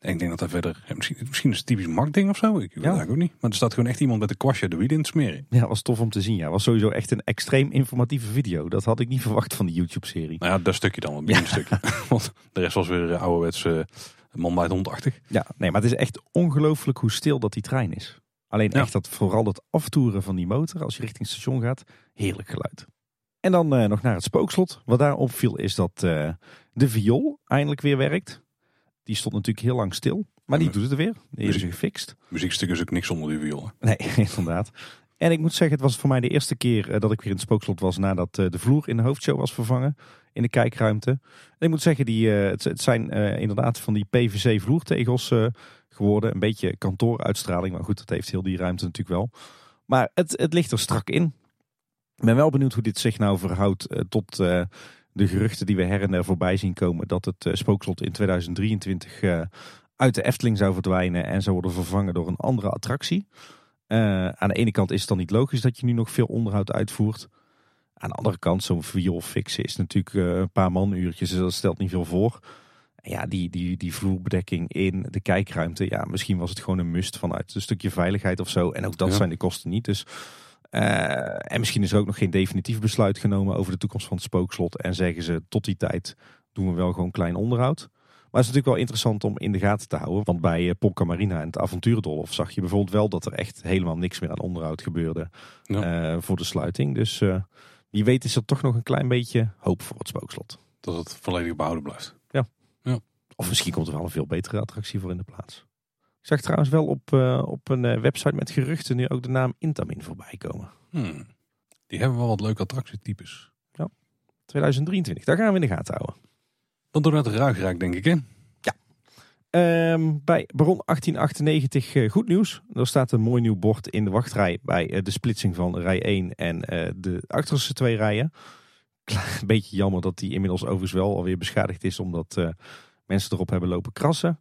En ik denk dat daar verder, misschien, misschien is het typisch marktding of zo. Ik weet ja. ook niet. Maar er staat gewoon echt iemand met een kwastje de wielen in te smeren. Ja, was tof om te zien. Ja, was sowieso echt een extreem informatieve video. Dat had ik niet verwacht van die YouTube-serie. Nou ja, dat stukje dan, een ja. stukje. Want de rest was weer ouderwets uh, man bij het hondachtig. Ja, nee, maar het is echt ongelooflijk hoe stil dat die trein is. Alleen ja. echt dat, vooral dat aftoeren van die motor als je richting het station gaat, heerlijk geluid. En dan uh, nog naar het spookslot. Wat daar opviel is dat uh, de viool eindelijk weer werkt. Die stond natuurlijk heel lang stil. Maar die doet het weer. Die is gefixt. Muziekstuk is ook niks zonder die violen. Nee, inderdaad. En ik moet zeggen, het was voor mij de eerste keer dat ik weer in het spookslot was nadat de vloer in de hoofdshow was vervangen. in de kijkruimte. En ik moet zeggen, die, eh, het, zijn eh, inderdaad van die PVC vloertegels eh, geworden. Een beetje kantooruitstraling, maar goed, dat heeft heel die ruimte natuurlijk wel. Maar het, het ligt er strak in. Ik ben wel benieuwd hoe dit zich nou verhoudt eh, tot eh, de geruchten die we her en der voorbij zien komen. Dat het eh, spookslot in 2023 eh, uit de Efteling zou verdwijnen en zou worden vervangen door een andere attractie. Eh, aan de ene kant is het dan niet logisch dat je nu nog veel onderhoud uitvoert. Aan de andere kant, zo'n viool fixen is natuurlijk een paar manuurtjes, dus dat stelt niet veel voor. En ja, die, die, die vloerbedekking in de kijkruimte, ja, misschien was het gewoon een must vanuit een stukje veiligheid of zo. En ook dat Ja. zijn de kosten niet. Dus, eh, en misschien is er ook nog geen definitief besluit genomen over de toekomst van het spookslot. En zeggen ze, tot die tijd doen we wel gewoon klein onderhoud. Maar het is natuurlijk wel interessant om in de gaten te houden. Want bij eh, Polka Marina en het Avonturendolf zag je bijvoorbeeld wel dat er echt helemaal niks meer aan onderhoud gebeurde Ja. eh, voor de sluiting. Dus eh, wie weet is er toch nog een klein beetje hoop voor het spookslot. Dat het volledig behouden blijft. Of misschien komt er wel een veel betere attractie voor in de plaats. Ik zag trouwens wel op, eh, op een eh, website met geruchten nu ook de naam Intamin voorbij komen. Hmm. Die hebben wel wat leuke attractietypes. 2023, daar gaan we in de gaten houden. Dan door naar het Ruigrijk, denk ik, hè? Ehm, bij Baron 1898 eh, goed nieuws. Er staat een mooi nieuw bord in de wachtrij bij de splitsing van rij 1 en de achterste twee rijen. Een beetje jammer dat die inmiddels overigens wel alweer beschadigd is omdat mensen erop hebben lopen krassen.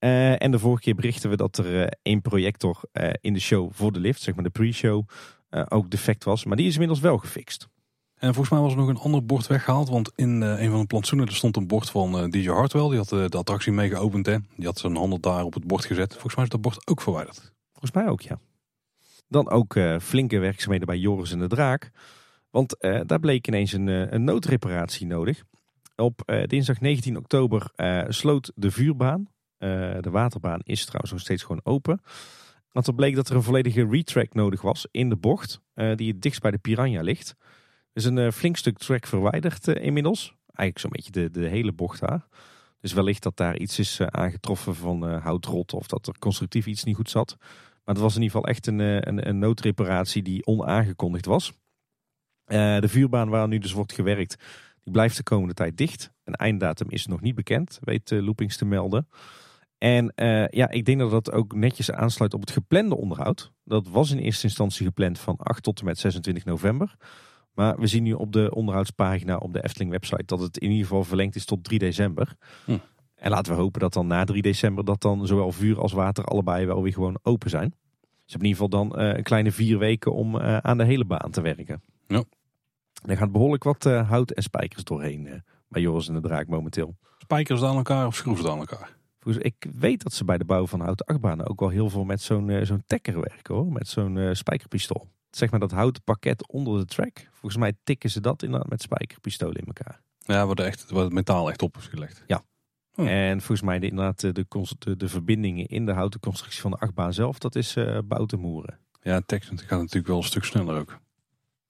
Eh, en de vorige keer berichten we dat er eh, één projector eh, in de show voor de lift, zeg maar de pre-show, ook defect was. Maar die is inmiddels wel gefixt. En volgens mij was er nog een ander bord weggehaald. Want in een van de plantsoenen er stond een bord van DJ Hartwell. Die had de attractie mee geopend. Hè. Die had zijn handen daar op het bord gezet. Volgens mij is dat bord ook verwijderd. Volgens mij ook, ja. Dan ook flinke werkzaamheden bij Joris en de Draak. Want daar bleek ineens een, een noodreparatie nodig. Op dinsdag 19 oktober sloot de vuurbaan. Eh, de waterbaan is trouwens nog steeds gewoon open. Want er bleek dat er een volledige retrack nodig was in de bocht. eh, die het dichtst bij de Piranha ligt. Is een eh, flink stuk track verwijderd inmiddels. Eigenlijk zo'n beetje de, hele bocht daar. Dus wellicht dat daar iets is aangetroffen van houtrot. Of dat er constructief iets niet goed zat. Maar het was in ieder geval echt een, een, noodreparatie die onaangekondigd was. De vuurbaan waar nu dus wordt gewerkt, die blijft de komende tijd dicht. Een einddatum is nog niet bekend, weet uh, Loopings te melden. En uh, ja, ik denk dat dat ook netjes aansluit op het geplande onderhoud. Dat was in eerste instantie gepland van 8 tot en met 26 november. Maar we zien nu op de onderhoudspagina op de Efteling website dat het in ieder geval verlengd is tot 3 december. Hm. En laten we hopen dat dan na 3 december dat dan zowel vuur als water allebei wel weer gewoon open zijn. Dus in ieder geval dan uh, een kleine vier weken om uh, aan de hele baan te werken. Ja. Er gaat behoorlijk wat hout en spijkers doorheen bij Joris en de Draak momenteel. Spijkers aan elkaar of schroeven aan elkaar? Ik weet dat ze bij de bouw van houten achtbanen ook wel heel veel met zo'n uh, zo'n tekker werken hoor. Met zo'n uh, spijkerpistool. Zeg maar dat houten pakket onder de track. Volgens mij tikken ze dat inderdaad met spijkerpistolen in elkaar. Ja, waar, de echt, waar het metaal echt op gelegd. Ja. Hm. En volgens mij de, inderdaad de, de, de, verbindingen in de houten constructie van de achtbaan zelf, dat is uh, bout en moeren. Ja, gaat natuurlijk wel een stuk sneller ook.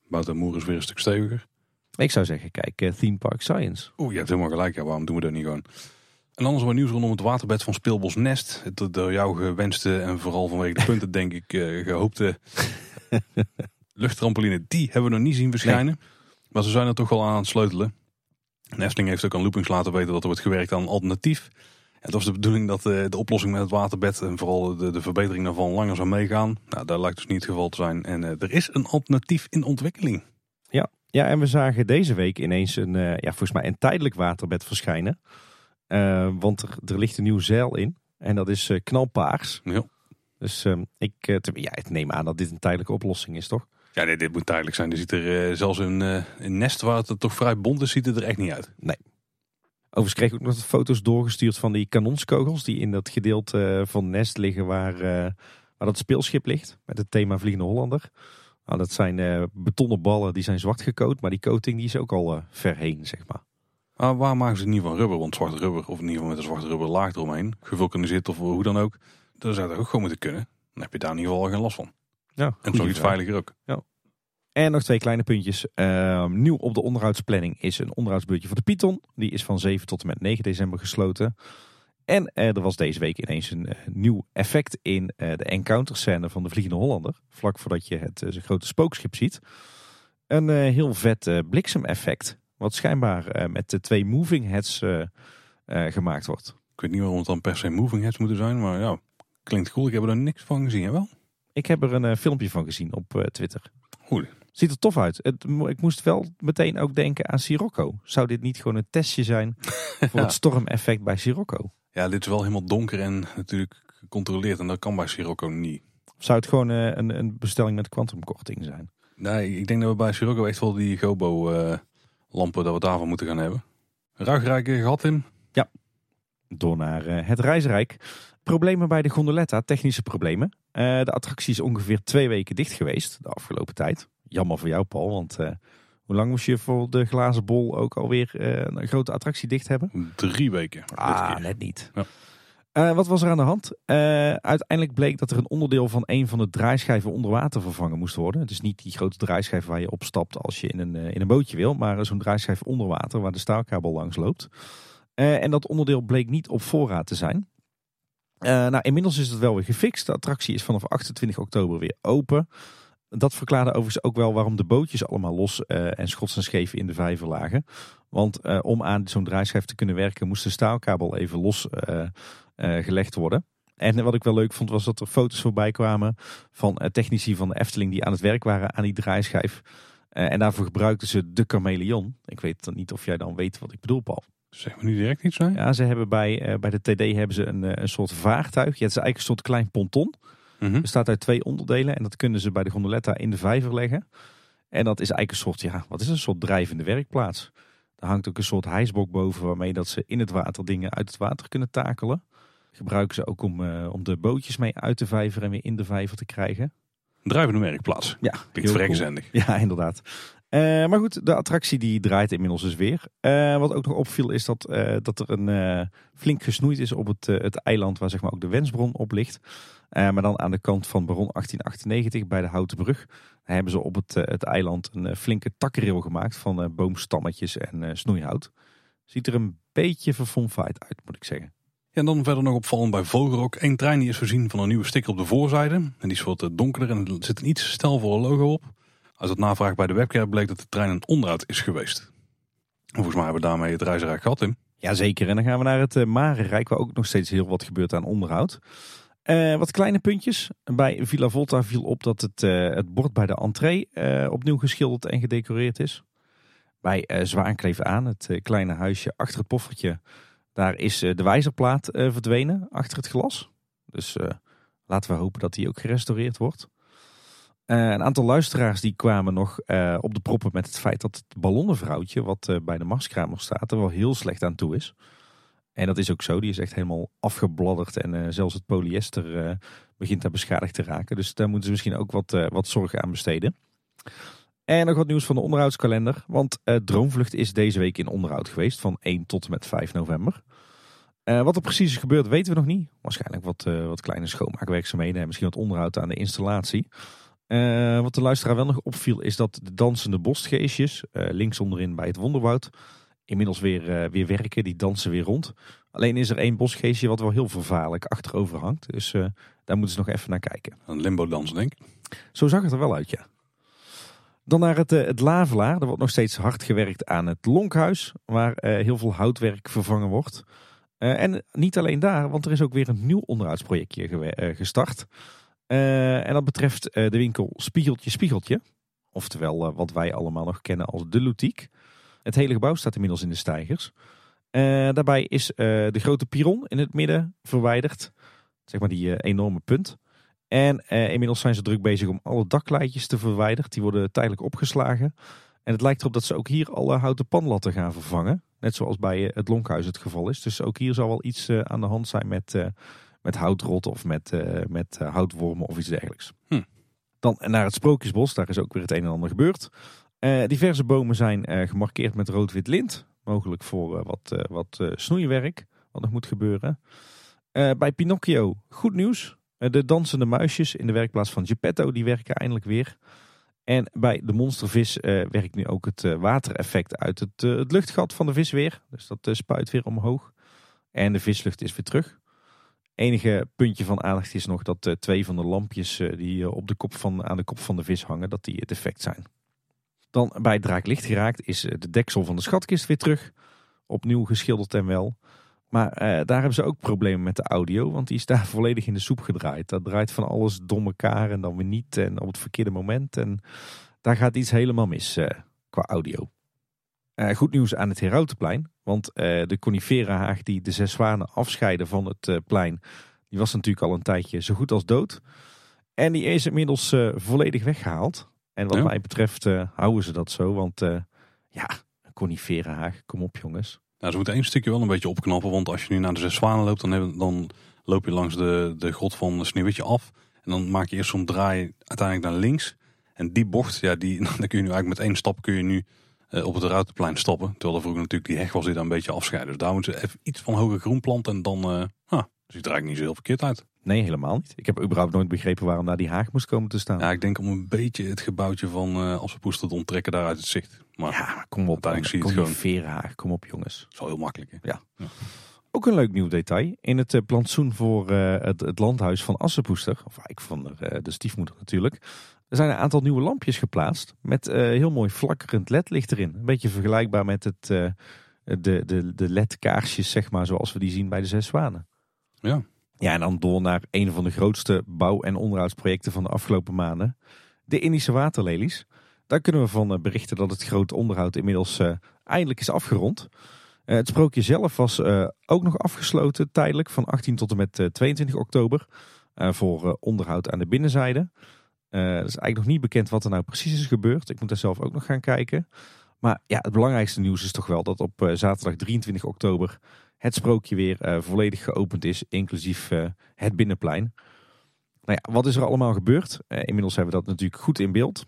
Bout en moeren is weer een stuk steviger. Ik zou zeggen, kijk, uh, Theme Park Science. Oeh, je hebt helemaal gelijk. Ja, waarom doen we dat niet gewoon? En anders wat nieuws rondom het waterbed van Speelbos Nest. Het door jou gewenste en vooral vanwege de punten denk ik uh, gehoopte luchttrampoline. Die hebben we nog niet zien verschijnen. Nee. Maar ze zijn er toch wel aan het sleutelen. En Efteling heeft ook aan Loopings laten weten dat er wordt gewerkt aan een alternatief. Het was de bedoeling dat de, de oplossing met het waterbed en vooral de, de verbetering daarvan langer zou meegaan. Nou, dat lijkt dus niet het geval te zijn. En uh, er is een alternatief in ontwikkeling. Ja, ja, en we zagen deze week ineens een, uh, ja, volgens mij een tijdelijk waterbed verschijnen. Uh, want er, er, ligt een nieuw zeil in. En dat is uh, knalpaars. Ja. Dus ik, te, ja, ik neem aan dat dit een tijdelijke oplossing is, toch? Ja, nee, dit moet tijdelijk zijn. Er ziet er zelfs een, een nest waar het toch vrij bont is, ziet het er echt niet uit. Nee. Overigens kreeg ik ook nog foto's doorgestuurd van die kanonskogels die in dat gedeelte van Nest liggen waar, waar dat speelschip ligt. Met het thema Vliegende Hollander. Nou, dat zijn uh, betonnen ballen die zijn zwart gecoat, maar die coating die is ook al uh, ver heen, zeg maar. Maar waar maken ze het niet van rubber? Want zwart rubber, of in ieder geval met een zwarte rubber laag eromheen, gevulkaniseerd of hoe dan ook. Dat zou dat ook gewoon moeten kunnen. Dan heb je daar in ieder geval geen last van. Ja, en zoiets veiliger ook. Ja. En nog twee kleine puntjes. Uh, nieuw op de onderhoudsplanning is een onderhoudsbeurtje voor de Python. Die is van 7 tot en met 9 december gesloten. En uh, er was deze week ineens een uh, nieuw effect in de encounter scène van de Vliegende Hollander. Vlak voordat je het grote spookschip ziet. Een heel vet bliksemeffect. Wat schijnbaar met de twee moving heads gemaakt wordt. Ik weet niet waarom het dan per se moving heads moeten zijn, maar ja, klinkt cool. Ik heb er niks van gezien, hè wel? Ik heb er een filmpje van gezien op Twitter. Goed. Ziet er tof uit. Het, ik moest wel meteen ook denken aan Sirocco. Zou dit niet gewoon een testje zijn voor het stormeffect bij Sirocco? Ja, dit is wel helemaal donker en natuurlijk gecontroleerd. En dat kan bij Sirocco niet. Zou het gewoon uh, een, een, bestelling met kwantumkorting zijn? Nee, ik denk dat we bij Sirocco echt wel die Gobo uh, lampen dat we daarvan moeten gaan hebben. Ruigrijk gehad in? Ja. Door naar uh, het reisrijk. Problemen bij de gondoletta, technische problemen. de attractie is ongeveer twee weken dicht geweest de afgelopen tijd. Jammer voor jou, Paul, want hoe lang moest je voor de glazen bol ook alweer een grote attractie dicht hebben? Drie weken. Ah, net niet. Ja. Uh, wat was er aan de hand? Uh, uiteindelijk bleek dat er een onderdeel van een van de draaischijven onder water vervangen moest worden. Het is niet die grote draaischijf waar je opstapt als je in een, uh, in een bootje wil, maar zo'n draaischijf onder water waar de staalkabel langs loopt. en dat onderdeel bleek niet op voorraad te zijn. nou, inmiddels is het wel weer gefixt. De attractie is vanaf 28 oktober weer open. Dat verklaarde overigens ook wel waarom de bootjes allemaal los en schots en scheef in de vijver lagen. Want om aan zo'n draaischijf te kunnen werken moest de staalkabel even los uh, gelegd worden. En wat ik wel leuk vond was dat er foto's voorbij kwamen van technici van de Efteling die aan het werk waren aan die draaischijf. En daarvoor gebruikten ze de chameleon. Ik weet dan niet of jij dan weet wat ik bedoel, Paul. Zeg maar nu direct iets zijn? Ja, ze hebben bij, bij de TD hebben ze een, een soort vaartuig. Ja, het is eigenlijk een soort klein ponton. -hmm. Bestaat uit twee onderdelen en dat kunnen ze bij de gondoletta in de vijver leggen. En dat is eigenlijk een soort, ja, wat is een soort drijvende werkplaats. Er hangt ook een soort hijsbok boven waarmee dat ze in het water dingen uit het water kunnen takelen. Gebruiken ze ook om, uh, om de bootjes mee uit de vijver en weer in de vijver te krijgen. Drijvende werkplaats. Ja, Klinkt verrekkenzendig. Ja, inderdaad. Uh, maar goed, de attractie die draait inmiddels dus weer. Uh, wat ook nog opviel is dat, dat er een flink gesnoeid is op het, het eiland waar zeg maar ook de wensbron op ligt. Maar dan aan de kant van Baron 1898 bij de Houten Brug hebben ze op het, het eiland een flinke takkenrail gemaakt van boomstammetjes en snoeihout. Ziet er een beetje verfomfaaid uit, moet ik zeggen. Ja, en dan verder nog opvallend bij Vogelrok. Eén trein die is voorzien van een nieuwe sticker op de voorzijde. En die is wat donkerder en er zit een iets stelvolle logo op. Als het navraag bij de webcam bleek dat de trein een onderhoud is geweest. volgens mij hebben we daarmee het reisrijk gehad in. Jazeker, en dan gaan we naar het Marenrijk waar ook nog steeds heel wat gebeurt aan onderhoud. Uh, wat kleine puntjes. Bij Villa Volta viel op dat het, uh, het bord bij de entree opnieuw geschilderd en gedecoreerd is. Bij Zwaankleef aan, het kleine huisje achter het poffertje, daar is eh, de wijzerplaat eh, verdwenen achter het glas. Dus eh, laten we hopen dat die ook gerestaureerd wordt. een aantal luisteraars die kwamen nog op de proppen met het feit dat het ballonnenvrouwtje, wat bij de marskramer staat, er wel heel slecht aan toe is. En dat is ook zo, die is echt helemaal afgebladderd en zelfs het polyester begint daar beschadigd te raken. Dus daar moeten ze misschien ook wat, wat zorg aan besteden. En nog wat nieuws van de onderhoudskalender. Want Droomvlucht is deze week in onderhoud geweest van 1 tot en met 5 november. Wat er precies is gebeurd weten we nog niet. Waarschijnlijk wat, wat kleine schoonmaakwerkzaamheden en misschien wat onderhoud aan de installatie. wat de luisteraar wel nog opviel is dat de dansende bosgeestjes, links onderin bij het Wonderwoud, inmiddels weer, weer werken. Die dansen weer rond. Alleen is er één bosgeestje wat wel heel vervaarlijk achterover hangt. Dus daar moeten ze nog even naar kijken. Een limbo dans denk ik. Zo zag het er wel uit ja. Dan naar het, eh, het Lavelaar. Er wordt nog steeds hard gewerkt aan het Lonkhuis, waar eh, heel veel houtwerk vervangen wordt. Eh, en niet alleen daar, want er is ook weer een nieuw onderhoudsprojectje gestart. en dat betreft de winkel Spiegeltje Spiegeltje. Oftewel wat wij allemaal nog kennen als de Loutiek. Het hele gebouw staat inmiddels in de stijgers. daarbij is de grote piron in het midden verwijderd. Zeg maar die enorme punt. En eh, inmiddels zijn ze druk bezig om alle dakleidjes te verwijderen. Die worden tijdelijk opgeslagen. En het lijkt erop dat ze ook hier alle houten panlatten gaan vervangen. Net zoals bij eh, het Lonkhuis het geval is. Dus ook hier zal wel iets eh, aan de hand zijn met, met houtrot of met, met houtwormen of iets dergelijks. Hm. Dan naar het Sprookjesbos, daar is ook weer het een en ander gebeurd. Diverse bomen zijn gemarkeerd met rood-wit lint. Mogelijk voor wat, wat snoeiwerk, wat nog moet gebeuren. bij Pinocchio, goed nieuws. Eh, de dansende muisjes in de werkplaats van Geppetto, die werken eindelijk weer. En bij de monstervis uh, werkt nu ook het watereffect uit het, het, luchtgat van de vis weer. Dus dat spuit weer omhoog. En de vislucht is weer terug. Enige puntje van aandacht is nog dat twee van de lampjes die op de kop van, aan de kop van de vis hangen, dat die het effect zijn. Dan bij het draaklicht geraakt is de deksel van de schatkist weer terug. Opnieuw geschilderd en wel. Maar eh, daar hebben ze ook problemen met de audio, want die is daar volledig in de soep gedraaid. Dat draait van alles dom elkaar en dan weer niet en op het verkeerde moment. En daar gaat iets helemaal mis eh, qua audio. Uh, goed nieuws aan het Herautenplein, want uh, de coniferahaag die de zes zwanen afscheiden van het plein, die was natuurlijk al een tijdje zo goed als dood. En die is inmiddels volledig weggehaald. En wat mij betreft houden ze dat zo, want ja, een coniferahaag, kom op jongens. Nou, ze moeten één stukje wel een beetje opknappen. Want als je nu naar de Zes Zwanen loopt, dan, dan loop je langs de, de grot van Sneeuwwitje af. En dan maak je eerst zo'n draai uiteindelijk naar links. En die bocht, ja, die, dan kun je nu eigenlijk met één stap kun je nu uh, op het Ruitenplein stappen. Terwijl er vroeger natuurlijk die heg was die daar een beetje afscheiden. Dus daar moeten ze even iets van hoger groen planten. En dan uh, ah, ziet er eigenlijk niet zo heel verkeerd uit. Nee, helemaal niet. Ik heb überhaupt nooit begrepen waarom daar die haag moest komen te staan. Ja, ik denk om een beetje het gebouwtje van uh, Assepoester te onttrekken daar uit het zicht. Maar ja, kom op. Uiteindelijk zie je het gewoon. Veerhaag, kom op jongens. Dat is wel heel makkelijk. Hè? Ja. ja. Ook een leuk nieuw detail. In het uh, plantsoen voor uh, het, het, landhuis van Assepoester, of ik van de, de stiefmoeder natuurlijk, er zijn een aantal nieuwe lampjes geplaatst met heel mooi flakkerend ledlicht erin. Een beetje vergelijkbaar met het, de, de, de ledkaarsjes, zeg maar, zoals we die zien bij de Zes Zwanen. Ja. Ja, en dan door naar een van de grootste bouw- en onderhoudsprojecten van de afgelopen maanden. De Indische waterlelies. Daar kunnen we van eh, berichten dat het grote onderhoud inmiddels uh, eindelijk is afgerond. Uh, het sprookje zelf was ook nog afgesloten tijdelijk van 18 tot en met 22 oktober. voor onderhoud aan de binnenzijde. Het is eigenlijk nog niet bekend wat er nou precies is gebeurd. Ik moet daar zelf ook nog gaan kijken. Maar ja, het belangrijkste nieuws is toch wel dat op zaterdag 23 oktober het sprookje weer uh, volledig geopend is, inclusief uh, het binnenplein. Nou ja, wat is er allemaal gebeurd? Uh, inmiddels hebben we dat natuurlijk goed in beeld.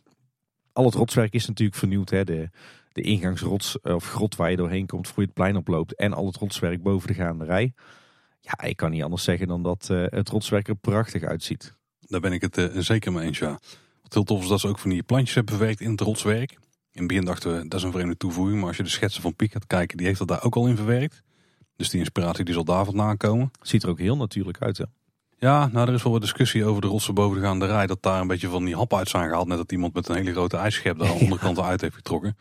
Al het rotswerk is natuurlijk vernieuwd. Hè? De, de ingangsrots of grot waar je doorheen komt voor je het plein oploopt. En al het rotswerk boven de gaande rij. Ja, ik kan niet anders zeggen dan dat het rotswerk er prachtig uitziet. Daar ben ik het zeker mee eens, ja. Wat heel tof is dat ze ook van die plantjes hebben verwerkt in het rotswerk. In het begin dachten we, dat is een vreemde toevoeging. Maar als je de schetsen van Piek gaat kijken, die heeft dat daar ook al in verwerkt. Dus die inspiratie die zal daar vandaan komen. Ziet er ook heel natuurlijk uit hè? Ja, nou er is wel wat discussie over de rotsen boven de gaande rij. Dat daar een beetje van die hap uit zijn gehaald. Net dat iemand met een hele grote ijsschep daar aan de onderkant uit heeft getrokken.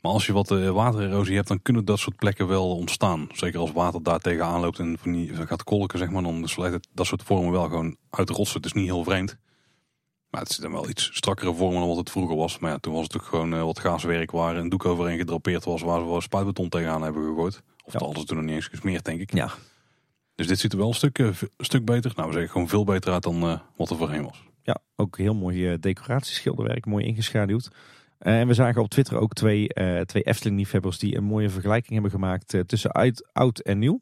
Maar als je wat uh, watererosie hebt, dan kunnen dat soort plekken wel ontstaan. Zeker als water daar tegenaan loopt en van die, gaat kolken, zeg maar. Dan sluit het dat soort vormen wel gewoon uit de rotsen. Het is niet heel vreemd. Maar het zit dan wel iets strakkere vormen dan wat het vroeger was. Maar ja, toen was het ook gewoon uh, wat gaaswerk waar een doek overheen gedrapeerd was. Waar we wel spuitbeton tegenaan hebben gegooid. Of ja. alles toen nog niet eens gesmeerd, denk ik. Ja. Dus dit ziet er wel een stuk, een stuk beter, nou we zeggen gewoon veel beter uit dan uh, wat er voorheen was. Ja, ook heel mooi uh, decoratieschilderwerk, mooi ingeschaduwd. Uh, en we zagen op Twitter ook twee, twee Efteling-liefhebbers die een mooie vergelijking hebben gemaakt tussen uit, oud en nieuw.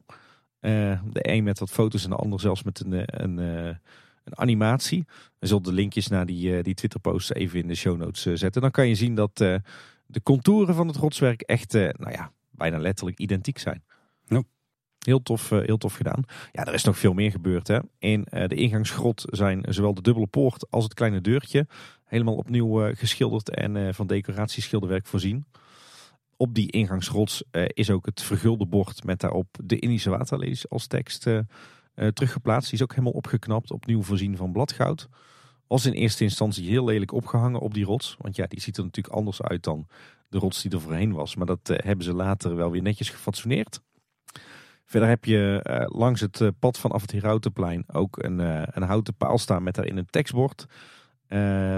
de een met wat foto's en de ander zelfs met een, een, een animatie. We zullen de linkjes naar die, die Twitter-posts even in de show notes zetten. Dan kan je zien dat de contouren van het rotswerk echt, nou ja, bijna letterlijk identiek zijn. Ja. Heel tof, eh, heel tof gedaan. Ja, er is nog veel meer gebeurd. Hè. In uh, de ingangsgrot zijn zowel de dubbele poort als het kleine deurtje helemaal opnieuw uh, geschilderd en van decoratieschilderwerk voorzien. Op die ingangsgrot is ook het vergulde bord met daarop de Indische waterlees als tekst teruggeplaatst. Die is ook helemaal opgeknapt, opnieuw voorzien van bladgoud. Was in eerste instantie heel lelijk opgehangen op die rots. Want ja, die ziet er natuurlijk anders uit dan de rots die er voorheen was. Maar dat eh, hebben ze later wel weer netjes gefatsoeneerd. Verder heb je uh, langs het uh, pad vanaf het Herautenplein ook een, een houten paal staan met daarin een tekstbord.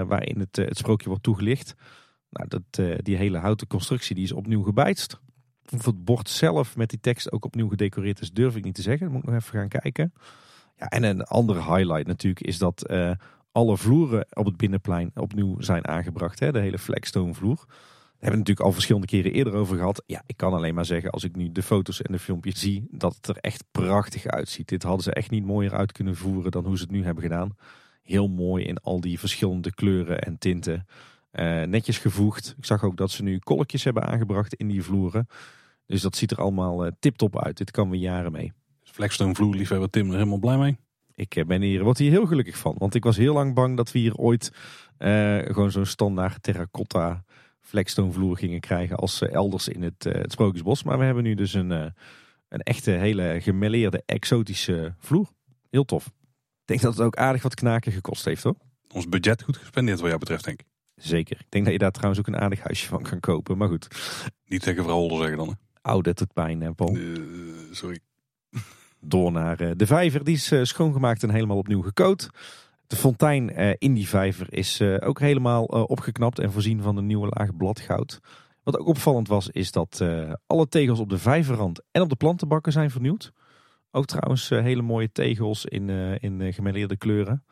waarin het, het sprookje wordt toegelicht. Nou, dat, die hele houten constructie die is opnieuw gebijtst. Of het bord zelf met die tekst ook opnieuw gedecoreerd is, durf ik niet te zeggen. Dat moet ik nog even gaan kijken. Ja, en een andere highlight natuurlijk is dat alle vloeren op het binnenplein opnieuw zijn aangebracht. Hè? De hele flagstone vloer hebben het natuurlijk al verschillende keren eerder over gehad. Ja, ik kan alleen maar zeggen, als ik nu de foto's en de filmpjes zie, dat het er echt prachtig uitziet. Dit hadden ze echt niet mooier uit kunnen voeren dan hoe ze het nu hebben gedaan. Heel mooi in al die verschillende kleuren en tinten. Uh, netjes gevoegd. Ik zag ook dat ze nu kolkjes hebben aangebracht in die vloeren. Dus dat ziet er allemaal uh, tip-top uit. Dit kan we jaren mee. Flagstone vloer, liefhebber Tim, er helemaal blij mee? Ik eh, ben hier, word hier heel gelukkig van. Want ik was heel lang bang dat we hier ooit gewoon zo'n standaard terracotta Flagstone vloer gingen krijgen als elders in het, eh, het Sprookjesbos. Maar we hebben nu dus een, eh, een echte hele gemêleerde exotische vloer. Heel tof. Ik denk dat het ook aardig wat knaken gekost heeft hoor. Ons budget goed gespendeerd wat jou betreft denk ik. Zeker. Ik denk dat je daar trouwens ook een aardig huisje van kan kopen. Maar goed, Niet tegen vrouw Holder zeggen dan. hè? oude tot pijn, hè, Paul. Eh, sorry. Door naar de vijver. Die is schoongemaakt en helemaal opnieuw gecoat. De fontein eh, in die vijver is eh, ook helemaal eh, opgeknapt en voorzien van een nieuwe laag bladgoud. Wat ook opvallend was, is dat alle tegels op de vijverrand en op de plantenbakken zijn vernieuwd. Ook trouwens hele mooie tegels in, in gemêleerde kleuren.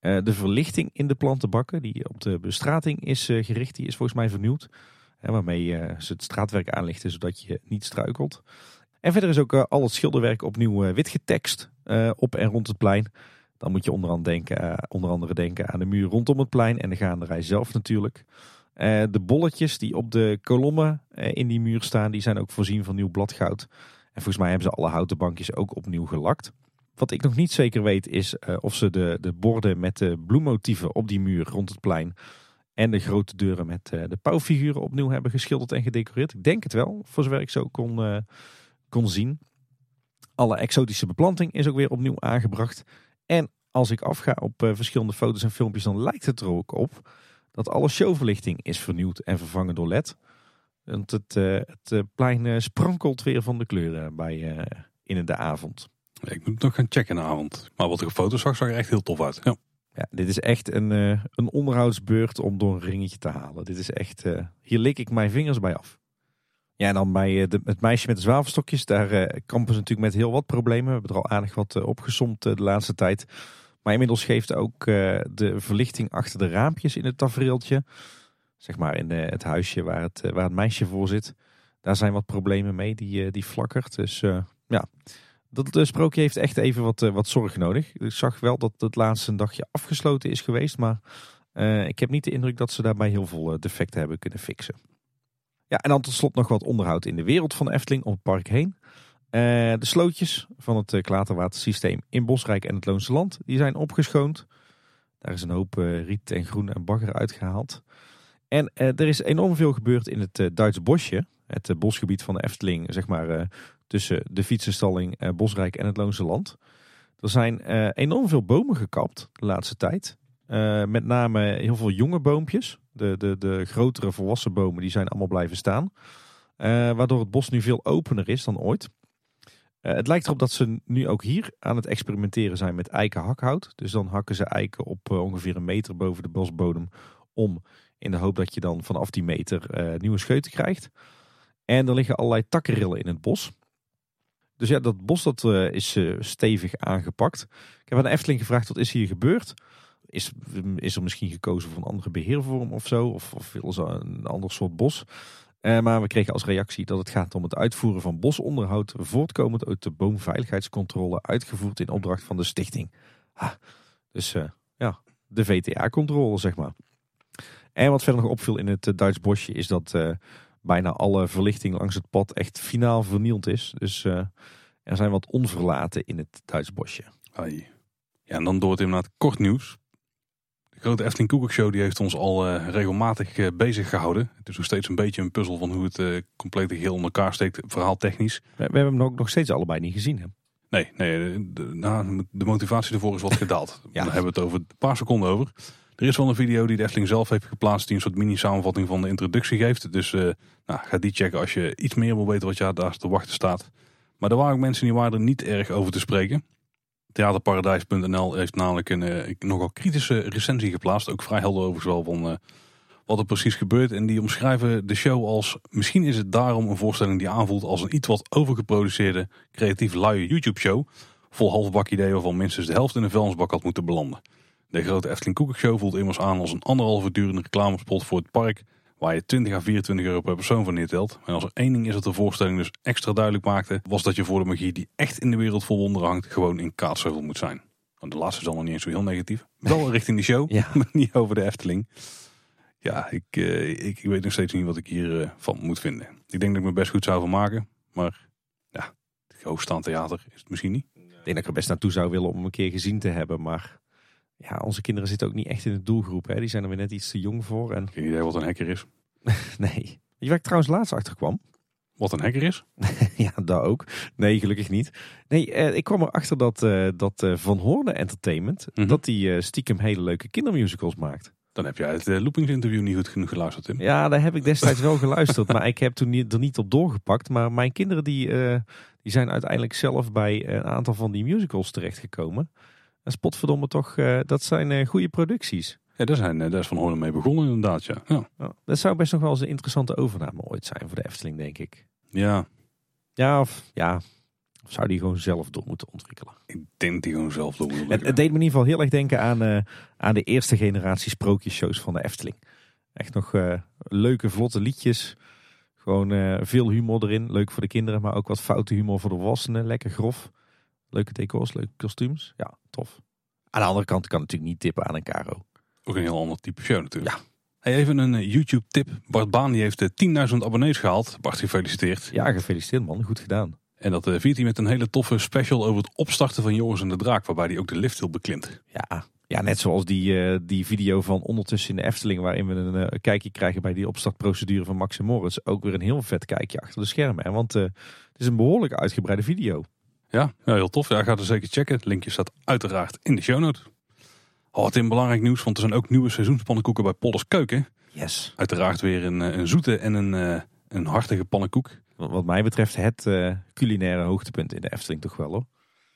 De verlichting in de plantenbakken, die op de bestrating is gericht, die is volgens mij vernieuwd. Waarmee ze het straatwerk aanlichten, zodat je niet struikelt. En verder is ook al het schilderwerk opnieuw wit getekst op en rond het plein. Dan moet je onder andere, denken, eh, onder andere denken aan de muur rondom het plein en de gaanderij zelf natuurlijk. Eh, de bolletjes die op de kolommen eh, in die muur staan, die zijn ook voorzien van nieuw bladgoud. En volgens mij hebben ze alle houten bankjes ook opnieuw gelakt. Wat ik nog niet zeker weet is of ze de, de borden met de bloemmotieven op die muur rond het plein en de grote deuren met de pauwfiguren opnieuw hebben geschilderd en gedecoreerd. Ik denk het wel, voor zover ik zo kon, kon zien. Alle exotische beplanting is ook weer opnieuw aangebracht. En als ik afga op eh, verschillende foto's en filmpjes, dan lijkt het er ook op dat alle showverlichting is vernieuwd en vervangen door LED. Want het, eh, het eh, plein sprankelt weer van de kleuren bij, in de avond. Ja, ik moet het nog gaan checken in de avond. Maar wat ik op foto's zag, zag er echt heel tof uit. Ja. Ja, dit is echt een, een onderhoudsbeurt om door een ringetje te halen. Dit is echt, hier lik ik mijn vingers bij af. Ja, dan bij eh, het meisje met de zwavelstokjes. Daar eh, kampen ze natuurlijk met heel wat problemen. We hebben er al aardig wat opgesomd eh, de laatste tijd. Maar inmiddels geeft ook de verlichting achter de raampjes in het tafereeltje. Zeg maar in het huisje waar het, waar het meisje voor zit. Daar zijn wat problemen mee, die, die flakkert. Dus ja, dat sprookje heeft echt even wat, wat zorg nodig. Ik zag wel dat het laatste een dagje afgesloten is geweest. Maar ik heb niet de indruk dat ze daarbij heel veel defecten hebben kunnen fixen. Ja, en dan tot slot nog wat onderhoud in de wereld van de Efteling om het park heen. Eh, de slootjes van het eh, klaterwatersysteem in Bosrijk en het Loonse Land, die zijn opgeschoond. Daar is een hoop eh, riet en groen en bagger uitgehaald. En er is enorm veel gebeurd in het eh, Duits bosje. Het bosgebied van de Efteling, zeg maar tussen de fietsenstalling Bosrijk en het Loonse Land. Er zijn enorm veel bomen gekapt de laatste tijd. Met name heel veel jonge boompjes. De, de, de grotere volwassen bomen die zijn allemaal blijven staan. Eh, waardoor het bos nu veel opener is dan ooit. Eh, het lijkt erop dat ze nu ook hier aan het experimenteren zijn met eikenhakhout. Dus dan hakken ze eiken op eh, ongeveer een meter boven de bosbodem om. In de hoop dat je dan vanaf die meter nieuwe scheuten krijgt. En er liggen allerlei takkenrillen in het bos. Dus ja, dat bos dat, is stevig aangepakt. Ik heb aan de Efteling gevraagd, wat is hier gebeurd? Is, is er misschien gekozen voor een andere beheervorm of zo? Of, of een ander soort bos? Eh, maar we kregen als reactie dat het gaat om het uitvoeren van bosonderhoud... voortkomend uit de boomveiligheidscontrole... uitgevoerd in opdracht van de stichting. Dus eh, ja, de VTA-controle zeg maar. En wat verder nog opviel in het eh, Duits bosje... is dat bijna alle verlichting langs het pad echt finaal vernield is. Dus er zijn wat onverlaten in het Duits bosje. Ja, en dan door het inderdaad kort nieuws. Grote Efteling Koekoekshow die heeft ons al eh, regelmatig eh, bezig gehouden. Het is nog steeds een beetje een puzzel van hoe het eh complete geheel in elkaar steekt, verhaal technisch. We, we hebben hem ook nog steeds allebei niet gezien. Hè? Nee, nee de, de, nou, de motivatie ervoor is wat gedaald. Ja. Daar hebben we het over een paar seconden over. Er is wel een video die de Efteling zelf heeft geplaatst die een soort mini-samenvatting van de introductie geeft. Dus nou, ga die checken als je iets meer wil weten wat je daar te wachten staat. Maar er waren ook mensen die waren er niet erg over te spreken. Theaterparadijs.nl heeft namelijk een eh, nogal kritische recensie geplaatst. Ook vrij helder overigens wel van eh, wat er precies gebeurt. En die omschrijven de show als... Misschien is het daarom een voorstelling die aanvoelt als een iets wat overgeproduceerde... creatief luie YouTube show. Vol halfbak ideeën waarvan minstens de helft in een vuilnisbak had moeten belanden. De grote Efteling Koekoekshow voelt immers aan als een anderhalve durende reclamespot voor het park... waar je 20 à 24 euro per persoon van neertelt. En als er één ding is dat de voorstelling dus extra duidelijk maakte... was dat je voor de magie die echt in de wereld vol wonderen hangt... gewoon in kaatsheuvel moet zijn. Want de laatste is nog niet eens zo heel negatief. Wel richting de show, Ja. maar niet over de Efteling. Ja, ik, eh, ik, ik weet nog steeds niet wat ik hiervan van moet vinden. Ik denk dat ik me best goed zou van maken. Maar ja, het hoogstaand theater is het misschien niet. Ik denk dat ik er best naartoe zou willen om hem een keer gezien te hebben. Maar ja, onze kinderen zitten ook niet echt in de doelgroep. Hè? Die zijn er weer net iets te jong voor. En Geen idee wat een hacker is. nee. Je waar ik trouwens laatst achter kwam? Wat een hacker is? ja, daar ook. Nee, gelukkig niet. Nee, eh, ik kwam erachter dat, eh, dat eh, Van Hoorn Entertainment... Mhm. dat die eh, stiekem hele leuke kindermusicals maakt. Dan heb jij het loopingsinterview niet goed genoeg geluisterd, Tim. Ja, daar heb ik destijds wel geluisterd. maar ik heb toen niet, er niet op doorgepakt. Maar mijn kinderen die, die zijn uiteindelijk zelf bij een aantal van die musicals terechtgekomen. En spotverdomme toch, uh, dat zijn goede producties. Ja, daar, zijn, daar is Van Hoorn mee begonnen inderdaad, ja. ja. Dat zou best nog wel eens een interessante overname ooit zijn voor de Efteling, denk ik. Ja. Ja, of ja, of zou die gewoon zelf door moeten ontwikkelen? Ik denk die gewoon zelf door moeten ontwikkelen. Het, deed me in ieder geval heel erg denken aan, uh, aan de eerste generatie sprookjesshows van de Efteling. Echt nog uh, leuke, vlotte liedjes. Gewoon uh, veel humor erin. Leuk voor de kinderen, maar ook wat foute humor voor de volwassenen. Lekker grof. Leuke decors, leuke kostuums. Ja, tof. Aan de andere kant kan natuurlijk niet tippen aan een Caro. Ook een heel ander type show natuurlijk. Ja. Hey, even een YouTube tip. Bart Baan die heeft 10.000 abonnees gehaald. Bart, gefeliciteerd. Ja, gefeliciteerd man. Goed gedaan. En dat viert hij met een hele toffe special over het opstarten van Joris en de Draak. Waarbij hij ook de lift heel beklimt. Ja, ja net zoals die, uh, die video van ondertussen in de Efteling. Waarin we een uh, kijkje krijgen bij die opstartprocedure van Max en Moritz. Ook weer een heel vet kijkje achter de schermen. Hè? Want uh, het is een behoorlijk uitgebreide video. Ja, ja heel tof. Ja, ga er zeker checken. Het linkje staat uiteraard in de show notes. Oh, in belangrijk nieuws, want er zijn ook nieuwe seizoenspannenkoeken bij Pollers Keuken. Yes. Uiteraard weer een, een zoete en een, een hartige pannenkoek. Wat mij betreft het uh, culinaire hoogtepunt in de Efteling toch wel hoor.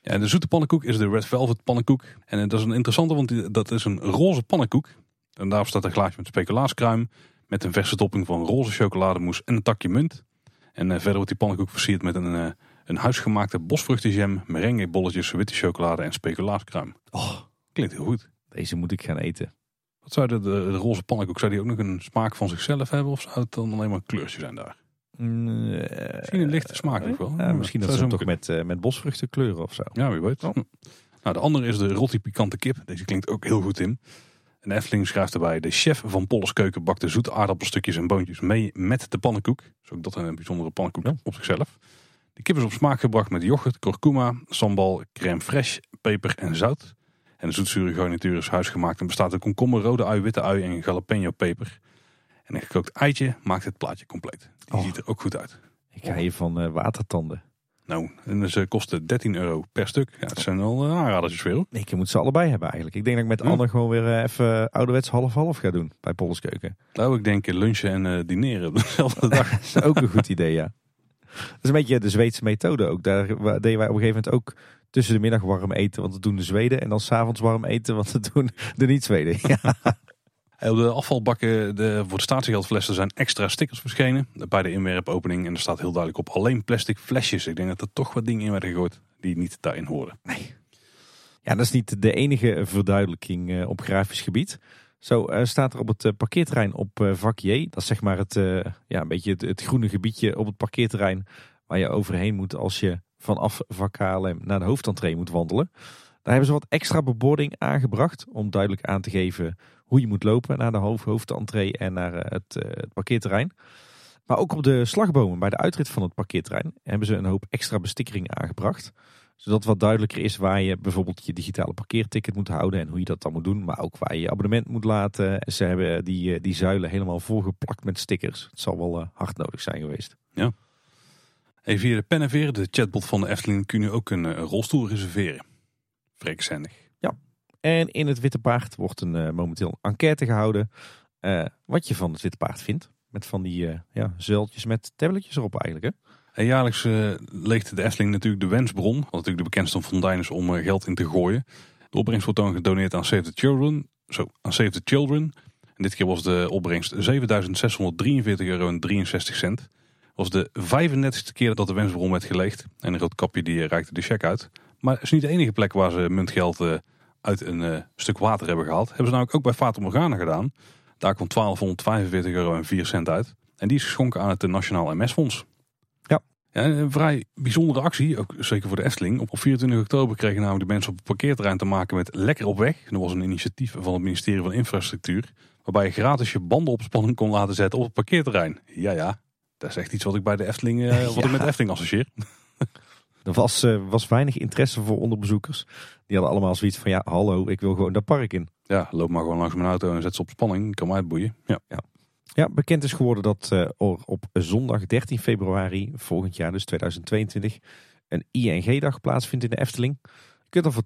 Ja, de zoete pannenkoek is de Red Velvet pannenkoek. En uh, dat is een interessante, want dat is een roze pannenkoek. En daarop staat een glaasje met speculaaskruim. Met een verse topping van roze chocolademousse en een takje munt. En uh, verder wordt die pannenkoek versierd met een, een huisgemaakte bosvruchtenjam, merengue bolletjes, witte chocolade en speculaaskruim. Oh, klinkt heel goed. Deze moet ik gaan eten. Wat zou de, de, de roze pannenkoek, zou die ook nog een smaak van zichzelf hebben? Of zou het dan alleen maar een kleurtje zijn daar? Nee. Misschien een lichte smaak ook wel. Misschien dat ze toch met, uh, met bosvruchten kleuren of zo. Ja, wie weet. Oh. Nou, de andere is de rotti pikante kip. Deze klinkt ook heel goed in. En Efteling schrijft erbij: De chef van Polles Keuken bakte zoete aardappelstukjes en boontjes mee met de pannenkoek. Dus ook dat een bijzondere pannenkoek ja. op zichzelf. De kip is op smaak gebracht met yoghurt, kurkuma, sambal, crème fraîche, peper en zout. En de zoetzure garnituur is huisgemaakt en bestaat uit komkommer, rode ui, witte ui en jalapeno peper. En een gekookt eitje maakt het plaatje compleet. Die ziet er ook goed uit. Ik ga hier van uh, watertanden. Nou, en ze kosten 13 euro per stuk. Ja, het zijn wel uh, aanradertjes veel. Nee, je moet ze allebei hebben eigenlijk. Ik denk dat ik met? Anne gewoon weer uh, even ouderwets half-half ga doen bij Polleskeuken. Nou, ik denk lunchen en uh, dineren op dezelfde dag. dat is ook een goed idee, ja. Dat is een beetje de Zweedse methode ook. Daar deden wij op een gegeven moment ook tussen de middag warm eten, want dat doen de Zweden. En dan s'avonds warm eten, want dat doen de niet-Zweden. Ja. Op de afvalbakken de, voor de statiegeldflessen zijn extra stickers verschenen bij de inwerpopening. En er staat heel duidelijk op alleen plastic flesjes. Ik denk dat er toch wat dingen in werden gegooid die niet daarin horen. Nee. Ja, dat is niet de enige verduidelijking uh, op grafisch gebied. Zo uh, staat er op het uh, parkeerterrein op uh, vak J. Dat is zeg maar het, ja, een beetje het, groene gebiedje op het parkeerterrein waar je overheen moet als je vanaf vak KLM naar de hoofdentree moet wandelen. Daar hebben ze wat extra bebording aangebracht om duidelijk aan te geven hoe je moet lopen naar de hoofd, hoofdentree en naar eh, het, het parkeerterrein. Maar ook op de slagbomen bij de uitrit van het parkeerterrein hebben ze een hoop extra bestikkering aangebracht. Zodat wat duidelijker is waar je bijvoorbeeld je digitale parkeerticket moet houden en hoe je dat dan moet doen. Maar ook waar je je abonnement moet laten. Ze hebben die, eh, die zuilen helemaal volgeplakt met stickers. Het zal wel hard nodig zijn geweest. Ja. Even via de Penneveer, de chatbot van de Efteling, kun je ook een rolstoel reserveren. Vreekzendig. Ja, en in het Witte Paard wordt een uh, momenteel enquête gehouden. Uh, wat je van het Witte Paard vindt. Met van die uh, ja, zuiltjes met tabletjes erop eigenlijk. Hè? En jaarlijks leegt de Efteling natuurlijk de Wensbron. Wat natuurlijk de bekendste fontein is om geld in te gooien. De opbrengst wordt dan gedoneerd aan Save the Children. Zo, aan Save the Children. En dit keer was de opbrengst 7.643 euro en 63 cent. was de 35e keer dat de Wensbron werd geleegd. En een groot kapje die reikte de cheque uit. Maar het is niet de enige plek waar ze muntgeld uit een stuk water hebben gehaald. Hebben ze namelijk ook bij Fata Morgana gedaan. Daar komt 1245 euro en 4 cent uit. En die is geschonken aan het Nationaal MS-fonds. Ja. Een vrij bijzondere actie, ook zeker voor de Efteling. Op 24 oktober kregen namelijk de mensen op het parkeerterrein te maken met Lekker op weg. Dat was een initiatief van het ministerie van Infrastructuur. Waarbij je gratis je bandenopspanning kon laten zetten op het parkeerterrein. Ja, ja. Dat is echt iets wat ik bij de Efteling, uh, wat ik met de Efteling associeer. Er was, uh, was weinig interesse voor onderbezoekers. Die hadden allemaal zoiets van, ja, hallo, ik wil gewoon dat park in. Ja, loop maar gewoon langs mijn auto en zet ze op spanning. Kan mij uitboeien. Ja. ja. Ja, bekend is geworden dat uh, op zondag 13 februari volgend jaar, dus 2022, een ING-dag plaatsvindt in de Efteling. Je kunt dan voor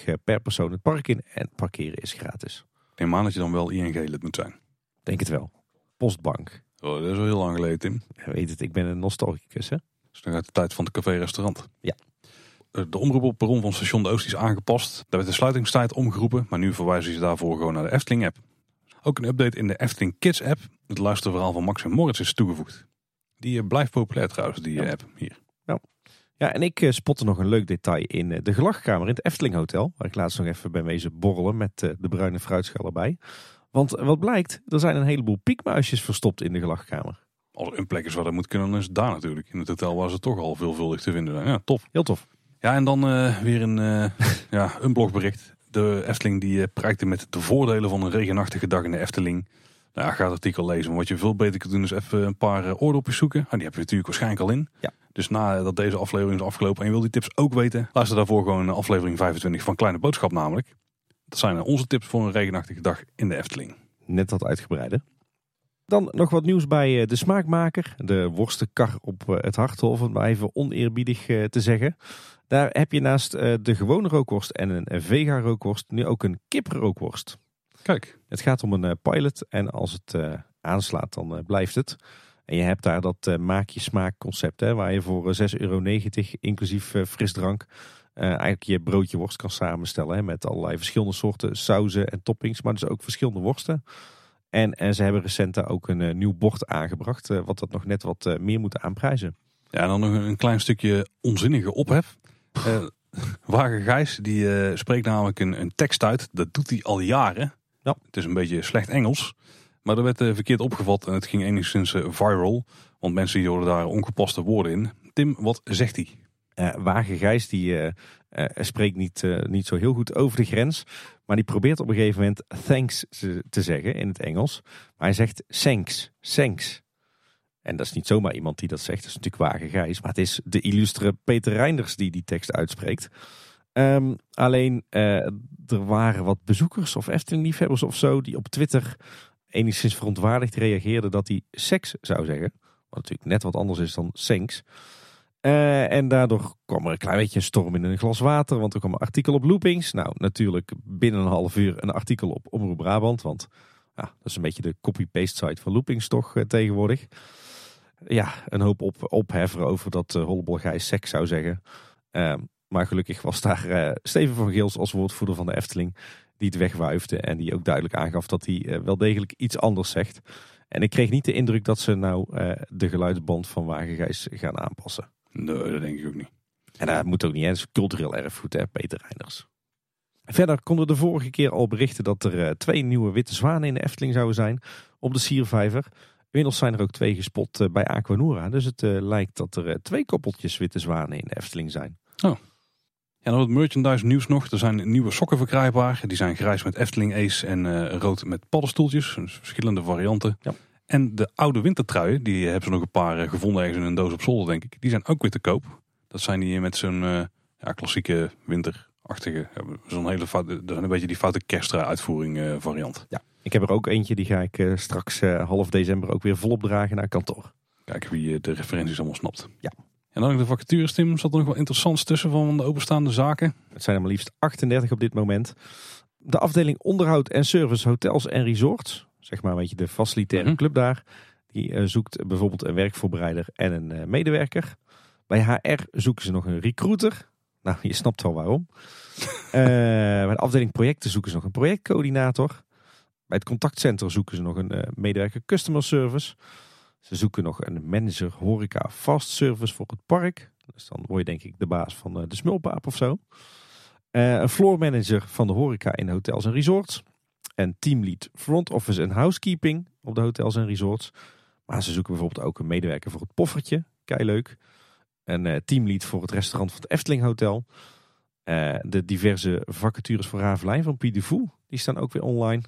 22,50 eh, per persoon het park in en parkeren is gratis. Ik neem aan dat je dan wel ING-lid moet zijn. Denk het wel. Postbank. Oh, dat is al heel lang geleden, Tim. Ja, weet het, ik ben een nostalgicus hè. Dus dan gaat de tijd van het café-restaurant. Ja. Eh, De omroep op perron van station De Oost is aangepast. Daar werd de sluitingstijd omgeroepen, maar nu verwijzen ze daarvoor gewoon naar de Efteling-app. Ook een update in de Efteling Kids-app. Het luisterverhaal van Max en Moritz is toegevoegd. Die eh, blijft populair trouwens, die eh, Ja. app hier. Ja, en ik eh, spotte nog een leuk detail in de gelachkamer in het Efteling Hotel. Waar ik laatst nog even ben wezen borrelen met de bruine fruitschal erbij. Want wat blijkt, er zijn een heleboel piekmuisjes verstopt in de gelachkamer. Als er een plek is waar dat moet kunnen, dan is het daar natuurlijk. In het hotel waar ze toch al veelvuldig te vinden. Ja, tof. Heel tof. Ja, en dan weer een, eh, ja, een blogbericht. De Efteling die eh, prijkte met de voordelen van een regenachtige dag in de Efteling. Nou, ja, ga het artikel lezen. Maar wat je veel beter kunt doen is even een paar eh, oordopjes zoeken. Ah, die heb je natuurlijk waarschijnlijk al in. Ja. Dus nadat deze aflevering is afgelopen en je wil die tips ook weten, luister daarvoor gewoon naar aflevering 25 van Kleine Boodschap namelijk. Dat zijn eh, onze tips voor een regenachtige dag in de Efteling. Net wat uitgebreider. Dan nog wat nieuws bij eh, de smaakmaker. De worstenkar op eh, het Harthof, om het maar even oneerbiedig eh, te zeggen. Daar heb je naast eh, de gewone rookworst en een vega rookworst nu ook een kiprookworst. Kijk, Het gaat om een eh, pilot en als het eh, aanslaat dan blijft het. En je hebt daar dat maak je smaak concept hè, waar je voor eh, 6,90 euro inclusief frisdrank eigenlijk je broodje worst kan samenstellen. Hè, met allerlei verschillende soorten sauzen en toppings, maar dus ook verschillende worsten. En, en ze hebben recent daar ook een nieuw bord aangebracht, wat dat nog net wat meer moet aanprijzen. Ja, en dan nog een klein stukje onzinnige ophef. Eh Wagen Gijs die eh, spreekt namelijk een, een tekst uit. Dat doet hij al jaren. Ja. Het is een beetje slecht Engels. Maar er werd eh, verkeerd opgevat en het ging enigszins viral. Want mensen die hoorden daar ongepaste woorden in. Tim, wat zegt hij? Wagen Gijs die spreekt niet, niet zo heel goed over de grens. Maar die probeert op een gegeven moment thanks te te zeggen in het Engels. Maar hij zegt thanks, thanks. En dat is niet zomaar iemand die dat zegt. Dat is natuurlijk Wagen. Maar het is de illustre Peter Reinders die die tekst uitspreekt. Ehm, alleen eh, er waren wat bezoekers of Efteling-liefhebbers of zo... die op Twitter enigszins verontwaardigd reageerden dat hij seks zou zeggen. Wat natuurlijk net wat anders is dan thanks. Eh, en daardoor kwam er een klein beetje een storm in een glas water. Want er kwam een artikel op Loopings. Nou, natuurlijk binnen een half uur een artikel op Omroep Brabant. Want ja, dat is een beetje de copy-paste site van Loopings toch eh, tegenwoordig. Ja, een hoop op, opheffen over dat uh, Hollebol Gijs seks zou zeggen. Eh, maar gelukkig was daar eh, Steven van Geels als woordvoerder van de Efteling. Die het wegwuifde en die ook duidelijk aangaf dat hij eh, wel degelijk iets anders zegt. En ik kreeg niet de indruk dat ze nou eh, de geluidsband van Wagengijs gaan aanpassen. Nee, dat denk ik ook niet. En dat moet ook niet, hè. Is cultureel erfgoed, hè, Peter Reiners. Verder konden we de vorige keer al berichten dat er eh, twee nieuwe witte zwanen in de Efteling zouden zijn op de Siervijver. Inmiddels zijn er ook twee gespot eh, bij Aquanura. Dus het eh, lijkt dat er eh, twee koppeltjes witte zwanen in de Efteling zijn. Ja, dan wat merchandise nieuws nog. Er zijn nieuwe sokken verkrijgbaar. Die zijn grijs met Efteling Ace en rood met paddenstoeltjes. Dus verschillende varianten. Ja. En de oude wintertruien, die hebben ze nog een paar gevonden ergens in een doos op zolder denk ik. Die zijn ook weer te koop. Dat zijn die met zo'n ja, klassieke winterachtige, ja, zo'n hele foute, dat is een beetje die foute kerstrui uitvoering variant. Ik heb er ook eentje, die ga ik eh, straks eh, half december ook weer volop dragen naar kantoor. Kijken wie eh, de referenties allemaal snapt. Ja. En dan nog de vacatures, Tim. Zat er nog wel interessants tussen van de openstaande zaken? Het zijn er maar liefst 38 op dit moment. De afdeling onderhoud en service hotels en resorts, zeg maar een beetje de facilitaire Mhm. club daar, die zoekt bijvoorbeeld een werkvoorbereider en een medewerker. Bij HR zoeken ze nog een recruiter. Nou, je snapt wel waarom. Bij de afdeling projecten zoeken ze nog een projectcoördinator. Bij het contactcentrum zoeken ze nog een eh, medewerker customer service. Ze zoeken nog een manager horeca fast service voor het park. Dus dan word je denk ik de baas van eh, de smulpaap of zo. Eh, een floor manager van de horeca in hotels en resorts. En teamlead front office en housekeeping op de hotels en resorts. Maar ze zoeken bijvoorbeeld ook een medewerker voor het poffertje. Kei leuk. Een eh, teamlead voor het restaurant van het Efteling Hotel. De diverse vacatures voor Ravelijn van Pied die staan ook weer online.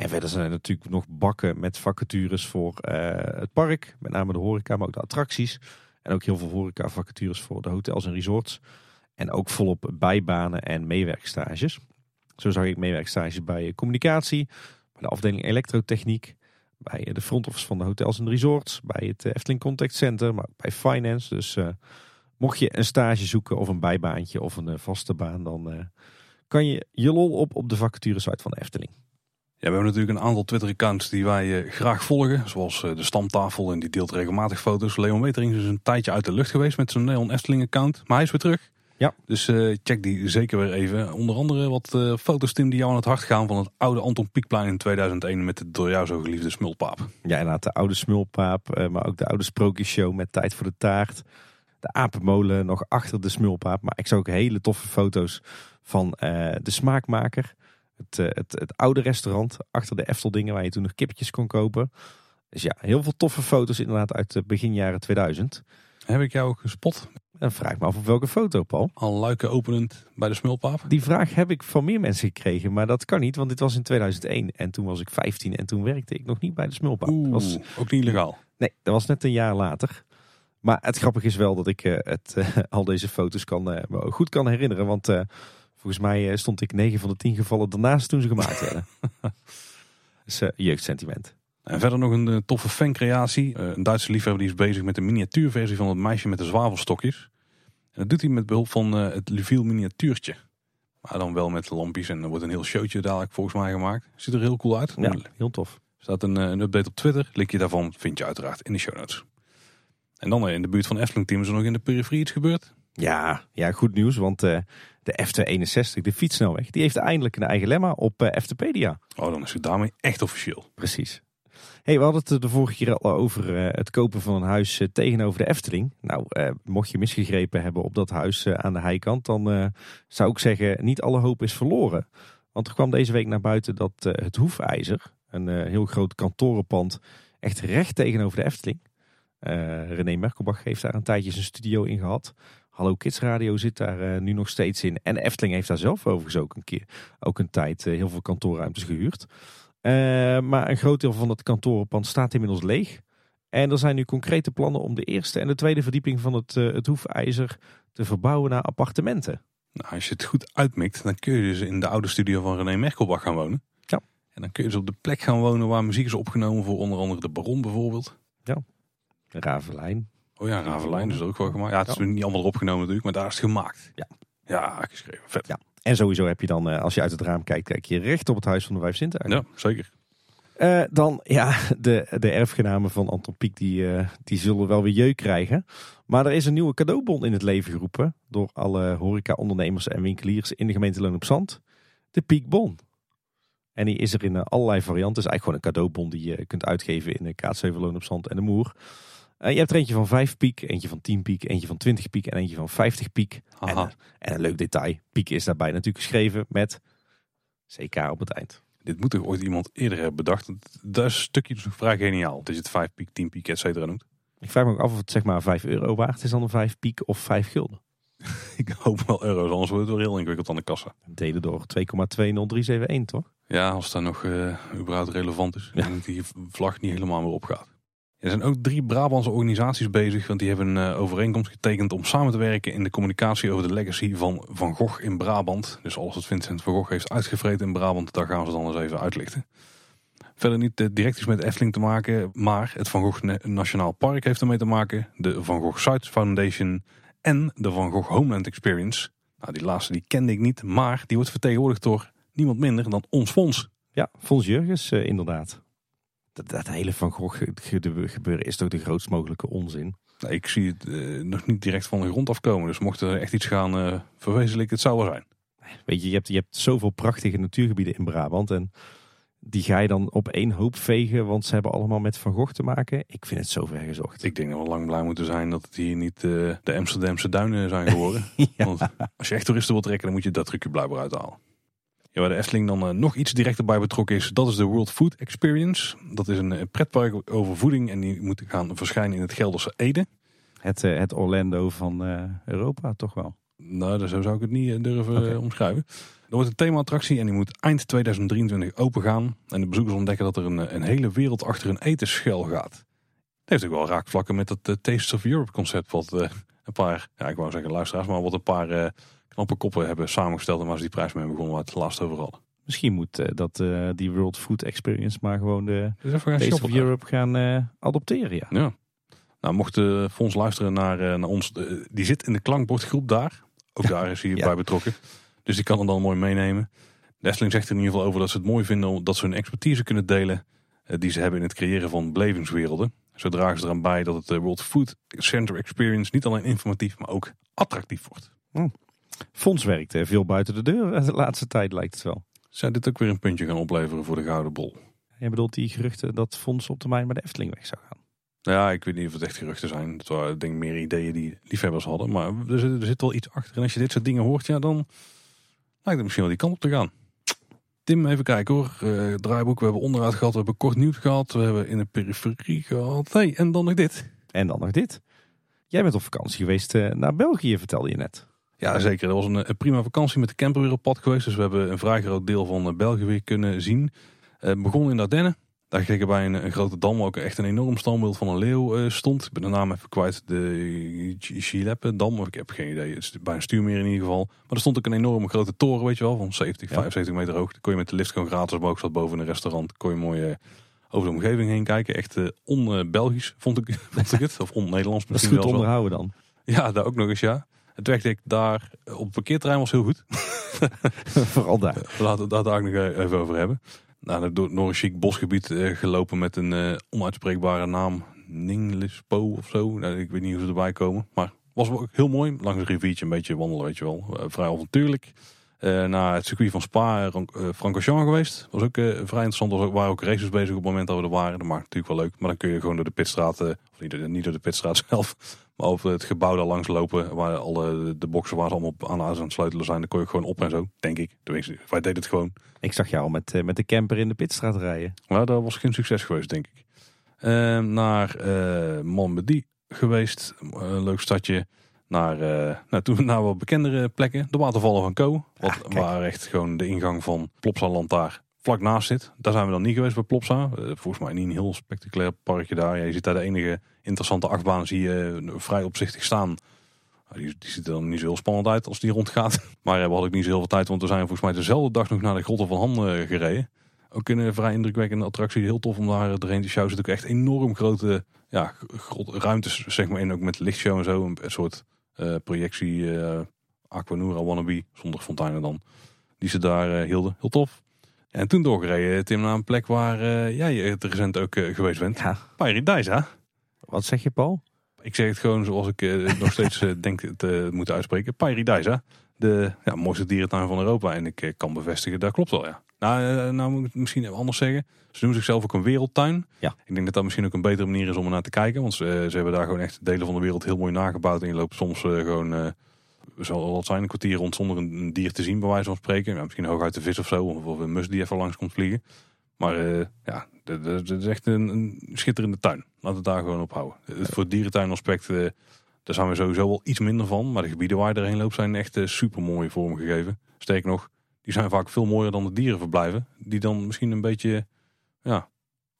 En verder zijn er natuurlijk nog bakken met vacatures voor eh, het park. Met name de horeca, maar ook de attracties. En ook heel veel horeca vacatures voor de hotels en resorts. En ook volop bijbanen en meewerkstages. Zo zag ik meewerkstages bij communicatie, bij de afdeling elektrotechniek, bij de front office van de hotels en resorts, bij het eh, Efteling Contact Center, maar bij finance. Dus eh, mocht je een stage zoeken of een bijbaantje of een eh, vaste baan, dan eh, kan je je lol op op de vacaturesite van de Efteling. Ja, we hebben natuurlijk een aantal Twitter-accounts die wij eh, graag volgen. Zoals eh, de Stamtafel en die deelt regelmatig foto's. Leon Wetering is een tijdje uit de lucht geweest met zijn Leon Efteling-account. Maar hij is weer terug. Ja. Dus eh, check die zeker weer even. Onder andere wat foto's Tim die jou aan het hart gaan van het oude Anton Pieckplein in 2001 met de door jou zo geliefde smulpaap. Ja, inderdaad, de oude smulpaap, maar ook de oude sprookjesshow met Tijd voor de Taart. De apenmolen nog achter de smulpaap. Maar ik zag ook hele toffe foto's van de smaakmaker. Het, eh, het, het oude restaurant achter de Efteldingen waar je toen nog kippetjes kon kopen. Dus ja, heel veel toffe foto's inderdaad uit de begin jaren 2000. Heb ik jou ook gespot? En vraag me af op welke foto, Paul. Al luiken openend bij de smulpaap? Die vraag heb ik van meer mensen gekregen, maar dat kan niet, want dit was in 2001. En toen was ik 15 en toen werkte ik nog niet bij de smulpaap. Oeh, was ook niet illegaal. Nee, dat was net een jaar later. Maar het grappige is wel dat ik eh, het, eh, al deze foto's kan, goed kan herinneren. Want volgens mij eh, stond ik 9 van de 10 gevallen daarnaast toen ze gemaakt werden. dus eh, jeugdsentiment. En verder nog een eh, toffe fancreatie. Een Duitse liefhebber die is bezig met een miniatuurversie van het meisje met de zwavelstokjes. En dat doet hij met behulp van eh, het Luviel miniatuurtje. Maar dan wel met lampjes en er wordt een heel showtje dadelijk volgens mij gemaakt. Ziet er heel cool uit. Ja, Er heel tof. staat een, een update op Twitter. Linkje daarvan vind je uiteraard in de show notes. En dan in de buurt van Efteling Team is er nog in de periferie iets gebeurd. Ja, ja, goed nieuws, want eh, de F261, de fietssnelweg, die heeft eindelijk een eigen lemma op eh Eftepedia. Oh, dan is het daarmee echt officieel. Precies. Hey, we hadden het de vorige keer al over eh, het kopen van een huis eh, tegenover de Efteling. Nou, mocht je misgegrepen hebben op dat huis aan de heikant, dan zou ik zeggen, niet alle hoop is verloren. Want er kwam deze week naar buiten dat het Hoefijzer, een heel groot kantorenpand, echt recht tegenover de Efteling. René Merkelbach heeft daar een tijdje zijn studio in gehad. Hallo Kids Radio zit daar eh, nu nog steeds in. En de Efteling heeft daar zelf overigens ook een keer, ook een tijd, eh, heel veel kantoorruimtes gehuurd. Eh, maar een groot deel van het kantorenpand staat inmiddels leeg. En er zijn nu concrete plannen om de eerste en de tweede verdieping van het, het hoefijzer te verbouwen naar appartementen. Nou, als je het goed uitmikt, dan kun je dus in de oude studio van René Merkelbach gaan wonen. Ja. En dan kun je dus op de plek gaan wonen waar muziek is opgenomen voor onder andere de Baron bijvoorbeeld. Ravelijn. Oh ja, Ravelijn is er ook wel gemaakt. Ja, het is niet allemaal erop genomen natuurlijk, maar daar is het gemaakt. Ja. Ja, geschreven. Vet. Ja. En sowieso heb je dan, eh, als je uit het raam kijkt, kijk je recht op het huis van de Vijf Zintuigen. Ja, zeker. Eh, dan, ja, de, de erfgenamen van Anton Pieck, die, eh, die zullen wel weer jeuk krijgen. Maar er is een nieuwe cadeaubon in het leven geroepen door alle horeca-ondernemers en winkeliers in de gemeente Loon op Zand. De Pieckbon. En die is er in allerlei varianten. Het is eigenlijk gewoon een cadeaubon die je kunt uitgeven in de Kaatsheuvel, Loon op Zand en de Moer. Eh, je hebt er eentje van 5 piek, eentje van 10 piek, eentje van 20 piek en eentje van 50 piek. En, eh, en een leuk detail, piek is daarbij natuurlijk geschreven met CK op het eind. Dit moet toch ooit iemand eerder hebben bedacht. Dat is een stukje dus vrij geniaal. Dat je het 5 piek, 10 piek, et cetera noemt. Ik vraag me ook af of het zeg maar 5 euro waard is dan een 5 piek of 5 gulden. Ik hoop wel euro's, anders wordt het wel heel ingewikkeld aan de kassa. Delen door 2,20371 toch? Ja, als dat nog eh, überhaupt relevant is. Ja. En die vlag niet helemaal meer opgaat. Er zijn ook drie Brabantse organisaties bezig, want die hebben een eh, overeenkomst getekend om samen te werken in de communicatie over de legacy van Van Gogh in Brabant. Dus alles wat Vincent van Gogh heeft uitgevreten in Brabant, daar gaan ze dan eens even uitlichten. Verder niet eh, direct iets met Efteling te maken, maar het Van Gogh Na- Nationaal Park heeft ermee te maken. De Van Gogh Site Foundation en de Van Gogh Homeland Experience. Nou, die laatste die kende ik niet, maar die wordt vertegenwoordigd door niemand minder dan ons fonds. Ja, Fons Jurgens eh, inderdaad. Dat, dat hele Van Gogh ge- ge- gebeuren is toch de grootst mogelijke onzin. Nou, ik zie het eh, nog niet direct van de grond afkomen. Dus mocht er echt iets gaan eh verwezenlijken, het zou wel zijn. Weet je, je hebt, je hebt zoveel prachtige natuurgebieden in Brabant en die ga je dan op één hoop vegen, want ze hebben allemaal met Van Gogh te maken. Ik vind het zo ver gezocht. Ik denk dat we lang blij moeten zijn dat het hier niet eh, de Amsterdamse duinen zijn geworden. Ja. Want als je echt toeristen wilt trekken, dan moet je dat trucje blijkbaar uithalen. Ja, waar de Efteling dan eh, nog iets directer bij betrokken is, dat is de World Food Experience. Dat is een eh, pretpark over voeding en die moet gaan verschijnen in het Gelderse Ede. Het, eh, het Orlando van Europa toch wel. Nou, dus zo zou ik het niet durven omschrijven. Er wordt een thema-attractie en die moet eind 2023 open gaan. En de bezoekers ontdekken dat er een, een hele wereld achter een etensschel gaat. Dat heeft ook wel raakvlakken met dat Taste of Europe concept. Wat een paar, ja, ik wou zeggen luisteraars, maar wat een paar knappe koppen hebben samengesteld. En waar ze die prijs mee begonnen, waar het laatst over hadden. Misschien moet eh, dat eh, die World Food Experience maar gewoon de Dus even gaan Taste of. Europe gaan eh, adopteren. Ja. Ja. Nou, mocht de fonds luisteren naar, eh, naar ons, die zit in de klankbordgroep daar. Ook daar is hij Ja. bij betrokken. Dus die kan het dan mooi meenemen. De Efteling zegt er in ieder geval over dat ze het mooi vinden dat ze hun expertise kunnen delen die ze hebben in het creëren van belevingswerelden. Zo dragen ze eraan bij dat het World Food Center Experience niet alleen informatief, maar ook attractief wordt. Fonds werkt eh, veel buiten de deur de laatste tijd lijkt het wel. Zou dit ook weer een puntje gaan opleveren voor de Gouden Bol? Je bedoelt die geruchten dat Fonds op termijn bij de Efteling weg zou gaan. Ja, ik weet niet of het echt geruchten zijn. Het waren denk ik meer ideeën die liefhebbers hadden. Maar er zit, er zit wel iets achter. En als je dit soort dingen hoort, ja, dan lijkt het misschien wel die kant op te gaan. Tim, even kijken hoor. Uh, draaiboek, we hebben onderuit gehad, we hebben kort nieuws gehad. We hebben in de periferie gehad. Hey, en dan nog dit. En dan nog dit. Jij bent op vakantie geweest uh, naar België, vertelde je net. Ja, zeker. Dat was een, een, prima vakantie met de camper weer op pad geweest. Dus we hebben een vrij groot deel van eh, België weer kunnen zien. Uh, begon in de Ardennen. Daar kreeg bij een, een, grote dam ook echt een enorm standbeeld van een leeuw uh, stond. Ik ben de naam even kwijt. De Gileppe dam, of ik heb geen idee. Het is bij een stuurmeer in ieder geval. Maar er stond ook een enorme grote toren, weet je wel, van 70, ja. 75 meter hoog. Daar kon je met de lift gewoon gratis boven, zat boven een restaurant. Kon je mooi uh, over de omgeving heen kijken. Echt on-Belgisch vond ik, vond ik het. Of on-Nederlands misschien Dat is goed onderhouden dan. Ja, daar ook nog eens ja. Het wegdek daar op het parkeerterrein was heel goed. Vooral daar. Laten we het daar ook nog even over hebben nou, door, een chic bosgebied uh, gelopen met een uh, onuitspreekbare naam. Ninglispo of zo. Nou, ik weet niet hoe ze erbij komen. Maar was ook heel mooi. Langs een riviertje een beetje wandelen, weet je wel. Uh, vrij avontuurlijk. naar het circuit van Spa, Francorchamps geweest. Was ook vrij interessant. Er waren ook races bezig op het moment dat we er waren. Dat maakt natuurlijk wel leuk. Maar dan kun je gewoon door de pitstraat, of niet, niet door de pitstraat zelf, maar over het gebouw daar langs lopen. Waar alle de boxen waar ze allemaal aan, aan het sleutelen zijn. Dan kon je gewoon op en zo, denk ik. Tenminste, wij deden het gewoon. Ik zag jou al met, met de camper in de pitstraat rijden. Maar dat was geen succes geweest, denk ik. Uh, naar uh, Montbedi geweest. Een leuk stadje. Naar, uh, nou, toen naar wat bekendere plekken. De watervallen van Co. Wat, ah, waar echt gewoon de ingang van Plopsaland daar vlak naast zit. Daar zijn we dan niet geweest bij Plopsa. volgens mij niet een heel spectaculair parkje daar. Ja, je ziet daar de enige interessante achtbaan zie je vrij opzichtig staan. Die, die ziet er dan niet zo heel spannend uit als die rondgaat. Maar we hadden niet zo heel veel tijd, want we zijn volgens mij dezelfde dag nog naar de Grotten van Han gereden. Ook een vrij indrukwekkende attractie. Heel tof om daar doorheen te showen. Er zitten ook echt enorm grote ja, ruimtes zeg maar, in. Ook met lichtshow en zo. Een, soort uh, projectie uh, Aquanura wannabe. Zonder fonteinen dan. Die ze daar uh, hielden. Heel tof. En toen doorgereden, Tim, naar een plek waar jij recent ook geweest bent. Ja. Paradise, Wat zeg je, Paul? Ik zeg het gewoon zoals ik uh, nog steeds uh, denk te moeten uitspreken. Paradise, de ja, mooiste dierentuin van Europa. En ik uh, kan bevestigen, dat klopt wel, ja. Nou, nou moet ik het misschien even anders zeggen. Ze noemen zichzelf ook een wereldtuin. Ja. Ik denk dat dat misschien ook een betere manier is om er naar te kijken. Want ze, ze hebben daar gewoon echt delen van de wereld heel mooi nagebouwd. En je loopt soms gewoon, zal het zijn, een kwartier rond zonder een, dier te zien, bij wijze van spreken. Ja, misschien hooguit de vis of zo, of, een mus die even langs komt vliegen. Maar ja, het is echt een, een, schitterende tuin. Laten we het daar gewoon op houden. Voor het dierentuinaspect, uh, daar zijn we sowieso wel iets minder van. Maar de gebieden waar je erheen loopt zijn echt uh, super mooi vormgegeven. Steek nog, die zijn vaak veel mooier dan de dierenverblijven. Die dan misschien een beetje ja,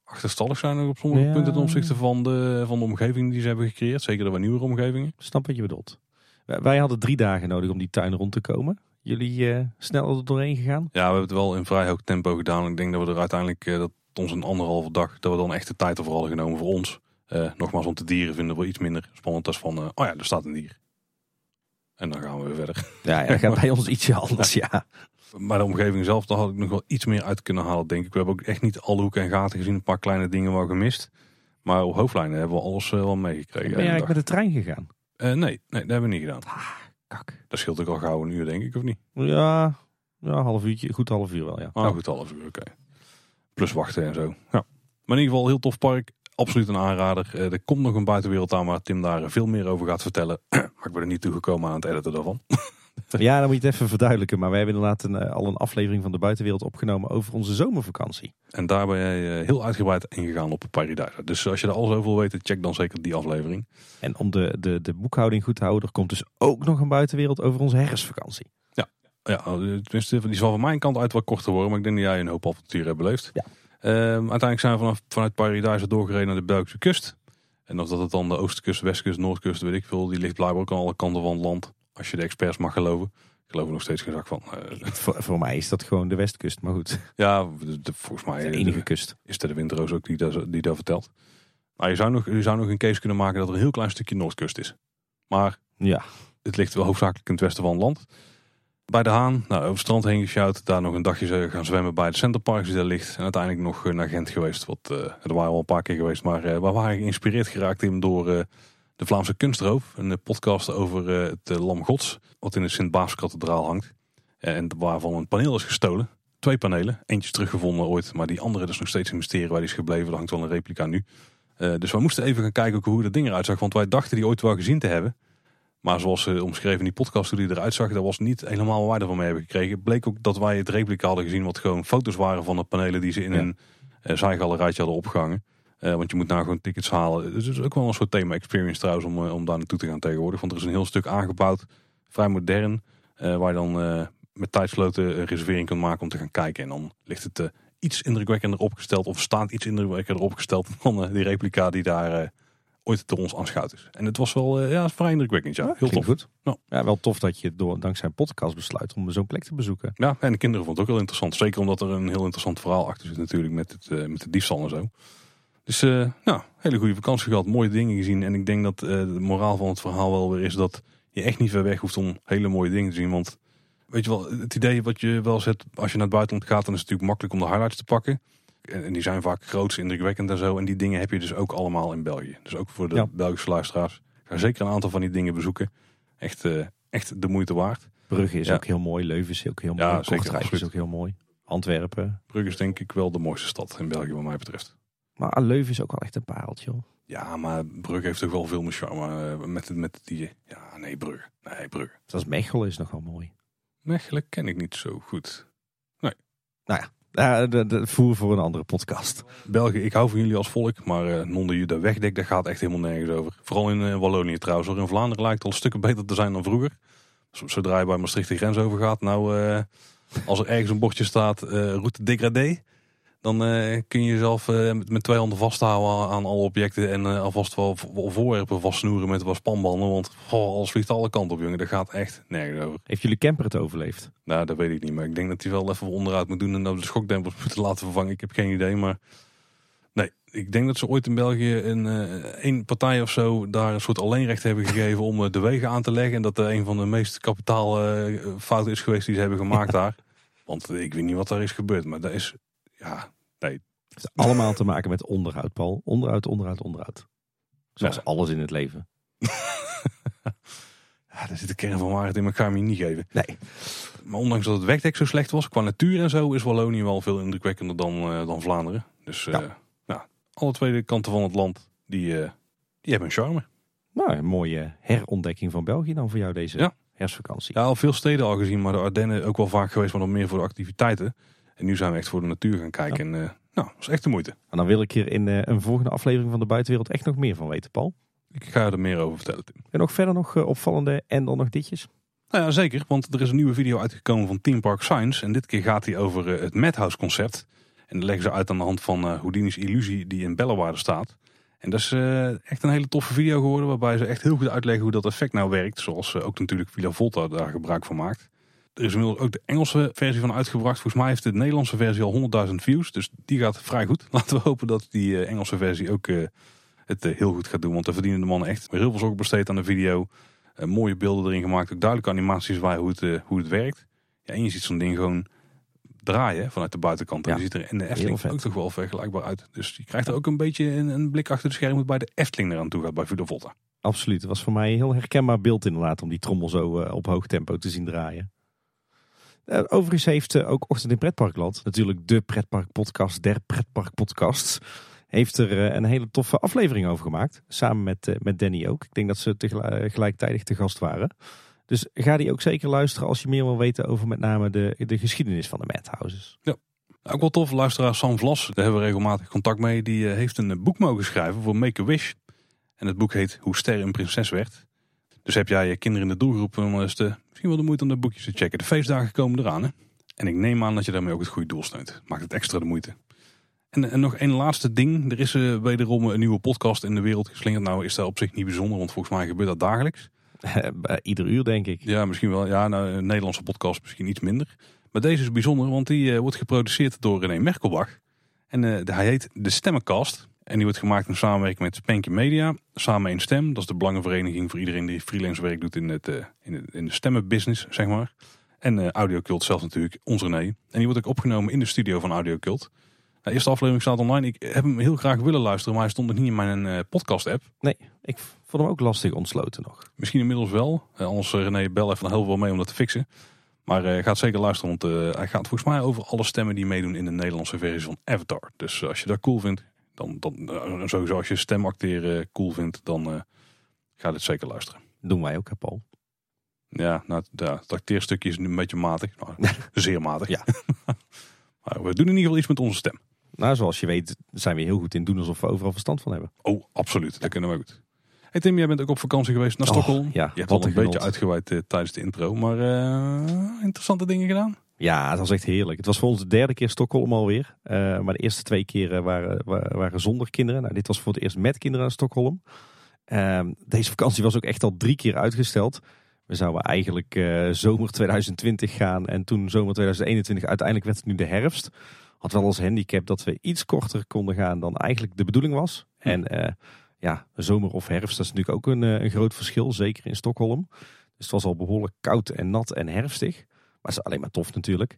achterstallig zijn op sommige ja. punten ten opzichte van de, van de omgeving die ze hebben gecreëerd. Zeker de wat nieuwere omgevingen. Snap wat je bedoelt. Wij hadden drie dagen nodig om die tuin rond te komen. Jullie uh, snel er doorheen gegaan? Ja, we hebben het wel in vrij hoog tempo gedaan. Ik denk dat we er uiteindelijk, uh, dat ons een anderhalve dag, dat we dan echt de tijd ervoor hadden genomen voor ons. Uh, nogmaals, om te dieren vinden we iets minder spannend als van, uh, oh ja, er staat een dier. En dan gaan we weer verder. Ja, ja dat gaat bij ons ietsje anders, ja. Maar de omgeving zelf, daar had ik nog wel iets meer uit kunnen halen, denk ik. We hebben ook echt niet alle hoeken en gaten gezien. Een paar kleine dingen wel gemist. Maar op hoofdlijnen hebben we alles uh, wel meegekregen. Ben je eigenlijk met de trein gegaan? nee, nee, dat hebben we niet gedaan. Ah, kak. Dat scheelt ook al gauw een uur, denk ik, of niet? Ja, ja half uurtje. Goed half uur wel, ja. Ah, goed half uur, oké. Okay. Plus wachten en zo. Ja. Maar in ieder geval heel tof park. Absoluut een aanrader. Uh, er komt nog een buitenwereld aan waar Tim daar veel meer over gaat vertellen. maar ik ben er niet toegekomen aan het editen daarvan. ja, dan moet je het even verduidelijken. Maar wij hebben inderdaad een, uh, al een aflevering van de buitenwereld opgenomen over onze zomervakantie. En daar ben jij uh, heel uitgebreid ingegaan op Paradise. Dus als je er alles over wil weten, check dan zeker die aflevering. En om de, de, de boekhouding goed te houden, er komt dus ook nog een buitenwereld over onze herfstvakantie. Ja, ja tenminste, die zal van mijn kant uit wat korter worden. Maar ik denk dat jij een hoop avonturen hebt beleefd. Ja. Um, uiteindelijk zijn we vanaf, vanuit Paradise doorgereden naar de Belgische kust. En of dat het dan de oostkust, westkust, noordkust, weet ik veel. Die ligt blijkbaar ook aan alle kanten van het land. Als je de experts mag geloven. Ik geloof er nog steeds geen zak van. Uh, voor, voor, mij is dat gewoon de westkust, maar goed. Ja, de, de, volgens mij de enige de, kust. Is het de windroos ook die dat, die dat vertelt. Maar je zou, nog, je zou nog een case kunnen maken dat er een heel klein stukje noordkust is. Maar ja. het ligt wel hoofdzakelijk in het westen van het land. Bij de Haan, nou, over het strand heen gesjouwd. Daar nog een dagje gaan zwemmen bij de Centerpark die daar ligt. En uiteindelijk nog naar Gent geweest. Wat, uh, er waren al een paar keer geweest. Maar uh, we waren geïnspireerd geraakt in door de Vlaamse Kunstroof. Een podcast over het Lam Gods. Wat in de Sint-Baaskathedraal hangt. En waarvan een paneel is gestolen. Twee panelen. Eentje teruggevonden ooit. Maar die andere is nog steeds een mysterie waar die is gebleven. Er hangt wel een replica nu. dus we moesten even gaan kijken hoe dat ding eruit zag. Want wij dachten die ooit wel gezien te hebben. Maar zoals ze omschreven in die podcast hoe die eruit zag, dat was niet helemaal waar ervan mee hebben gekregen. Bleek ook dat wij het replica hadden gezien wat gewoon foto's waren van de panelen die ze in een uh, zijgalerijtje hadden opgehangen. Uh, want je moet nou gewoon tickets halen. Dus het is ook wel een soort thema experience trouwens om, uh, om daar naartoe te gaan tegenwoordig. Want er is een heel stuk aangebouwd, vrij modern, waar je dan met tijdsloten een reservering kunt maken om te gaan kijken. En dan ligt het iets indrukwekkender opgesteld of staat iets indrukwekkender opgesteld dan die replica die daar ooit door ons aanschouwd is. En het was wel uh, ja, vrij indrukwekkend. Ja. Heel tof. Goed. Ja, wel tof dat je door, dankzij een podcast besluit om zo'n plek te bezoeken. Ja, en de kinderen vonden het ook heel interessant. Zeker omdat er een heel interessant verhaal achter zit natuurlijk met, het, uh, met de diefstal en zo. Dus uh, nou, hele goede vakantie gehad, mooie dingen gezien. En ik denk dat de moraal van het verhaal wel weer is dat je echt niet ver weg hoeft om hele mooie dingen te zien. Want weet je wel, het idee wat je wel zet als je naar het buitenland gaat, dan is het natuurlijk makkelijk om de highlights te pakken. En die zijn vaak groots, indrukwekkend en zo. En die dingen heb je dus ook allemaal in België. Dus ook voor de Belgische luisteraars. Ga zeker een aantal van die dingen bezoeken. Echt, uh, echt de moeite waard. Brugge is ook heel mooi. Leuven is ook heel mooi. Ja, zeker, is ook heel mooi. Antwerpen. Brugge is denk ik wel de mooiste stad in België wat mij betreft. Maar Leuven is ook wel echt een pareltje. Hoor. Ja, maar Brugge heeft toch wel veel meer charme. Uh, met, met die... Ja, nee, Brugge. Nee, Brugge. Zoals Mechelen is nog wel mooi. Mechelen ken ik niet zo goed. Nee. Nou ja, ja, de, voer voor een andere podcast. België, ik hou van jullie als volk, maar uh, non de wegdek, daar gaat echt helemaal nergens over. Vooral in uh, Wallonië trouwens. In Vlaanderen lijkt het al stukken beter te zijn dan vroeger. Zodra je bij Maastricht de grens over gaat, nou, uh, als er ergens een bordje staat, route degradé, dan uh, kun je jezelf uh, met, twee handen vasthouden aan alle objecten. En uh, alvast wel voorwerpen vastsnoeren met wat spanbanden. Want oh, alles vliegt alle kanten op, jongen. Dat gaat echt nergens over. Heeft jullie camper het overleefd? Nou, dat weet ik niet. Maar ik denk dat hij wel even onderuit moet doen. En dat de schokdempers moeten laten vervangen. Ik heb geen idee. Maar nee, ik denk dat ze ooit in België een, een partij of zo daar een soort alleenrecht hebben gegeven om de wegen aan te leggen. En dat er een van de meest kapitaalfouten is geweest die ze hebben gemaakt daar. Want ik weet niet wat daar is gebeurd. Maar dat is ja, nee. Het heeft allemaal te maken met onderhoud, Paul. Onderhoud, onderhoud, onderhoud. Zoals alles in het leven. ja, daar zit de kern van waarheid in, maar ik ga hem je niet geven. Nee. Maar ondanks dat het wegdek zo slecht was, qua natuur en zo, is Wallonië wel veel indrukwekkender dan, uh, dan Vlaanderen. Dus uh, ja. nou, alle twee kanten van het land, die, uh, die hebben een charme. Nou, een mooie herontdekking van België dan voor jou deze ja. herfstvakantie. Ja, al veel steden al gezien, maar de Ardennen ook wel vaak geweest, maar dan meer voor de activiteiten. En nu zijn we echt voor de natuur gaan kijken. En uh, nou, dat is echt de moeite. En dan wil ik hier in uh, een volgende aflevering van de buitenwereld echt nog meer van weten, Paul. Ik ga er meer over vertellen, Tim. En nog verder nog uh, opvallende en dan nog ditjes? Nou ja, zeker. Want er is een nieuwe video uitgekomen van Team Park Science. En dit keer gaat hij over het Madhouse concept. En dat leggen ze uit aan de hand van Houdini's illusie die in Bellewaarde staat. En dat is echt een hele toffe video geworden. Waarbij ze echt heel goed uitleggen hoe dat effect nou werkt. Zoals ook natuurlijk Villa Volta daar gebruik van maakt. Er is inmiddels ook de Engelse versie van uitgebracht. Volgens mij heeft de Nederlandse versie al 100.000 views. Dus die gaat vrij goed. Laten we hopen dat die eh, Engelse versie ook eh, het eh, heel goed gaat doen. Want daar verdienen de mannen echt heel veel zorg besteed aan de video. mooie beelden erin gemaakt. Ook duidelijke animaties waar hoe het, hoe het werkt. Ja, en je ziet zo'n ding gewoon draaien vanuit de buitenkant. En ja, ziet er in de Efteling ook toch wel vergelijkbaar uit. Dus je krijgt er ook een beetje een, een blik achter de schermen bij de Efteling eraan toe gaat bij Volta. Absoluut. Het was voor mij een heel herkenbaar beeld inderdaad om die trommel zo op hoog tempo te zien draaien. Uh, overigens heeft uh, ook Ochtend in Pretparkland, natuurlijk de pretparkpodcast der pretparkpodcasts, heeft er uh, een hele toffe aflevering over gemaakt. Samen met, met Danny ook. Ik denk dat ze tegelijkertijd te gast waren. Dus ga die ook zeker luisteren als je meer wil weten over met name de, de geschiedenis van de Madhouses. Ja. Ook wel tof, luisteraar Sam Vlas, daar hebben we regelmatig contact mee. Die heeft een boek mogen schrijven voor Make-A-Wish. En het boek heet Hoe Ster een Prinses Werd. Dus heb jij je kinderen in de doelgroep, dan is de misschien wel de moeite om de boekjes te checken. De feestdagen komen eraan. Hè? En ik neem aan dat je daarmee ook het goede doel steunt. Maakt het extra de moeite. En, en nog één laatste ding. Er is uh, wederom een nieuwe podcast in de wereld geslingerd. Nou is dat op zich niet bijzonder, want volgens mij gebeurt dat dagelijks. Ieder uur denk ik. Ja, misschien wel. Ja, nou, een Nederlandse podcast misschien iets minder. Maar deze is bijzonder, want die uh, wordt geproduceerd door René Merkelbach. En uh, hij heet De Stemmencast. En die wordt gemaakt in samenwerking met Spanky Media. Samen in Stem. Dat is de belangenvereniging voor iedereen die freelance werk doet in, het, in, het, in de stemmenbusiness, zeg maar. En uh, Audiocult zelf natuurlijk, ons René. En die wordt ook opgenomen in de studio van Audiocult. De eerste aflevering staat online. Ik heb hem heel graag willen luisteren, maar hij stond nog niet in mijn uh, podcast-app. Nee, ik vond hem ook lastig ontsloten nog. Misschien inmiddels wel. Uh, anders René Bel even heel veel mee om dat te fixen. Maar uh, gaat zeker luisteren, want hij gaat volgens mij over alle stemmen die meedoen in de Nederlandse versie van Avatar. Dus als je dat cool vindt, dan, dan sowieso als je stemacteren cool vindt, dan ga dit zeker luisteren. Doen wij ook, Paul. Ja, nou, het acteerstukje is nu een beetje matig. Nou, zeer matig. Ja. maar we doen in ieder geval iets met onze stem. Nou, zoals je weet zijn we heel goed in doen alsof we overal verstand van hebben. Oh, absoluut. Dat kunnen we goed. Hey Tim, jij bent ook op vakantie geweest naar Stockholm. ja, je hebt al een beetje uitgeweid uh, tijdens de intro, maar uh, interessante dingen gedaan. Ja, het was echt heerlijk. Het was voor ons de derde keer Stockholm alweer. Uh, maar de eerste twee keren waren, waren zonder kinderen. Nou, dit was voor het eerst met kinderen naar Stockholm. Ehm, deze vakantie was ook echt al drie keer uitgesteld. We zouden eigenlijk uh, zomer 2020 gaan en toen zomer 2021. Uiteindelijk werd het nu de herfst. Had wel als handicap dat we iets korter konden gaan dan eigenlijk de bedoeling was. En uh, ja, zomer of herfst, dat is natuurlijk ook een, een, groot verschil, zeker in Stockholm. Dus het was al behoorlijk koud en nat en herfstig. Maar is alleen maar tof natuurlijk.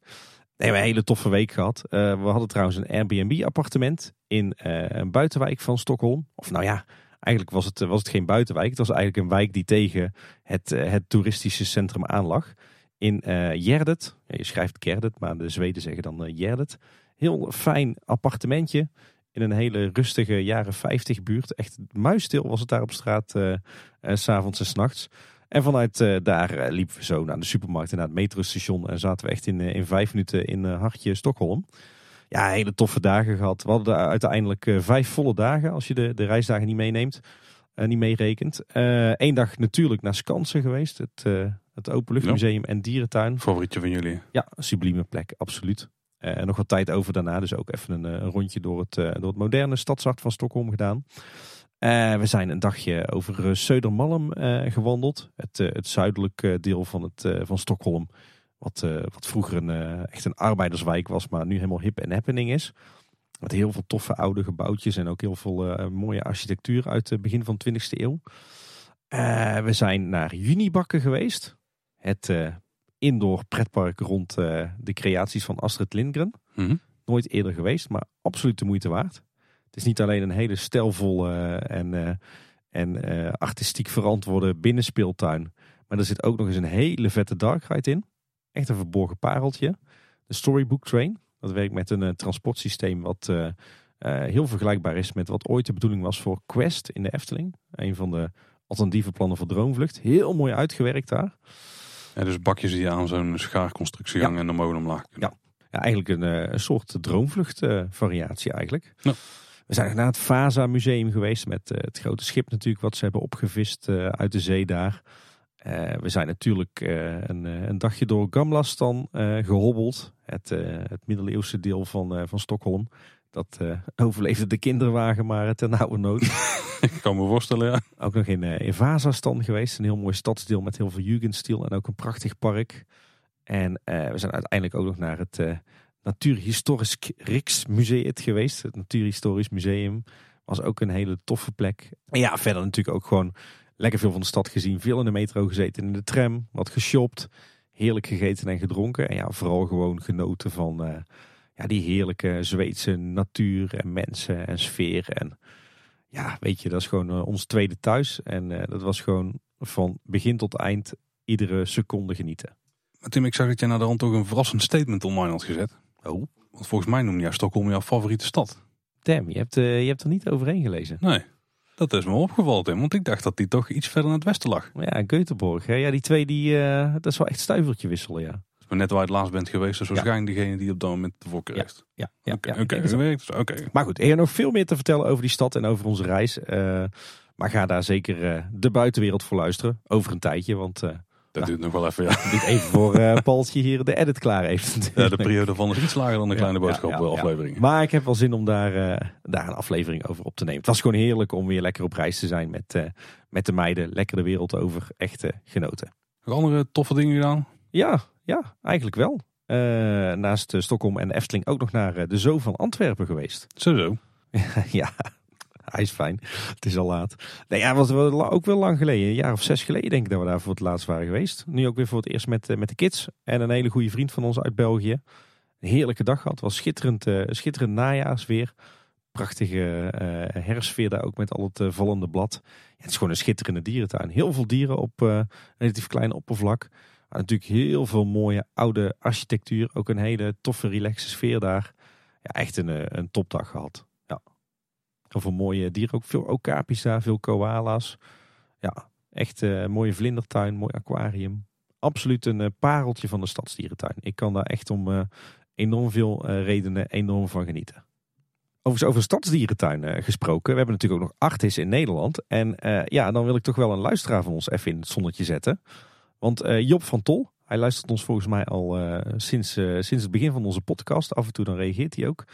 We hebben een hele toffe week gehad. we hadden trouwens een Airbnb appartement in een buitenwijk van Stockholm. Of nou ja, Eigenlijk was het, was het geen buitenwijk. Het was eigenlijk een wijk die tegen het, eh, het toeristische centrum aanlag. In uh. Ja, je schrijft Gerdet, maar de Zweden zeggen dan uh. Heel fijn appartementje. In een hele rustige jaren 50 buurt. Echt muisstil was het daar op straat. Uh, s s'avonds en s'nachts. En vanuit daar liepen we zo naar de supermarkt en naar het metrostation. En zaten we echt in, in vijf minuten in hartje Stockholm ja, hele toffe dagen gehad. We hadden uiteindelijk uh, vijf volle dagen als je de, de reisdagen niet meeneemt. Uh, niet meerekent. Eén eh, dag natuurlijk naar Skansen geweest. Het, het Openluchtmuseum en Dierentuin. Favorietje van jullie? Ja, een sublieme plek, absoluut. En nog wat tijd over daarna. Dus ook even een, een rondje door het, door het moderne stadshart van Stockholm gedaan. We zijn een dagje over Södermalm gewandeld. Het, het zuidelijke deel van, het, van Stockholm. Wat, wat vroeger een, echt een arbeiderswijk was, maar nu helemaal hip en happening is. Met heel veel toffe oude gebouwtjes en ook heel veel mooie architectuur uit het begin van de 20e eeuw. we zijn naar Junibakken geweest. Het indoor pretpark rond de creaties van Astrid Lindgren. Mm Nooit eerder geweest, maar absoluut de moeite waard. Het is niet alleen een hele stijlvolle en, en artistiek verantwoorde binnenspeeltuin. Maar er zit ook nog eens een hele vette dark ride in. Echt een verborgen pareltje. De Storybook Train. Dat werkt met een uh, transportsysteem wat uh, heel vergelijkbaar is met wat ooit de bedoeling was voor Quest in de Efteling. Een van de alternatieve plannen voor Droomvlucht. Heel mooi uitgewerkt daar. Ja, dus bakjes die aan zo'n schaarconstructie ja. hangen en dan mogen omlaag Ja. ja, eigenlijk een, een soort droomvlucht variatie eigenlijk. Ja. We zijn naar het Vaza Museum geweest met het grote schip natuurlijk wat ze hebben opgevist uit de zee daar. Uh, we zijn natuurlijk een, eh, een, dagje door Gamlastan gehobbeld. Het, het middeleeuwse deel van, van Stockholm. Dat overleefde de kinderwagen maar ten nauwe nood. Ik kan me voorstellen, ja. Ook nog in, in Vazastan geweest. Een heel mooi stadsdeel met heel veel Jugendstil en ook een prachtig park. En we zijn uiteindelijk ook nog naar het Natuurhistorisch Rijksmuseum geweest. Het Natuurhistorisch Museum was ook een hele toffe plek. En ja, verder natuurlijk ook gewoon lekker veel van de stad gezien. Veel in de metro gezeten, in de tram, wat geshopt. Heerlijk gegeten en gedronken. En ja, vooral gewoon genoten van uh, ja, die heerlijke Zweedse natuur en mensen en sfeer. En ja, weet je, dat is gewoon uh, ons tweede thuis. En uh, dat was gewoon van begin tot eind iedere seconde genieten. Tim, ik zag dat jij naar de hand ook een verrassend statement online had gezet. Oh. Want volgens mij noem jij Stockholm jouw favoriete stad. Tim, je hebt, je hebt er niet overheen gelezen. Nee. Dat is me opgevallen, Tim, want ik dacht dat die toch iets verder naar het westen lag. Ja, Göteborg. Hè? Ja, die twee, die, uh, dat is wel echt stuivertje wisselen, ja. Maar net waar je het laatst bent geweest, is waarschijnlijk ja. degene die op dat moment de voorkeur heeft. Ja, ja, Oké, ja, okay, oké. Maar goed, er is nog veel meer te vertellen over die stad en over onze reis. Uh, maar ga daar zeker de buitenwereld voor luisteren, over een tijdje, want... Dat duurt nog wel even, ja. Niet even voor uh, Paultje hier de edit klaar heeft. Ja, de periode van is iets lager dan de kleine boodschap ja, aflevering. Maar ik heb wel zin om daar, uh, daar een aflevering over op te nemen. Het was gewoon heerlijk om weer lekker op reis te zijn met, uh, met de meiden. Lekker de wereld over. Echt genoten. Nog andere toffe dingen gedaan? Ja, ja eigenlijk wel. naast Stockholm en Efteling ook nog naar de Zoo van Antwerpen geweest. Zo zo. ja, Hij is fijn. Het is al laat. Nee, ja, was ook wel lang geleden. Een jaar of zes geleden denk ik dat we daar voor het laatst waren geweest. Nu ook weer voor het eerst met, eh, met de kids. En een hele goede vriend van ons uit België. Een heerlijke dag gehad. Was schitterend, uh, schitterend najaarsweer. Prachtige uh, daar ook met al het vallende blad. Het is gewoon een schitterende dierentuin. Heel veel dieren op relatief klein oppervlak. Maar natuurlijk heel veel mooie oude architectuur. Ook een hele toffe, relaxe sfeer daar. Ja, echt een, een topdag gehad. Heel veel mooie dieren, ook veel okapis daar, veel koala's. Ja, echt een uh, mooie vlindertuin, mooi aquarium. Absoluut een uh, pareltje van de stadsdierentuin. Ik kan daar echt om uh, enorm veel redenen enorm van genieten. Overigens over stadsdierentuin gesproken. We hebben natuurlijk ook nog Artis in Nederland. En ja, dan wil ik toch wel een luisteraar van ons even in het zonnetje zetten. Want Job van Tol, hij luistert ons volgens mij al sinds, sinds het begin van onze podcast. Af en toe dan reageert hij ook.